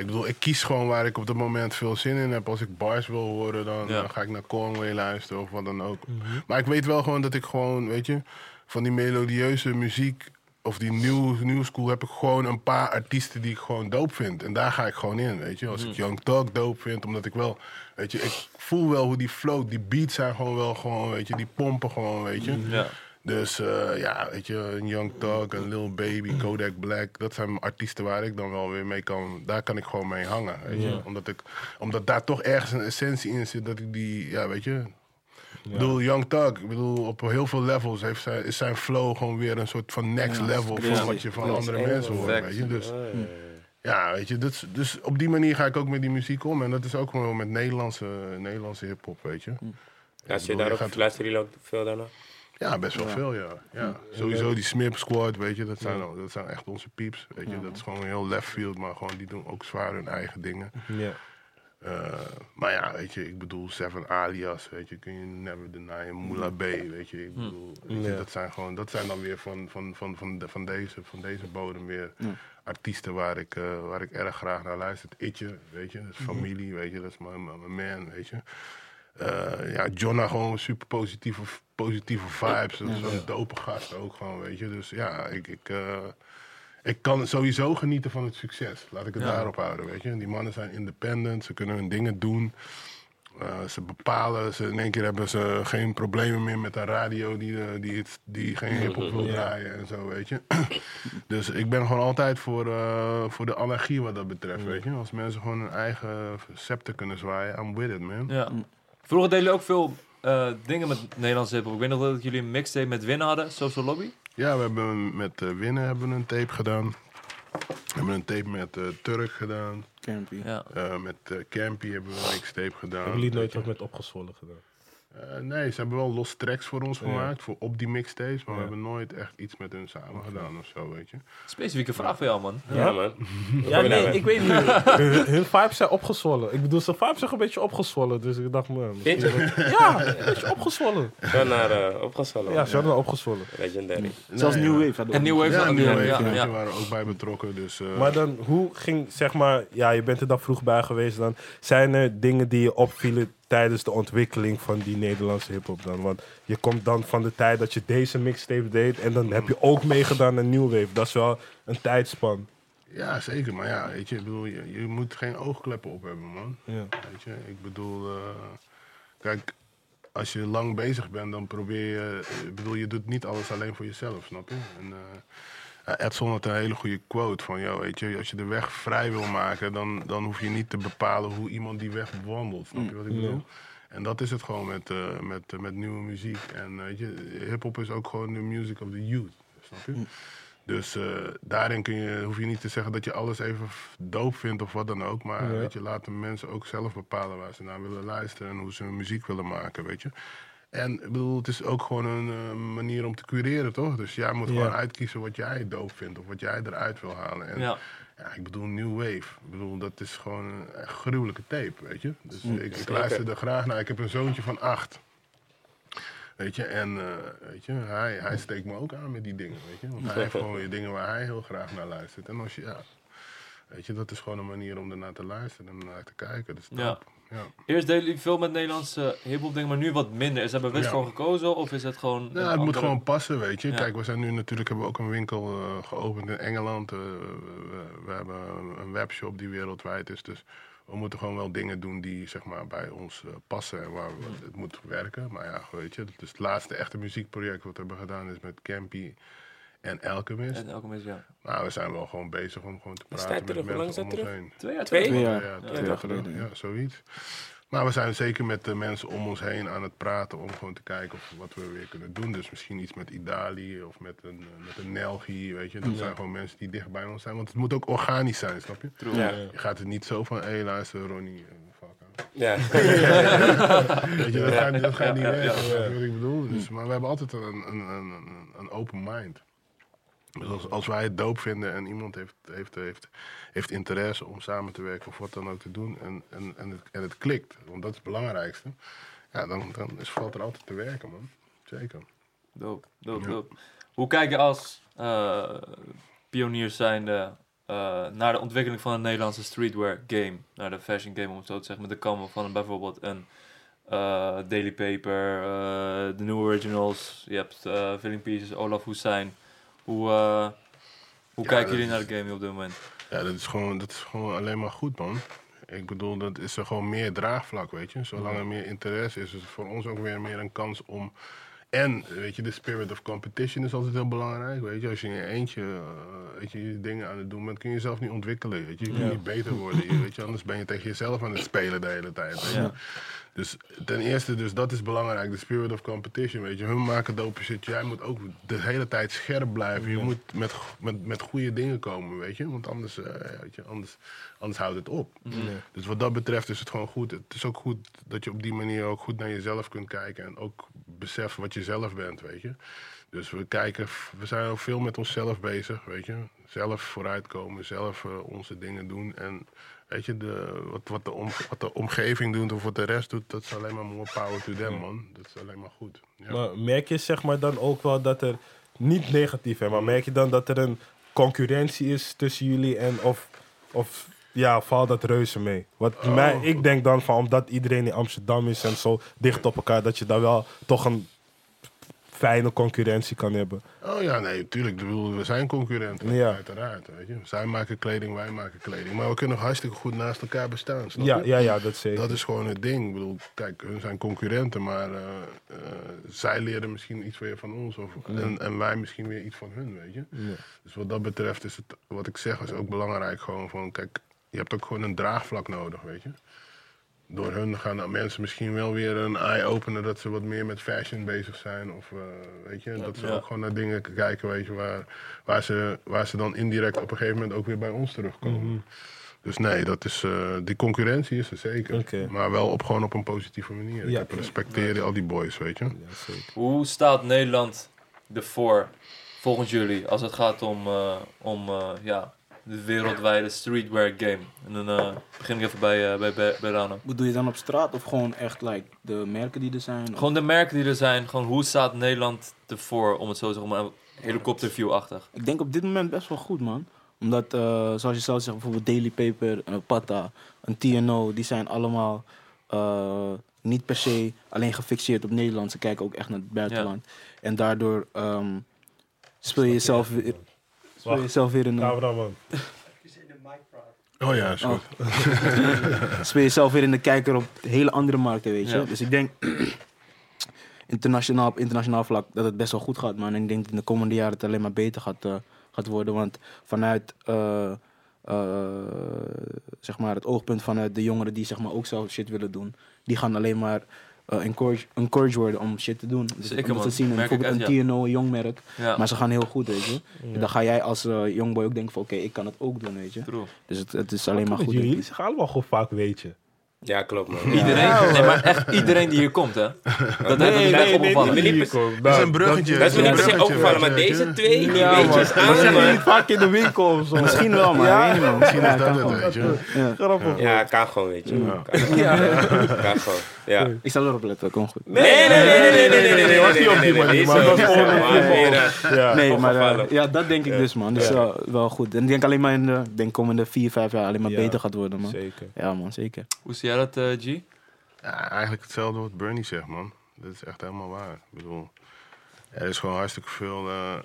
Ik bedoel, ik kies gewoon waar ik op dat moment veel zin in heb. Als ik bars wil horen, dan, Ja. dan ga ik naar Conway luisteren of wat dan ook. Maar ik weet wel gewoon dat ik gewoon, weet je, van die melodieuze muziek... Of die new, new school heb ik gewoon een paar artiesten die ik gewoon dope vind. En daar ga ik gewoon in, weet je. Als ik Young Thug dope vind, omdat ik wel... Weet je, ik voel wel hoe die flow, die beats zijn gewoon wel gewoon, weet je. Die pompen gewoon, weet je. Ja. Dus eh, ja, weet je, een Young Thug, een Lil Baby, Kodak Black. Dat zijn artiesten waar ik dan wel weer mee kan... Daar kan ik gewoon mee hangen, weet je. Omdat, ik, omdat daar toch ergens een essentie in zit dat ik die... Ja, weet je... Ik bedoel, Young Thug, ik bedoel, op heel veel levels heeft zijn, is zijn flow gewoon weer een soort van next Ja, level crazy. van wat je van andere mensen hoort, weet je. Dus Ja, ja, ja. ja, weet je, dus, dus op die manier ga ik ook met die muziek om. En dat is ook gewoon met Nederlandse, Nederlandse hip-hop, weet je. Ja, je bedoel, daarop gaat- luisteren jullie ook veel daarna? Ja, best wel Ja. veel, ja. ja. Sowieso die Smip Squad, weet je, dat zijn, al- dat zijn echt onze pieps. Weet je, dat is gewoon heel left field, maar gewoon die doen ook zwaar hun eigen dingen. Ja. Eh, maar ja, weet je, ik bedoel Seven Alias, weet je, kun je never deny, Moula B, weet je, ik bedoel, weet je, Ja. dat zijn gewoon, dat zijn dan weer van, van, van, van, de- van, deze, van deze bodem weer artiesten waar ik, eh, waar ik erg graag naar luister. Itje, weet je, dat is familie, weet je, dat is mijn, man, weet je. Eh, ja, Jonna gewoon super positieve, positieve vibes, dat is dope gast ook gewoon, weet je. Dus ja, ik, ik, eh, ik kan sowieso genieten van het succes. Laat ik het daarop houden, weet je. Die mannen zijn independent, ze kunnen hun dingen doen. Eh, ze bepalen, ze, in één keer hebben ze geen problemen meer met de radio die, eh, die, het, die geen hip-hop wil draaien en zo, weet je. dus ik ben gewoon altijd voor, voor de anarchie wat dat betreft, weet je. Als mensen gewoon hun eigen scepter kunnen zwaaien, I'm with it, man. Ja. Vroeger deden jullie ook veel eh, dingen met Nederlandse hip-hop. Ik weet nog dat jullie een mixtape met Win hadden, Social Lobby. Ja, we hebben met eh, Winnen hebben we een tape gedaan. We hebben een tape met eh, Turk gedaan. Campy. Ja. Eh, met eh, Campy hebben we een mixtape gedaan. Hebben jullie nooit wat met opgezwollen gedaan? Eh, nee, ze hebben wel los tracks voor ons Ja. gemaakt, voor op die mixtapes. Maar Ja. we hebben nooit echt iets met hun samen gedaan of zo, weet je. Specifieke vraag voor jou, man. Ja, man. Ja, nee, ik weet niet. hun, hun vibes zijn opgezwollen. Ik bedoel, zijn vibes zijn een beetje opgezwollen. Dus ik dacht, man. Vind je? Ja, een beetje opgezwollen. Zo naar uh, opgezwollen. Ja, ze hadden opgezwollen. Legendary. Zelfs Nee, New ja. Wave hadden we En New Wave Ja, New Wave, ja, ja. waren ook bij betrokken. Dus, eh, Maar dan, hoe ging, zeg maar, ja, je bent er dan vroeg bij geweest dan. Zijn er dingen die je opvielen tijdens de ontwikkeling van die Nederlandse hip-hop dan? Want je komt dan van de tijd dat je deze mixtape deed en dan heb je ook meegedaan aan New Wave. Dat is wel een tijdspan. Ja, zeker. Maar ja, weet je, ik bedoel, je, je moet geen oogkleppen op hebben, man. Ja. Weet je, ik bedoel, eh, kijk, als je lang bezig bent, dan probeer je, ik bedoel, je doet niet alles alleen voor jezelf, snap je? En, eh, Edson had een hele goede quote van, joh, weet je, als je de weg vrij wil maken, dan, dan hoef je niet te bepalen hoe iemand die weg bewandelt, snap je wat ik bedoel? En dat is het gewoon met, eh, met, met nieuwe muziek. En weet je, hip-hop is ook gewoon de music of the youth, snap je? Dus eh, daarin kun je, hoef je niet te zeggen dat je alles even f- doop vindt of wat dan ook. Maar Ja. weet je, laat de mensen ook zelf bepalen waar ze naar willen luisteren en hoe ze hun muziek willen maken, weet je. En ik bedoel, het is ook gewoon een eh, manier om te cureren, toch? Dus jij moet Ja. gewoon uitkiezen wat jij doop vindt of wat jij eruit wil halen. En Ja. ja, ik bedoel, New Wave. Ik bedoel, dat is gewoon een echt gruwelijke tape, weet je. Dus ik, ik luister er graag naar. Ik heb een zoontje van acht. Weet je, en eh, weet je, hij, hij steekt me ook aan met die dingen, weet je. Want hij heeft gewoon weer dingen waar hij heel graag naar luistert. En als je, ja, weet je, dat is gewoon een manier om ernaar te luisteren en naar te kijken. Dat is Ja. top. Ja. Eerst deden jullie veel met Nederlandse hip-hop dingen, maar nu wat minder. Is daar bewust Ja. voor gekozen of is het gewoon. Ja, het moet gewoon passen, weet je. Kijk, we zijn nu natuurlijk hebben we ook een winkel eh, geopend in Engeland. Eh, we, we hebben een- webshop die wereldwijd is. Dus we moeten gewoon wel dingen doen die zeg maar, bij ons eh, passen en waar we, het moet werken. Maar ja, weet je, dus het laatste echte muziekproject wat we hebben gedaan is met Campy en Alchemist. En elke mensen, ja. Nou, we zijn wel gewoon bezig om gewoon te praten tijd met terug? Lang mensen om ons terug? heen. Twee jaar Twee? terug. Twee Ja, jaar, ja, twee twee jaar jaar geleden. Ja, zoiets. Maar we zijn zeker met de mensen om ons heen aan het praten om gewoon te kijken of, wat we weer kunnen doen. Dus misschien iets met Idali of met een, eh, met een Nelgi, weet je. Dat zijn gewoon mensen die dicht bij ons zijn. Want het moet ook organisch zijn, snap je? Ja. Je gaat het niet zo van, hé luister Ronnie, eh. Ja. Weet je, dat gaat, dat gaat niet werken, weet je wat ik bedoel? Dus, maar we hebben altijd een, een, een, een open mind. Dus als, als wij het doop vinden en iemand heeft, heeft, heeft, heeft interesse om samen te werken of wat dan ook te doen en, en, en, het, en het klikt, want dat is het belangrijkste, ja, dan, dan is, valt er altijd te werken, man. Zeker. Dope, Ja. dope. Hoe kijk je als eh pioniers zijnde eh, naar de ontwikkeling van een Nederlandse streetwear game? Naar de fashion game, om het zo te zeggen, met de kammen van bijvoorbeeld een eh, Daily Paper, de New Originals, je hebt Filling Pieces, Olaf Hussein. Hoe, eh, hoe Ja, kijken jullie is- naar de game op dit moment? Ja, dat is, gewoon, dat is gewoon alleen maar goed, man. Ik bedoel, dat is er gewoon meer draagvlak, weet je. Zolang er meer interesse is, is het voor ons ook weer meer een kans om... En, weet je, de spirit of competition is altijd heel belangrijk, weet je. Als je in je eentje, eh, weet je, je dingen aan het doen bent, kun je jezelf niet ontwikkelen, weet je. Je kunt niet beter worden, weet je. Anders ben je tegen jezelf aan het spelen de hele tijd, weet je. Ja. Dus ten eerste, dus dat is belangrijk, de spirit of competition, weet je. Hun maken dope shit, jij moet ook de hele tijd scherp blijven. Je moet met, met, met goede dingen komen, weet je. Want anders, eh, weet je, anders, anders houdt het op. Dus wat dat betreft is het gewoon goed. Het is ook goed dat je op die manier ook goed naar jezelf kunt kijken. En ook beseft wat je zelf bent, weet je. Dus we kijken, we zijn ook veel met onszelf bezig, weet je. Zelf vooruitkomen, zelf eh, onze dingen doen. En weet je, de, wat, wat, de om, wat de omgeving doet of wat de rest doet, dat is alleen maar more power to them, man. Dat is alleen maar goed. Ja. Maar merk je zeg maar dan ook wel dat er, niet negatief hè, maar merk je dan dat er een concurrentie is tussen jullie en of, of ja, valt dat reuze mee? Wat mij, ik denk dan van, omdat iedereen in Amsterdam is en zo dicht op elkaar, dat je daar wel toch een fijne concurrentie kan hebben. Oh ja, nee, tuurlijk. We zijn concurrenten, Ja. uiteraard. Weet je. Zij maken kleding, wij maken kleding. Maar we kunnen hartstikke goed naast elkaar bestaan, snap Ja, je? ja, ja, dat zeker. Dat is gewoon het ding. Ik bedoel, kijk, hun zijn concurrenten, maar eh, eh, zij leren misschien iets weer van ons. Of, en, en wij misschien weer iets van hun, weet je. Ja. Dus wat dat betreft is het, wat ik zeg, is ook belangrijk. Gewoon van, kijk, je hebt ook gewoon een draagvlak nodig, weet je. Door hun gaan mensen misschien wel weer een eye openen dat ze wat meer met fashion bezig zijn. Of eh, weet je, dat ze Ja. ook gewoon naar dingen kijken, weet je, waar, waar, ze, waar ze dan indirect op een gegeven moment ook weer bij ons terugkomen. Dus nee, dat is, eh, die concurrentie is er zeker. Maar wel op, gewoon op een positieve manier. Ja. Ik respecteer al die boys, weet je. Ja, zeker. Hoe staat Nederland ervoor, volgens jullie, als het gaat om, eh, om eh, ja, de wereldwijde streetwear game? En dan eh, begin ik even bij, eh, bij, bij, bij Rano. Bedoel je dan op straat of gewoon echt like, de merken die er zijn? Gewoon de merken die er zijn, gewoon hoe staat Nederland ervoor, om het zo te zeggen, maar helikopterview-achtig? Ik denk op dit moment best wel goed, man. Omdat, eh, zoals je zelf zegt, bijvoorbeeld Daily Paper, een Pata, een TNO, die zijn allemaal niet per se alleen gefixeerd op Nederland. Ze kijken ook echt naar het buitenland. En daardoor ehm, speel je jezelf weer, speel jezelf weer in Cameraman. Oh ja, is Oh. goed. speel je jezelf weer in de kijker op hele andere markten, weet je. Ja. Dus ik denk internationaal, op internationaal vlak dat het best wel goed gaat, man. En ik denk dat in de komende jaren het alleen maar beter gaat, eh, gaat worden. Want vanuit eh, eh, zeg maar het oogpunt vanuit de jongeren die zeg maar, ook zelf shit willen doen, die gaan alleen maar eh encourage, encourage worden om shit te doen. Dus Zeker, omdat man. ze zien ik een TNO, een jong merk, Ja, maar ze gaan heel goed, weet je. Dan ga jij als eh jongboy ook denken van oké, ik kan het ook doen, weet je. true. Dus het, het is alleen maar goed. jullie, ik. zeggen allemaal gewoon vaak weet je. Ja, klopt man. Iedereen, ja, nee, maar echt iedereen die hier komt, hè? Dat nee, nee, nee, opgevallen. Nee, nee, dat is een bruggetje. Dat is me niet per se opgevallen, maar deze twee, die ja, beetjes aan, Dat niet vaak in de winkel of zo. Misschien wel, maar ja. nee, man. Misschien is dat het, weet je. Grappig. Ja, kan gewoon, weet je. Ja. Kan gewoon, ja. Ik zal erop letten, kom goed. Nee, nee, nee, nee, nee, nee, nee, nee. Niet op die manier, Nee, maar ja, dat denk ik dus, man. Dus wel goed. En ik denk alleen maar in de komende vier, vijf jaar alleen maar beter gaat worden, man. Zeker. Ja, man, zeker. Hoe zie jij dat, eh, G? Ja, eigenlijk hetzelfde wat Bernie zegt, man. Dat is echt helemaal waar. Ik bedoel, er is gewoon hartstikke veel eh,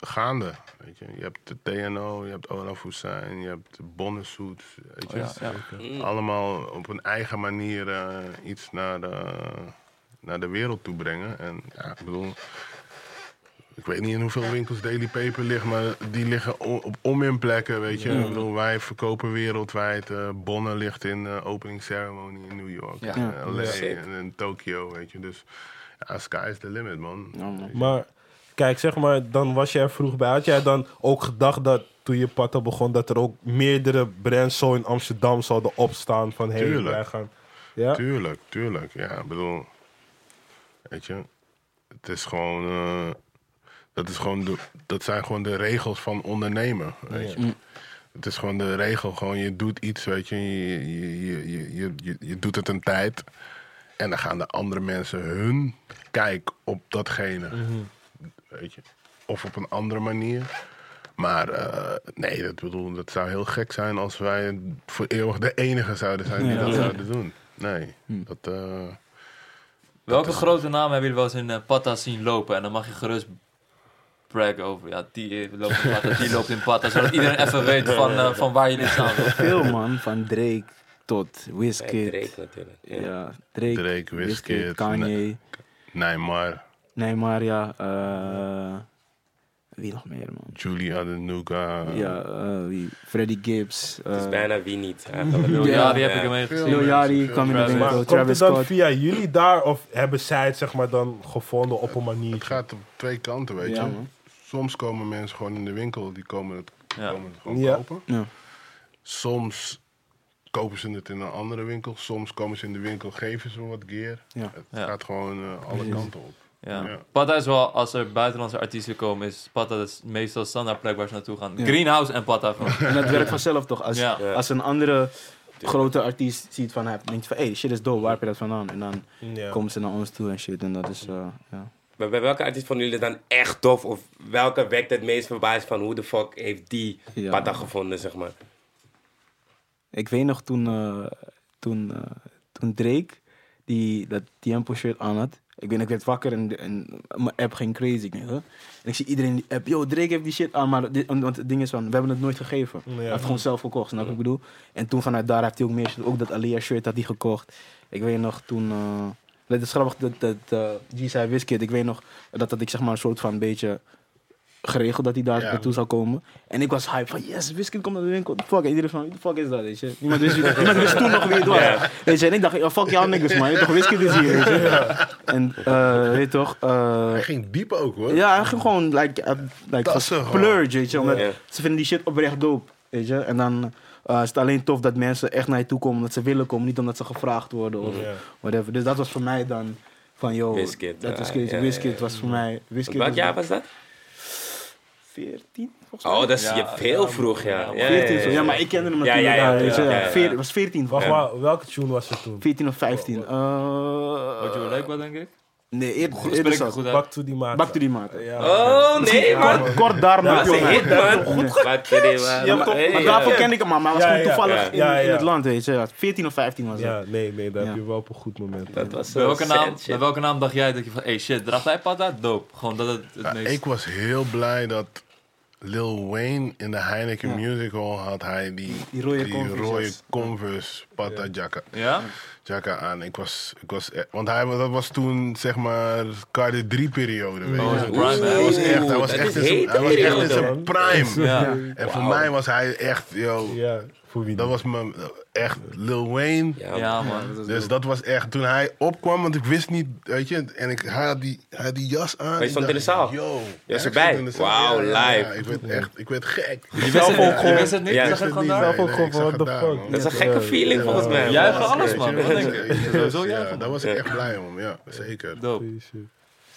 gaande. Weet je. je hebt de TNO, je hebt Olaf Hussein, je hebt de Bonnesoet. Weet je. Oh, ja, ja. Allemaal op een eigen manier eh, iets naar de, naar de wereld toe brengen. En ja, ik bedoel, ik weet niet in hoeveel winkels Daily Paper ligt, maar die liggen op om in plekken, weet je. Ik bedoel, wij verkopen wereldwijd. eh Bonne ligt in eh opening ceremony in New York, Ja. en LA Sick. en in Tokyo, weet je. Dus ja, sky is the limit, man. Maar kijk, zeg maar, dan was jij er vroeg bij. Had jij dan ook gedacht dat toen je patta begon, dat er ook meerdere brands zo in Amsterdam zouden opstaan van hey, Tuurlijk. wij gaan. Ja? Tuurlijk, tuurlijk. Ja, ik bedoel, weet je, het is gewoon, eh, dat, is gewoon de, dat zijn gewoon de regels van ondernemen, weet je. Het is gewoon de regel, gewoon je doet iets, weet je, je, je, je, je, je, doet het een tijd en dan gaan de andere mensen hun kijk op datgene, weet je. Of op een andere manier. Maar eh, nee, dat, bedoel, dat zou heel gek zijn als wij voor eeuwig de enige zouden zijn die Ja. dat zouden doen. Nee, dat... eh, Welke grote namen hebben jullie wel eens in Patta zien lopen? En dan mag je gerust braggen over. Ja, die eh, loopt in Patta, die loopt in Patta. Zodat iedereen even weet van, eh, van waar jullie staan. Veel man, van Drake tot Ja, Wizkid. Drake natuurlijk. Ja. Ja, Drake, Drake, Wizkid, Kanye. Neymar, Nee, maar ja. eh, wie nog meer, man? Julie Adenuga. Ja, eh, wie? Freddie Gibbs. Het is bijna wie niet. Lil Ja. Yachty heb ik. Lil Yachty mensen, kwam in de winkel. Maar komt het dan via jullie daar of hebben zij het zeg maar dan gevonden op een Het manier? gaat op twee kanten, weet Ja, je. man. Soms komen mensen gewoon in de winkel, die komen het, Ja. komen het gewoon Ja. kopen. Ja. Soms kopen ze het in een andere winkel. Soms komen ze in de winkel, geven ze wat gear. Ja. Het Ja. gaat gewoon eh, alle Precies. kanten op. Ja. Ja. Patta is wel, als er buitenlandse artiesten komen, is Patta dus meestal standaard plek waar ze naartoe gaan. Ja. Greenhouse en Patta gewoon. En dat werkt vanzelf toch? Als, als een andere grote artiest ziet van hem, denkt van, hé, hey, shit is dope, waar heb je dat vandaan? En dan Ja. komen ze naar ons toe en shit. En dat is, eh, ja. Maar bij welke artiest vonden jullie het dan echt tof? Of welke wekt het meest verbaasd van hoe de fuck heeft die Ja. Pata gevonden, zeg maar? Ik weet nog toen, eh, toen, eh, toen Drake die, dat Tiempo shirt aan had. Ik weet, ik werd wakker en, en mijn app ging crazy. Ik denk, huh? En ik zie iedereen in die app, yo, Drake heeft die shit aan. Maar dit, want het ding is van, we hebben het nooit gegeven. Ja. Hij heeft gewoon zelf gekocht, snap je wat ik bedoel? En toen vanuit daar heeft hij ook meer shit. Ook dat Alia shirt had hij gekocht. Ik weet nog toen... eh, het is grappig dat, dat eh, G zei Wizkid. Ik weet nog dat, dat ik zeg maar een soort van beetje geregeld dat hij daar Ja. naartoe zou komen. En ik was hype van yes, Wizkid komt naar de winkel. Fuck? En iedereen van, fuck is dat, weet je? Niemand wist, niemand wist toen nog wie het was. Weet je, en ik dacht, oh, fuck jou niggas man, toch Wizkid is hier, weet je? En eh, weet je toch, eh, Hij ging diep ook hoor. ja, hij ging gewoon like, uh, like Dat weet je. Omdat ze vinden die shit oprecht dope, weet je. En dan eh, is het alleen tof dat mensen echt naar je toe komen omdat ze willen komen. Niet omdat ze gevraagd worden of whatever. Dus dat was voor mij dan van, yo, Wizkid, dat ja, was ja, voor mij... Welk jaar was dat? 14, volgens mij. Oh, dat is Ja, je veel ja, vroeg, ja. ja, Ja, 14, zo. ja, maar ik kende hem Ja, natuurlijk. ja, ja, ja, ja, ja. Veer- was 14 Wacht maar, welke tune was er toen? 14 of 15. Wat Uh, je wel leuk was, denk ik. Nee, eerder, Goed, goed uit. Back to die maat. Bak to die maat. Ja. Oh, nee, man. Kort, kort daarna, Dat is een jongen. hit, man. Goed Wat ken je, man? Ja, maar- ja. daarvoor kende ik hem, maar hij was gewoon toevallig ja. in, Ja, in ja. het land, weet je. Ja, 14 of 15 was dat. Ja, nee, nee, daar Ja. heb je wel op een goed moment. Dat was Bij zo welke, naam, bij welke naam dacht jij dat je van, hey shit, draagt hij Patta? Dope. Gewoon dat het het Ja, meest... ik was heel blij dat Lil Wayne in de Heineken Ja. Music Hall had hij die, Die rode Converse, rode yes. Converse Pata jacka, Ja? Jacka aan. Ik was, ik was, e- want hij, dat was toen zeg maar Cardi 3 periode. Weet je. Oh, zijn prime? Hij was echt, hij was echt in zijn, hij was echt in zijn prime. Ja. En voor Wauw. mij was hij echt, yo, Ja, voor wie dat was mijn, echt Lil Wayne. Ja, Ja, man. Dus dat was echt, toen hij opkwam, want ik wist niet, weet je, en ik, hij, had die, hij had die jas aan. je Ik stond in de zaal? Yo. was Ja, ik erbij? Wauw, ja, live. Ik werd echt, ik werd gek. Je wist het, ook je wist het niet? Ja. Zag Ik je het wist gewoon daar? nee, nee, gewoon, zag what the fuck? Dat is een gekke feeling volgens mij. Hebt alles, man. Je? Sowieso juichen, daar was ik echt blij om, ja, zeker. Dope. Goeie shit.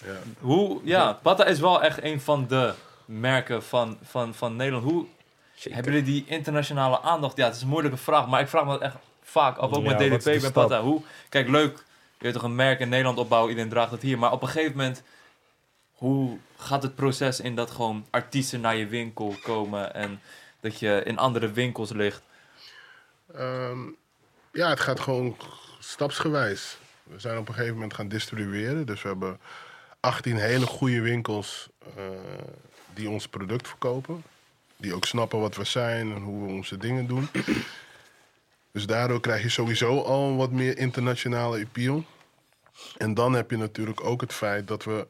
Ja. Hoe, ja, Patta is wel echt een van de merken van, van, van Nederland. Hoe Zeker. hebben jullie die internationale aandacht? Ja, het is een moeilijke vraag, maar ik vraag me dat echt vaak af. Ook Ja, met DDP stap? Patta. Hoe, kijk, leuk, je weet toch een merk in Nederland opbouwen, iedereen draagt het hier. Maar op een gegeven moment, hoe gaat het proces in dat gewoon artiesten naar je winkel komen en dat je in andere winkels ligt? Ehm, ja, het gaat gewoon stapsgewijs. We zijn op een gegeven moment gaan distribueren. Dus we hebben 18 hele goede winkels eh, die ons product verkopen. Die ook snappen wat we zijn en hoe we onze dingen doen. Dus daardoor krijg je sowieso al wat meer internationale appeal. En dan heb je natuurlijk ook het feit dat we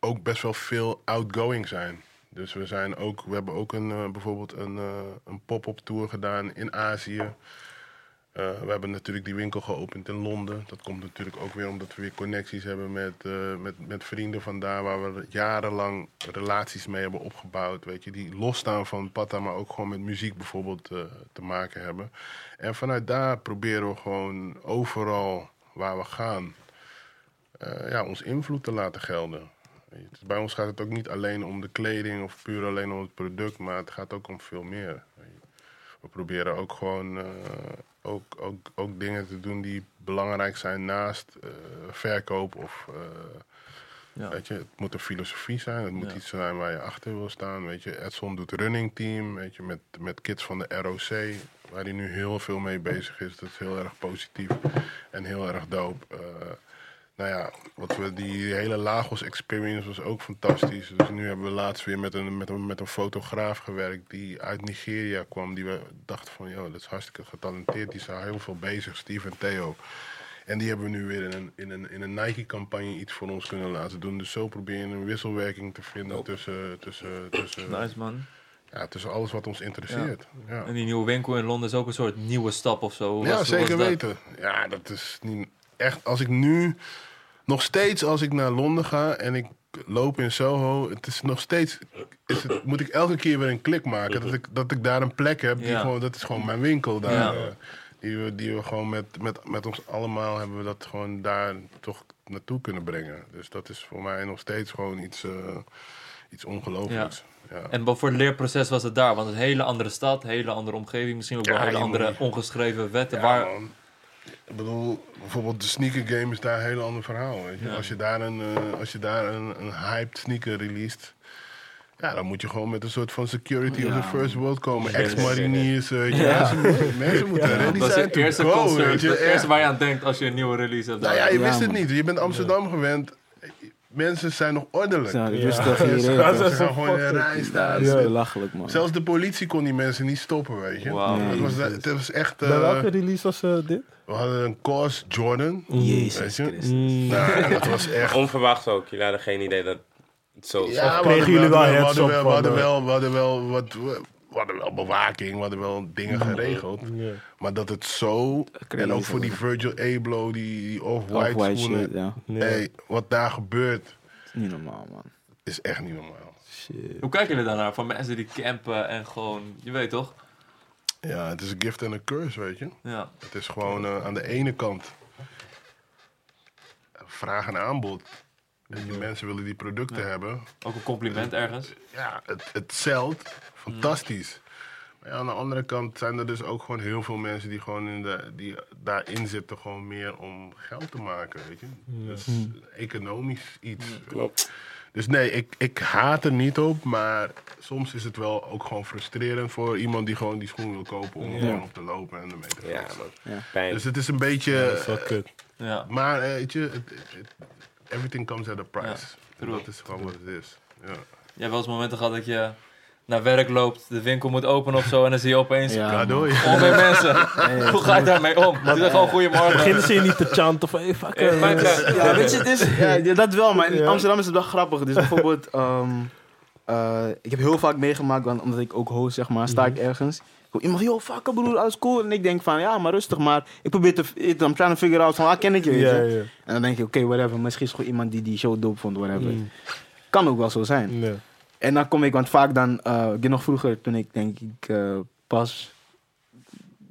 ook best wel veel outgoing zijn. Dus we, zijn ook, we hebben ook een, eh, bijvoorbeeld een, eh, een pop-up tour gedaan in Azië. Eh, we hebben natuurlijk die winkel geopend in Londen. Dat komt natuurlijk ook weer omdat we weer connecties hebben met, eh, met, met vrienden van daar... waar we jarenlang relaties mee hebben opgebouwd. Weet je, die losstaan van Pata, maar ook gewoon met muziek bijvoorbeeld eh, te maken hebben. En vanuit daar proberen we gewoon overal waar we gaan... ja, ons invloed te laten gelden. Dus bij ons gaat het ook niet alleen om de kleding of puur alleen om het product... maar het gaat ook om veel meer. We proberen ook gewoon... ook, ook, ook dingen te doen die belangrijk zijn naast eh, verkoop of eh, Ja. weet je, het moet een filosofie zijn, het moet Ja. iets zijn waar je achter wil staan. Weet je, Edson doet running team, weet je, met, met kids van de ROC, waar hij nu heel veel mee bezig is. Dat is heel erg positief en heel erg dope. Eh, nou ja, wat we, die hele Lagos experience was ook fantastisch. Dus nu hebben we laatst weer met een, met een, met een fotograaf gewerkt die uit Nigeria kwam. Die we dachten van, joh, dat is hartstikke getalenteerd. Die is al heel veel bezig, Steve en Theo. En die hebben we nu weer in een, in een, in een Nike-campagne iets voor ons kunnen laten doen. Dus zo probeer je een wisselwerking te vinden tussen, tussen, tussen, Nice man. ja, tussen alles wat ons interesseert. Ja, En die nieuwe winkel in Londen is ook een soort nieuwe stap of zo. Hoe ja zeker was dat? weten. Ja, dat is niet echt. Als ik nu, nog steeds als ik naar Londen ga en ik loop in Soho, het is nog steeds, is het, moet ik elke keer weer een klik maken. Dat ik, dat ik daar een plek heb, die Ja. gewoon, dat is gewoon mijn winkel daar. Ja. eh, die, we, die we gewoon met, met, met ons allemaal hebben we dat gewoon daar toch naartoe kunnen brengen. Dus dat is voor mij nog steeds gewoon iets, eh, iets ongelooflijks. Ja. En voor het leerproces was het daar? Want een hele andere stad, hele andere omgeving, misschien ook wel hele andere ongeschreven wetten. Waar, man. Ik bedoel, bijvoorbeeld de sneaker game is daar een heel ander verhaal. Weet je? Ja. Als je daar, een, eh, als je daar een, een hyped sneaker released, ja, dan moet je gewoon met een soort van security of Ja. the first world komen. Ja. Ex-mariniers, je. Mensen, moeten- mensen moeten ready dat is zijn to go, concert, weet je. het Ja. eerste waar je aan denkt als je een nieuwe release hebt. Nou ja, je Ja, wist het niet. Je bent Amsterdam gewend. Mensen zijn nog ordelijk. Ja, Ja. rustig hier. Ze gaan dat is zo gewoon in een rij Ja, staan. dat is belachelijk, man. Zelfs de politie kon die mensen niet stoppen, weet je. Wauw. Het, was, het was echt... Bij eh, welke release was eh, dit? we hadden een course Jordan. Weet Jezus je? Christus. Nou, dat was echt... Onverwachts ook. Jullie hadden geen idee dat het zo Ja, zo- we hadden, kregen we jullie wel wel, we hadden van, wel, we hadden wel wat, we hadden wel bewaking, we hadden wel dingen geregeld. Ja. Maar dat het zo, Crazy, en ook voor die. Virgil Abloh, die, die off-white Off-white schoenen. shit, ja. Ja. Hey, wat daar gebeurt, is niet normaal, man. is echt niet normaal. Shit. Hoe kijken jullie daarnaar? Van mensen die campen en gewoon, je weet toch? Ja, het is een gift en een curse, weet je. Ja. Het is gewoon eh, aan de ene kant vraag en aanbod. En die mensen willen die producten hebben. Ook een compliment ergens. ja, het, het zelt. Fantastisch. Maar ja, aan de andere kant zijn er dus ook gewoon heel veel mensen die gewoon in de, die daarin zitten gewoon meer om geld te maken, weet je. Dus economisch iets. Klopt. Dus nee, ik, ik haat er niet op, maar soms is het wel ook gewoon frustrerend voor iemand die gewoon die schoen wil kopen om er gewoon op te lopen en ermee te gaan. Ja, man. Ja. Pijn. Dus het is een beetje... Dat is wel kut. Ja. maar eh, weet je, het- het- het- everything comes at a price. Ja, dat is gewoon wat het is. Ja. Je hebt wel eens momenten gehad dat je naar werk loopt, de winkel moet openen of zo en dan zie je opeens Ja, doei. Om met mensen. Hoe ga je daarmee om? Die zeggen gewoon goedemorgen. Beginnen ze je niet te chanten hey, fuck Eh, eh, eh, Ja, weet je, het is, ja, dat wel, maar in Ja. Amsterdam is het wel grappig. Dus bijvoorbeeld, ehm, eh, ik heb heel vaak meegemaakt, want, omdat ik ook host, zeg maar, sta ik ergens. Ik iemand, yo, fuck broer, alles cool. En ik denk van, ja, maar rustig, maar ik probeer te, I'm trying to figure out van, ah, ken ik je, weet. En dan denk je, oké, whatever, misschien is het gewoon iemand die die show dope vond, whatever. Mm. Kan ook wel zo zijn. Ja. En dan kom ik, want vaak dan, eh, ik nog vroeger, toen ik denk ik eh, pas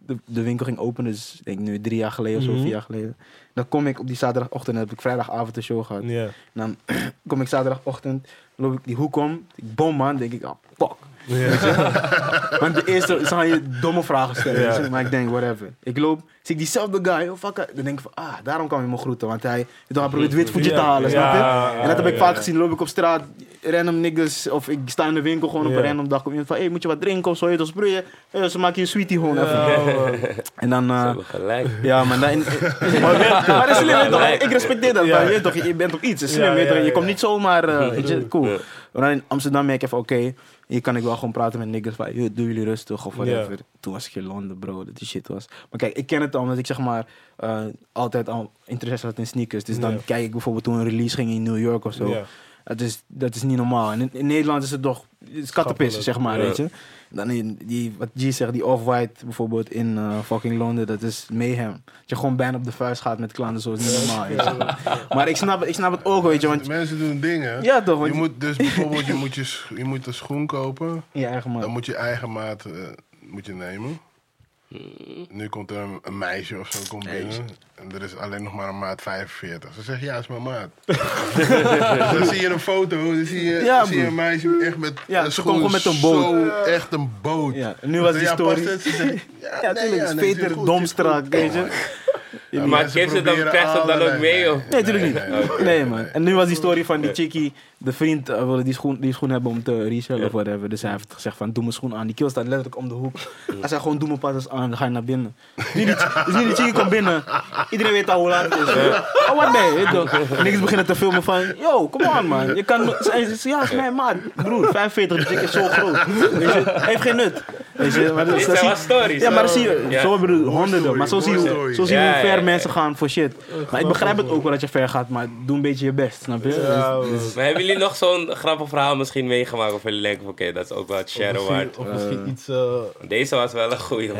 de, de winkel ging openen, dus ik denk nu drie jaar geleden of zo, Mhm. vier jaar geleden. Dan kom ik op die zaterdagochtend, heb ik vrijdagavond een show gehad. En dan kom ik zaterdagochtend, loop ik die hoek om, ik bom man, denk ik, ah, fuck. Want de eerste, ze gaan je domme vragen stellen, Ja. maar ik denk, whatever. Ik loop, zie ik diezelfde guy, oh fuck, dan denk ik van, ah, daarom kan hij me groeten, want hij, hij probeert wit voetje te halen, snap je? En dat heb ik vaak gezien, loop ik op straat, random niggas, of ik sta in de winkel gewoon op een random dag, kom iemand van, hey, moet je wat drinken of zo, je sproeien? Eh, ze maken je een sweetie gewoon even. En dan, Ze eh, hebben gelijk. ja, maar dan... maar dat is slim, toch? Ik respecteer dat, je, toch, je bent toch iets, slim, je komt niet zomaar, eh, weet je, cool. Maar dan in Amsterdam merk ik van, oké, hier kan ik wel gewoon praten met niggas van, "Yo, doe jullie rustig of whatever. Ja. Toen was ik in Londen, bro, dat die shit was. Maar kijk, ik ken het al, omdat ik zeg maar eh, altijd al interesse had in sneakers. Dus dan kijk ik bijvoorbeeld toen een release ging in New York of zo. Dat is, dat is niet normaal. En in, in Nederland is het toch het is kattenpissen, zeg maar, weet je. Dan in die, wat G zegt, die off-white bijvoorbeeld in eh, fucking Londen, dat is mayhem. Dat je gewoon bijna op de vuist gaat met klanten, zo is niet normaal, je. Maar ik snap, ik snap het ook, weet je, want... Mensen doen dingen. Ja toch, want Je moet dus bijvoorbeeld, je moet, je, je moet een schoen kopen. je eigen man. Dan moet je eigen maat eh, moet je nemen. Nu komt er een, een meisje of zo komt binnen. En er is alleen nog maar een maat 45. Ze zegt, ja, is mijn maat. dan zie je een foto, dan zie je, Ja, zie je een meisje echt met Ja, een schoen. met boot. Zo, echt een boot. Ja, en nu was die ja, story... ja, Ja, nee, tuurlijk, ja, is nee, Peter goed. weet je. Ja, Maar krijgt ze dan, krijgt ze dan ook mee? Of? Nee, natuurlijk niet. Nee, nee, Nee, man. En nu was die story van die chickie. De vriend eh, wilde die schoen, die schoen hebben om te resellen of whatever. Dus hij heeft gezegd van, doe mijn schoen aan. Die kill staat letterlijk om de hoek. Hij zei gewoon, doe mijn padders aan, dan ga je naar binnen. Nu die, dus nu die chickie komt binnen. Iedereen weet al hoe laat het is. Oh, wat nee, weet je toch. Niks beginnen te filmen van, yo, come on man. Je kan, ja, is mijn maat. Broer, 45, die chick is zo groot. Heeft geen nut. Weet je, maar dat, zijn wel stories. ja, maar zie je, zo hebben we honderden. Maar zo zie je, hoe- story. zo zie je Ja, hoe ver mensen gaan voor shit. Maar ik begrijp het ook wel dat je ver gaat, maar doe een beetje je best, snap je? Dus- dus- Maar hebben jullie nog zo'n grappig verhaal misschien meegemaakt? Of jullie denken van, oké, dat is ook wel het share Of misschien, waard. of misschien iets... eh, Deze was wel een goeie.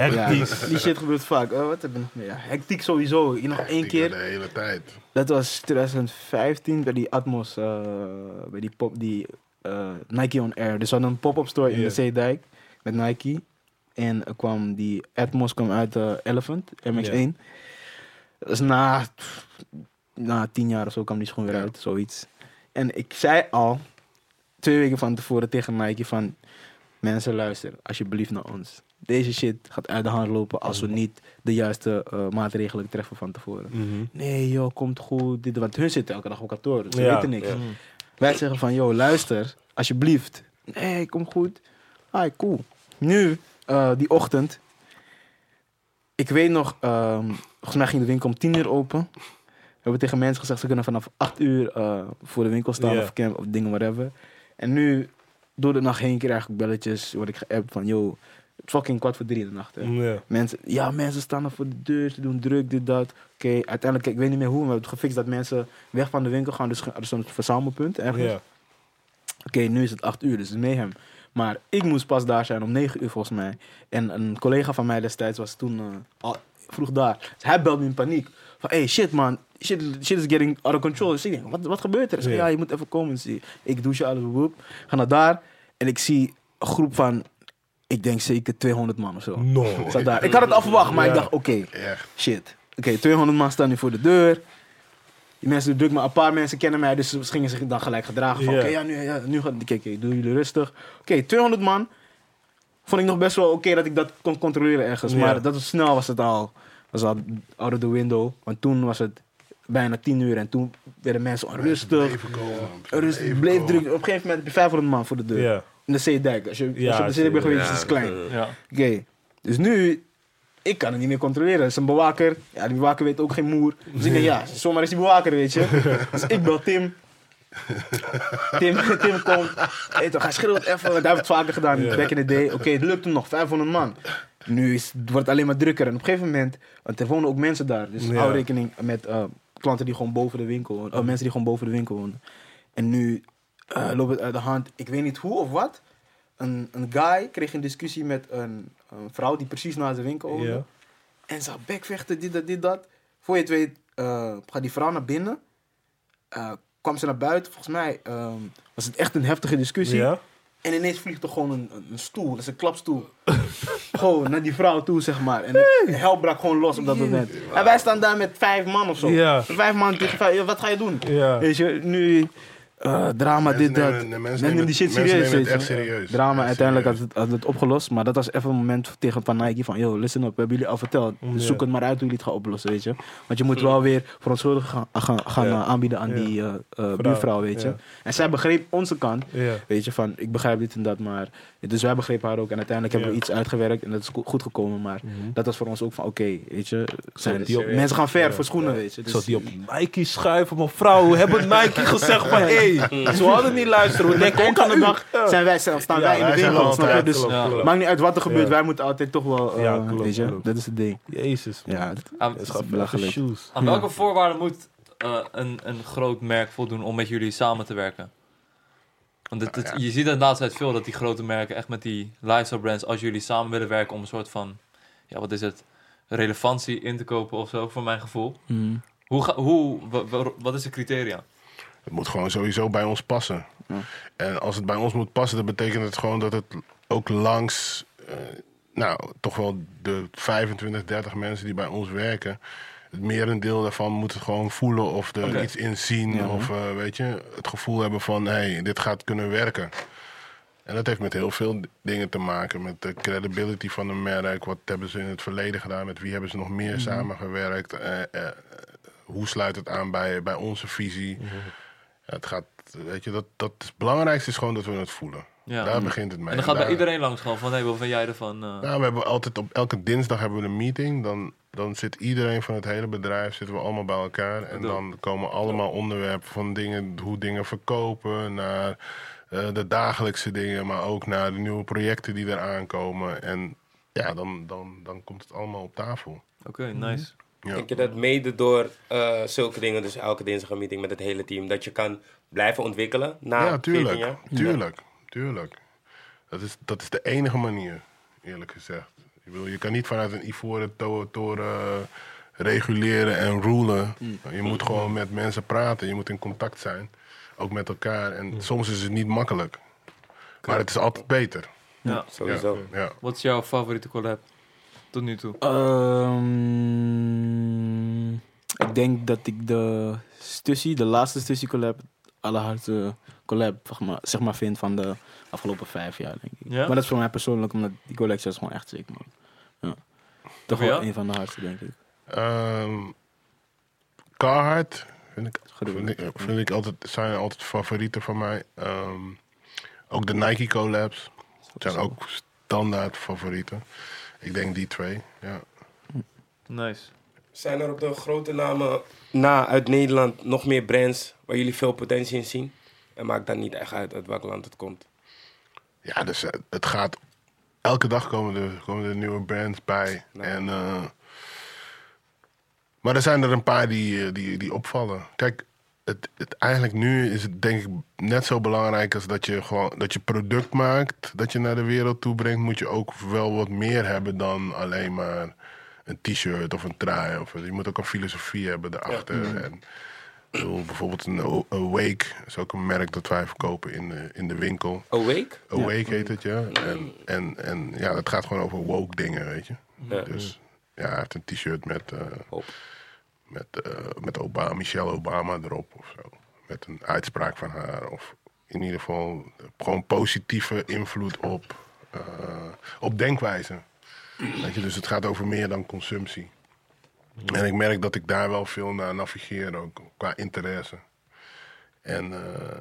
die shit gebeurt vaak. Oh, wat heb ik nog meer? Ja, hectiek sowieso. Hier nog één keer. De hele tijd. Dat was 2015 bij die Atmos, eh, bij die pop, die eh, Nike on Air. Dus we hadden een pop-up store in de Zeedijk met Nike. En er kwam die Atmos kwam uit de Elephant, MX1. Dat is na, na tien jaar of zo kwam die schoen weer Ja. uit, zoiets. En ik zei al, twee weken van tevoren tegen Nike van... Mensen, luister alsjeblieft naar ons. Deze shit gaat uit de hand lopen als we niet de juiste eh, maatregelen treffen van tevoren. Mhm. Nee joh, komt goed. Dit, want hun zitten elke dag op kantoor, dus ze Ja, weten niks. ja. Wij zeggen van, joh, luister, alsjeblieft. Nee, kom goed. Ah, cool. Nu, eh, die ochtend. Ik weet nog, ehm, volgens mij ging de winkel om 10 uur open. We hebben tegen mensen gezegd, ze kunnen vanaf 8 uur eh, voor de winkel staan of camp of dingen, whatever. En nu, door de nacht heen krijg ik belletjes, word ik geappt van, joh, fucking kwart voor drie in de nacht. Hè. Ja. Mensen, ja, mensen staan er voor de deur, ze doen druk, dit, dat. Oké, uiteindelijk, ik weet niet meer hoe, maar we hebben het gefixt dat mensen weg van de winkel gaan. Dus er is zo'n verzamelpunt ergens. Oké, nu is het 8 uur, dus het is mayhem. Maar ik moest pas daar zijn om 9 uur volgens mij. En een collega van mij destijds was toen eh, al vroeg daar. Dus hij belde me in paniek. Van, hey, shit man, shit, shit is getting out of control. Dus ik denk, wat, wat gebeurt er? Ja. je moet even komen. Dus ik- douche alles, woep. Ga naar daar en ik zie een groep van, ik denk zeker 200 man of zo. No. Zat daar. Ik had het al verwacht, maar Ja. ik dacht, oké, shit. Oké, 200 man staan nu voor de deur. Die mensen doen druk, maar een paar mensen kennen mij, dus ze gingen zich dan gelijk gedragen. Van, oké, ja, nu, ja, nu gaat Kijk, kijk, doe jullie rustig. Oké, 200 man. Vond ik nog best wel oké dat ik dat kon controleren ergens. Maar dat was snel was het al, was al out of the window. Want toen was het bijna 10 uur en toen werden mensen onrustig. Bleven komen. Rustig, bleef druk. Op een gegeven moment heb je 500 man voor de deur. Ja. In de Zeedijk. Als je, als je op de Zeedijk bent geweest, is het klein. Ja. Oké, dus nu, ik kan het niet meer controleren. Het is een bewaker. Ja, die bewaker weet ook geen moer. Dus ik denk, ja, zomaar is die bewaker, weet je. Dus ik bel Tim. Tim, Tim komt. Hey, toch, hij schreeuwt even, hij heeft het vaker gedaan, Ja. back in the day. Oké, het lukt hem nog, 500 man. Nu is, het wordt het alleen maar drukker. En op een gegeven moment, want er wonen ook mensen daar. Dus Ja. hou rekening met eh, klanten die gewoon boven de winkel wonen. eh, mensen die gewoon boven de winkel wonen. En nu eh, loopt het uit de hand. Ik weet niet hoe of wat. Een, een guy kreeg een discussie met een, een vrouw die precies naast de winkel woonde. Ja. En ze bekvechten, dit, dat, dit, dat. Voor je het weet, eh, gaat die vrouw naar binnen. Eh, kwam ze naar buiten. Volgens mij ehm, was het echt een heftige discussie. Ja. En ineens vliegt er gewoon een, een, stoel, dat is een klapstoel. gewoon naar die vrouw toe, zeg maar. En de hel brak gewoon los op dat moment. En wij staan daar met vijf man of zo. Ja. Vijf man tegen vijf. Wat ga je doen? Ja. Weet je, nu eh, drama, Mensen dit, dat. nemen- mensen Mensen nemen nemen die shit mensen nemen serieus. het echt serieus. Drama, Echt uiteindelijk had serieus. het, had het opgelost. Maar dat was even een moment tegen van Nike van... Yo, listen up, we hebben jullie al verteld. Dus zoek het maar uit hoe jullie het gaan oplossen, weet je. Want je moet wel weer verontschuldiging gaan, gaan, gaan eh, aanbieden aan die eh, eh, buurvrouw, weet je. En zij begreep onze kant. Weet je, van ik begrijp dit en dat, maar... Dus wij begrepen haar ook. En uiteindelijk hebben we iets uitgewerkt en dat is go- goed gekomen. Maar Mhm. dat was voor ons ook van, oké, weet je... Zijn die op- mensen gaan ver voor schoenen, weet je. Dus, Zo die op Nike schuiven, maar vrouw, hebben Nike gezegd van, hé, hey, ze hadden niet luisteren. We denken ook aan de dag zijn wij, staan Ja, wij in de winkel, altijd- snap je? Dus maakt niet uit wat er gebeurt, Ja. wij moeten altijd toch wel, eh, Ja, klopt, weet je, klopt. dat is het ding. Jezus. Ja, dat Aan, Het is belachelijk. aan welke voorwaarden moet eh, een, een groot merk voldoen om met jullie samen te werken? Want het, het- Nou ja. je ziet het laatste tijd veel dat die grote merken echt met die lifestyle brands, als jullie samen willen werken om een soort van, ja, wat is het, relevantie in te kopen of zo, voor mijn gevoel. Mm. Hoe, ga, hoe wa- wa- wat is de criteria? Het moet gewoon sowieso bij ons passen. Ja. En als het bij ons moet passen, dan betekent het gewoon dat het ook langs, eh, nou, toch wel de 25, 30 mensen die bij ons werken. Het merendeel daarvan moet het gewoon voelen of er iets in zien. Ja. Of eh, weet je, het gevoel hebben van, hé, hey, dit gaat kunnen werken. En dat heeft met heel veel dingen te maken. Met de credibility van een merk. Wat hebben ze in het verleden gedaan? Met wie hebben ze nog meer samengewerkt? Eh, hoe sluit het aan bij, bij onze visie? Ja, het gaat, weet je, dat, dat is, het belangrijkste is gewoon dat we het voelen. Ja. Daar begint het mee. En dan gaat bij daar- iedereen langs gewoon van, hé, wat vind jij ervan? eh? Nou, we hebben altijd op elke dinsdag hebben we een meeting. Dan, dan zit iedereen van het hele bedrijf zitten we allemaal bij elkaar. En dan komen allemaal onderwerpen van dingen, hoe dingen verkopen, naar eh, de dagelijkse dingen, maar ook naar de nieuwe projecten die eraan komen. En ja, dan, dan, dan komt het allemaal op tafel. Oké, nice. Ja. Denk je dat mede door eh, zulke dingen, dus elke dinsdag een meeting met het hele team, dat je kan blijven ontwikkelen na ja, 14 tuurlijk. jaar? Tuurlijk, tuurlijk. Dat is, dat is de enige manier, eerlijk gezegd. Ik bedoel, je kan niet vanuit een ivoren to- toren reguleren en rulen. Je moet gewoon met mensen praten. Je moet in contact zijn. Ook met elkaar. En soms is het niet makkelijk. Maar het is altijd beter. Ja. Sowieso. Ja. Wat is jouw favoriete collab tot nu toe? Ehm, ik denk dat ik de Stussy, de laatste Stussy collab, allerhardste collab zeg maar, zeg maar vind van de afgelopen vijf jaar, denk ik. Ja? Maar dat is voor mij persoonlijk, omdat die collectie is gewoon echt sick, man. Ja. Toch wel een van de hardste, denk ik. Ehm, Carhartt vind ik, vind ik, vind ik altijd, zijn altijd favorieten van mij. Ehm, ook de Nike collabs zijn ook standaard favorieten. Ik denk die twee. Ja. Nice. Zijn er op de grote namen na uit Nederland nog meer brands waar jullie veel potentie in zien? En maakt dan niet echt uit uit welk land het komt. Ja, dus eh, het gaat. Elke dag komen er, komen er nieuwe brands bij. Nou. En, eh, maar er zijn er een paar die, eh, die, die opvallen. Kijk, het, het, eigenlijk nu is het denk ik net zo belangrijk als dat je gewoon dat je product maakt, dat je naar de wereld toe brengt, moet je ook wel wat meer hebben dan alleen maar een t-shirt of een trui. Of, je moet ook een filosofie hebben erachter. En, bedoel, bijvoorbeeld een Awake is ook een merk dat wij verkopen in de, in de winkel. Awake? Awake heet het, ja. En, en, en ja, dat gaat gewoon over woke dingen, weet je. Ja. Dus ja, hij heeft een t-shirt met, eh. Met, eh, met Obama, Michelle Obama erop of zo. Met een uitspraak van haar. Of in ieder geval gewoon positieve invloed op, eh, op denkwijze. Je, dus het gaat over meer dan consumptie. En ik merk dat ik daar wel veel naar navigeer, ook qua interesse. En eh,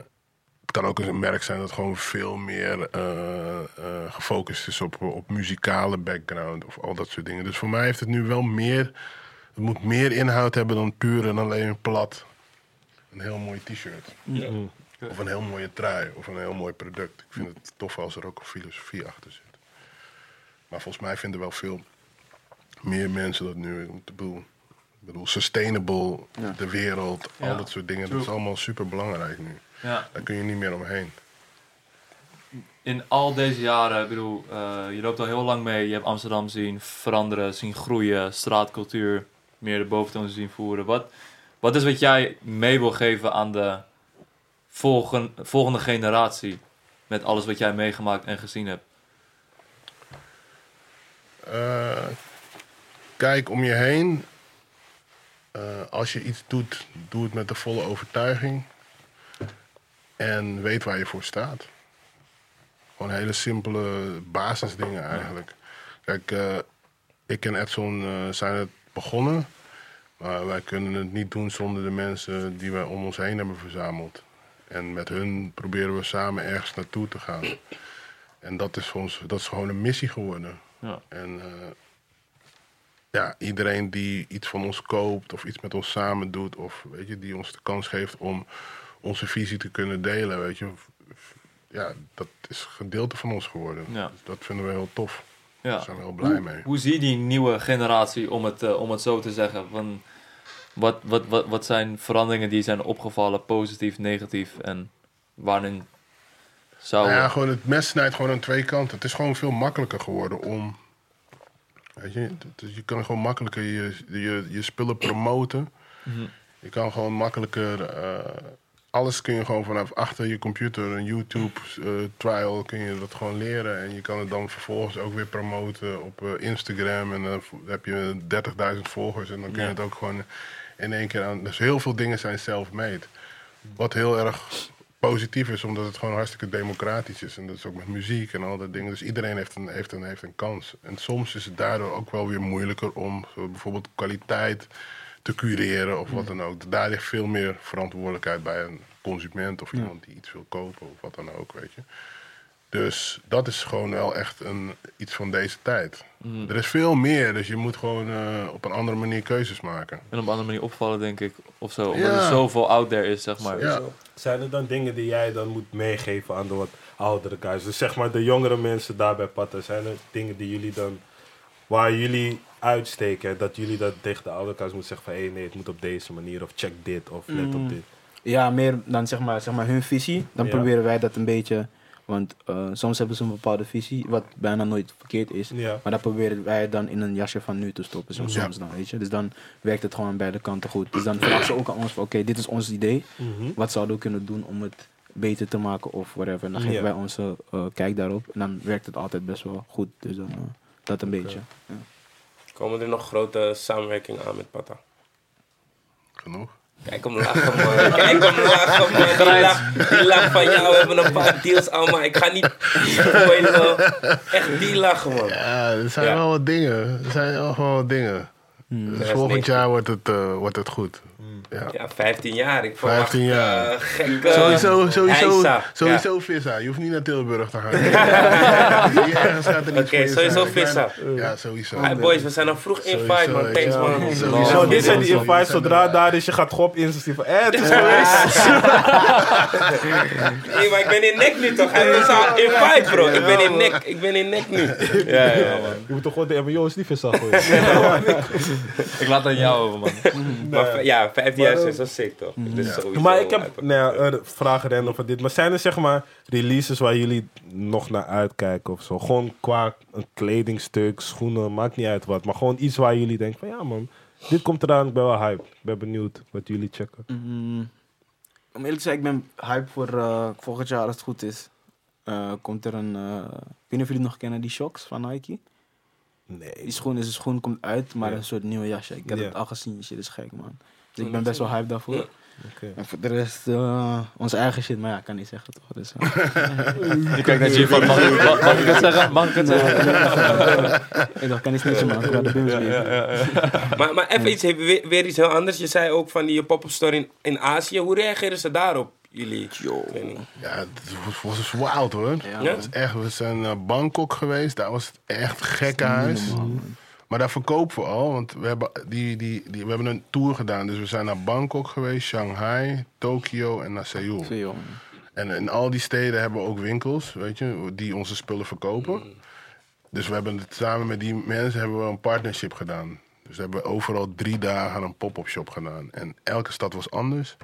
het kan ook een merk zijn dat gewoon veel meer eh, eh, gefocust is op, op muzikale background of al dat soort dingen. Dus voor mij heeft het nu wel meer, het moet meer inhoud hebben dan puur en alleen plat. Een heel mooi t-shirt. Of een heel mooie trui of een heel mooi product. Ik vind het tof als er ook een filosofie achter zit. Maar volgens mij vinden wel veel meer mensen dat nu. Ik bedoel, ik bedoel sustainable, Ja. de wereld, Ja, al dat soort dingen. Dat is allemaal super belangrijk nu. Ja. Daar kun je niet meer omheen. In al deze jaren, ik bedoel, eh, je loopt al heel lang mee. Je hebt Amsterdam zien veranderen, zien groeien, straatcultuur, meer de boventoon zien voeren. Wat, wat is wat jij mee wil geven aan de volgen, volgende generatie met alles wat jij meegemaakt en gezien hebt? Eh, kijk om je heen. Eh, als je iets doet, doe het met de volle overtuiging. En weet waar je voor staat. Gewoon hele simpele basisdingen eigenlijk. Kijk, eh, ik en Edson zijn het begonnen. Maar wij kunnen het niet doen zonder de mensen die wij om ons heen hebben verzameld. En met hun proberen we samen ergens naartoe te gaan. En dat is, voor ons, dat is gewoon een missie geworden. Ja. En eh, ja, iedereen die iets van ons koopt of iets met ons samen doet, of weet je, die ons de kans geeft om onze visie te kunnen delen, weet je, ja, dat is een gedeelte van ons geworden. Ja. Dus dat vinden we heel tof. Ja. Daar zijn heel blij hoe, mee. Hoe zie je die nieuwe generatie, om het, eh, om het zo te zeggen? Van, wat, wat, wat, wat zijn veranderingen die zijn opgevallen, positief, negatief? En waarin Zou... Nou ja, gewoon het mes snijdt gewoon aan twee kanten. Het is gewoon veel makkelijker geworden om... Weet je, je kan gewoon makkelijker je, je, je spullen promoten. Je kan gewoon makkelijker... eh, alles kun je gewoon vanaf achter je computer, een YouTube eh, trial, kun je dat gewoon leren. En je kan het dan vervolgens ook weer promoten op eh, Instagram. En dan heb je 30.000 volgers en dan kun je het ook gewoon in één keer aan... Dus heel veel dingen zijn self-made. Wat heel erg positief is, omdat het gewoon hartstikke democratisch is. En dat is ook met muziek en al dat dingen. Dus iedereen heeft een, heeft, een, heeft een kans. En soms is het daardoor ook wel weer moeilijker om bijvoorbeeld kwaliteit te cureren of wat dan ook. Daar ligt veel meer verantwoordelijkheid bij een consument of iemand die iets wil kopen of wat dan ook, weet je. Dus dat is gewoon wel echt een, iets van deze tijd. Er is veel meer, dus je moet gewoon eh, op een andere manier keuzes maken. En op een andere manier opvallen, denk ik. Of zo. Omdat Ja. er zoveel out there is, zeg maar. Ja. Zijn er dan dingen die jij dan moet meegeven aan de wat oudere guys? Dus zeg maar de jongere mensen daar bij Patta. Zijn er dingen die jullie dan, waar jullie uitsteken? Dat jullie dat tegen de oudere guys moeten zeggen van... Hé nee, het moet op deze manier. Of check dit. Of let op dit. Ja, meer dan zeg maar, zeg maar hun visie. Dan Ja. proberen wij dat een beetje. Want eh, soms hebben ze een bepaalde visie, wat bijna nooit verkeerd is. Ja. Maar dat proberen wij dan in een jasje van nu te stoppen. Soms, Ja. soms dan, weet je. Dus dan werkt het gewoon aan beide kanten goed. Dus dan vragen ze ook aan ons van, oké, dit is ons idee. Mhm. Wat zouden we kunnen doen om het beter te maken of whatever. En dan geven Ja. wij onze eh, kijk daarop. En dan werkt het altijd best wel goed. Dus dan eh, dat een beetje. Komen er nog grote samenwerkingen aan met Pata? Genoeg. Kijk hem lachen, man. Kijk hem lachen, man. Die lach, die lach van jou. We hebben een paar deals allemaal. Ik ga niet spoilen. Echt die lachen, man. Ja, er zijn Ja. wel wat dingen. Er zijn wel gewoon wat dingen. Dus is volgend jaar wordt het, eh, wordt het goed. Ja. Ja, 15 jaar. Ik verwacht 15 jaar. eh, gekke... Sowieso, sowieso, sowieso Vissa. Je hoeft niet naar Tilburg te gaan. Er Oké, je sowieso Vissa. Ja, sowieso. Hey boys, we zijn nog vroeg in fight, man. Thanks, ja, man. sowieso. Zo, dit zijn die Ja. invites. Zodra daar is, je gaat gop in. Van, eh, het is geweest. Nee, maar ik ben in nek nu toch? Hij is al in fight, bro. Ik ben in nek. Ik ben in nek nu. Ja, ja, man. Je moet toch gewoon de MBO is niet veel gooien. Ik laat aan jou over, man. Maar ja, 15 jaar Maar, is zo sick, toch? Dus sowieso Maar ik heb nou ja, eh, vragen rennen over dit. Maar zijn er zeg maar releases waar jullie nog naar uitkijken of zo? Gewoon qua een kledingstuk, schoenen, maakt niet uit wat. Maar gewoon iets waar jullie denken van ja man, dit komt eraan. Ik ben wel hype. Ik ben benieuwd wat jullie checken. Mm, om eerlijk te zijn, ik ben hype voor eh, volgend jaar als het goed is. Eh, komt er een. eh, ik weet niet of jullie nog kennen die shocks van Nike. Die Nee. schoen is een schoen komt uit, maar Ja. een soort nieuwe jasje. Ik heb Ja. het al gezien, shit is gek man. Dus ik ben best wel hype daarvoor. Ja. Oké. En voor de rest, eh, onze eigen shit, maar ja, ik kan niet zeggen toch. Dus, eh, Je kijkt naar G van, mag, ik- mag, mag ik het zeggen? Mag ik het zeggen? ik dacht, ik kan niet snitchen man, ik ga de bims geven. Maar, maar even iets, weer, weer iets heel anders. Je zei ook van die pop-up store in, in Azië. Hoe reageren ze daarop, jullie? training? Ja, het was, was wild hoor. Ja, Ja? Dat is echt, we zijn naar Bangkok geweest. Daar was het echt normaal, man. Maar daar verkopen we al, want we hebben, die, die, die, we hebben een tour gedaan. Dus we zijn naar Bangkok geweest, Shanghai, Tokio en naar Seoul. Man. En in al die steden hebben we ook winkels, weet je, die onze spullen verkopen. Dus we hebben het, samen met die mensen hebben we een partnership gedaan. Dus we hebben overal drie dagen een pop-up shop gedaan. En elke stad was anders.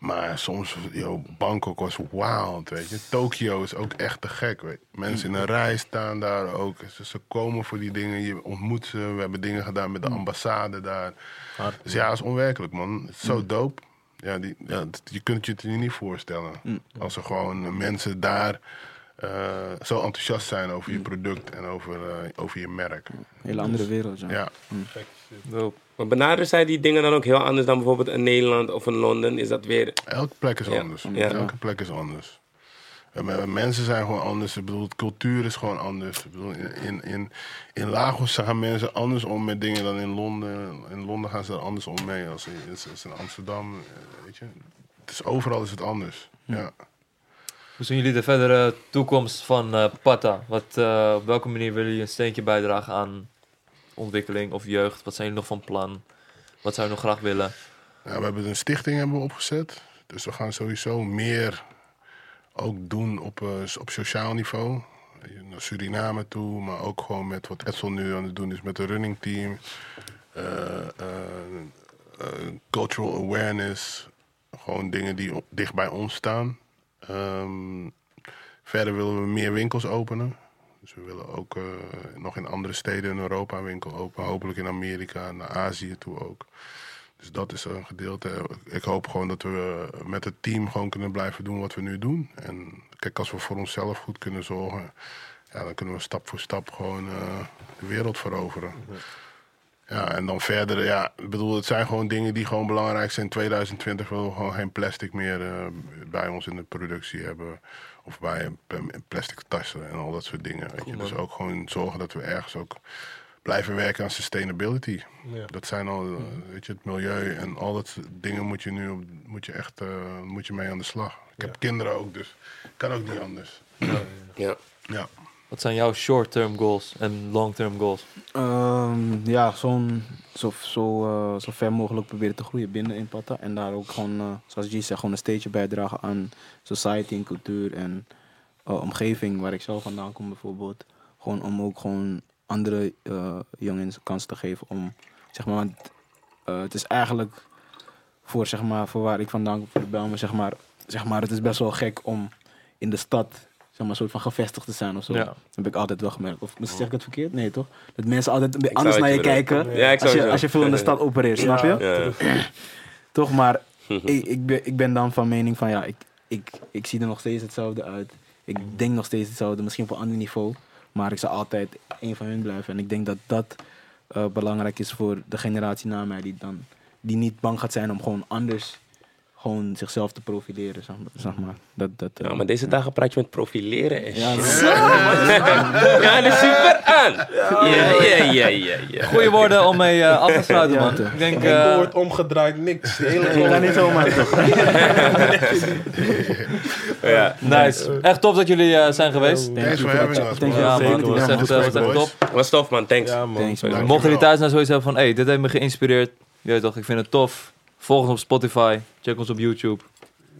Maar soms, yo, Bangkok was wild, weet je. Tokio is ook echt te gek, weet je. Mensen in een rij staan daar ook. Ze, ze komen voor die dingen, je ontmoet ze. We hebben dingen gedaan met de ambassade daar. Dus ja, het is onwerkelijk, man. Het is zo dope. Ja, die, ja, je kunt je het je niet voorstellen. Als er gewoon mensen daar eh, zo enthousiast zijn over je product en over, eh, over je merk. Hele andere wereld, ja. Ja, Dope. Maar benaderen zij die dingen dan ook heel anders dan bijvoorbeeld in Nederland of in Londen? Is dat weer... elke plek is Ja, anders. ja. Elke plek is anders. En me- mensen zijn gewoon anders. Ik bedoel, cultuur is gewoon anders. Ik bedoel, in, in, in, Lagos gaan mensen anders om met dingen dan in Londen. In Londen gaan ze er anders om mee als in, als- als in Amsterdam. eh, Weet je? Het is, overal is het anders. Ja. Hoe zien jullie de verdere toekomst van eh Pata? Wat, eh, op welke manier willen jullie een steentje bijdragen aan ontwikkeling of jeugd? Wat zijn jullie nog van plan? Wat zou je nog graag willen? Ja, we hebben een stichting hebben opgezet. Dus we gaan sowieso meer ook doen op, eh, op sociaal niveau. Naar Suriname toe, maar ook gewoon met wat Edsel nu aan het doen is met de running team. Eh, eh, cultural awareness. Gewoon dingen die dicht bij ons staan. Ehm, Verder willen we meer winkels openen. Dus we willen ook eh, nog in andere steden in Europa een winkel openen. Hopelijk in Amerika en naar Azië toe ook. Dus dat is een gedeelte. Ik hoop gewoon dat we met het team gewoon kunnen blijven doen wat we nu doen. En kijk, als we voor onszelf goed kunnen zorgen, ja, dan kunnen we stap voor stap gewoon eh, de wereld veroveren. Ja, en dan verder, ja, ik bedoel, het zijn gewoon dingen die gewoon belangrijk zijn. In 2020 willen we gewoon geen plastic meer eh, bij ons in de productie hebben. Of bij plastic tassen en al dat soort dingen. Weet je. Dus ook gewoon zorgen dat we ergens ook blijven werken aan sustainability. Ja. Dat zijn al, eh, weet je, het milieu en al dat soort dingen moet je nu op- moet je echt eh, moet je mee aan de slag. Ik heb kinderen ook, dus kan ook niet anders. Ja. Ja. Wat zijn jouw short-term goals en long-term goals? Ehm, ja, zo, zo, eh, zo ver mogelijk proberen te groeien binnen in Pata. En daar ook gewoon, eh, zoals G zegt, gewoon een steentje bijdragen aan society en cultuur en eh, omgeving waar ik zelf vandaan kom bijvoorbeeld. Gewoon om ook gewoon andere jongens kans te geven om, zeg maar, want het is eigenlijk voor, zeg maar, voor waar ik vandaan kom, voor zeg maar, zeg maar, het is best wel gek om in de stad, zeg maar, een soort van gevestigd te zijn of zo. Ja. Dat heb ik altijd wel gemerkt. Of zeg ik het verkeerd? Nee, toch? Dat mensen altijd een beetje anders naar je kijken Ja, ik zou als, je, als je veel in de stad opereert, snap je? Ja. Toch, maar ik, ik, ben, ik ben dan van mening van ja, ik, ik, ik zie er nog steeds hetzelfde uit. Ik denk nog steeds hetzelfde, misschien op een ander niveau. Maar ik zal altijd een van hun blijven. En ik denk dat dat eh, belangrijk is voor de generatie na mij, die, dan, die niet bang gaat zijn om gewoon anders gewoon zichzelf te profileren. Zeg maar. Dat, dat, eh, Ja, maar deze dagen praat je met profileren en ja, shit. dat- Ja, dat is super aan. Ja, ja, ja, ja. ja. Goeie woorden om mee eh, af te sluiten, Ja, man. Ik denk... Eh, woord omgedraaid, niks. Ik kan niet zomaar toch? Ja. nice. Echt tof dat jullie eh, zijn geweest. Thanks for having us. Ja, Zeker, man. Dat echt, eh, was echt top. Was tof, man. Thanks. Ja, man. Thanks, man. Dankjewel. Mochten jullie thuis nou zoiets hebben van, hey, dit heeft me geïnspireerd. Je weet toch, ik vind het tof. Volg ons op Spotify. Check ons op YouTube.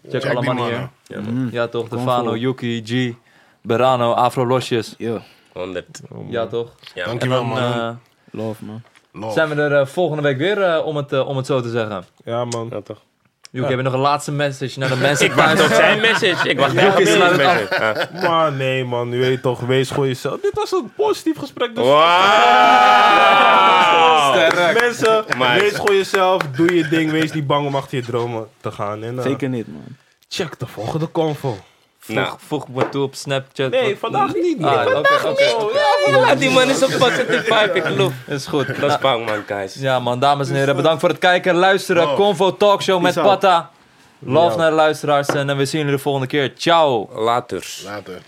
Check, Check alle die mannen hier. Mm. Ja toch, Kom Defano. Yuki, G, Berano, Afro Losjes. Yo, 100. Ja toch. Ja, Dankjewel, dan man. eh, love man. Love. zijn we er eh, volgende week weer, eh, om, het, om het zo te zeggen. Ja, man. ja, toch. Yuki, heb je nog een laatste message naar de mensen Ik wacht op zijn message. Ik wacht op zijn message. Ja. Maar nee, man. Je weet toch, wees gewoon jezelf. Dit was een positief gesprek. Dus mensen, wees gewoon jezelf. Doe je ding. Wees niet bang om achter je dromen te gaan. En, eh, Zeker niet man. check de volgende convo. Nou. Voeg, voeg me toe op Snapchat. Nee, vandaag niet. Ah, oké, oké. Ja, die man is een positive vibe. Ik geloof. Is goed. Dat is bang, man, guys. Ja man, dames en heren, bedankt voor het kijken en luisteren. Love. Convo Talkshow met. Patta. Love Ja. naar de luisteraars en eh, we zien jullie de volgende keer. Ciao. Later. Later.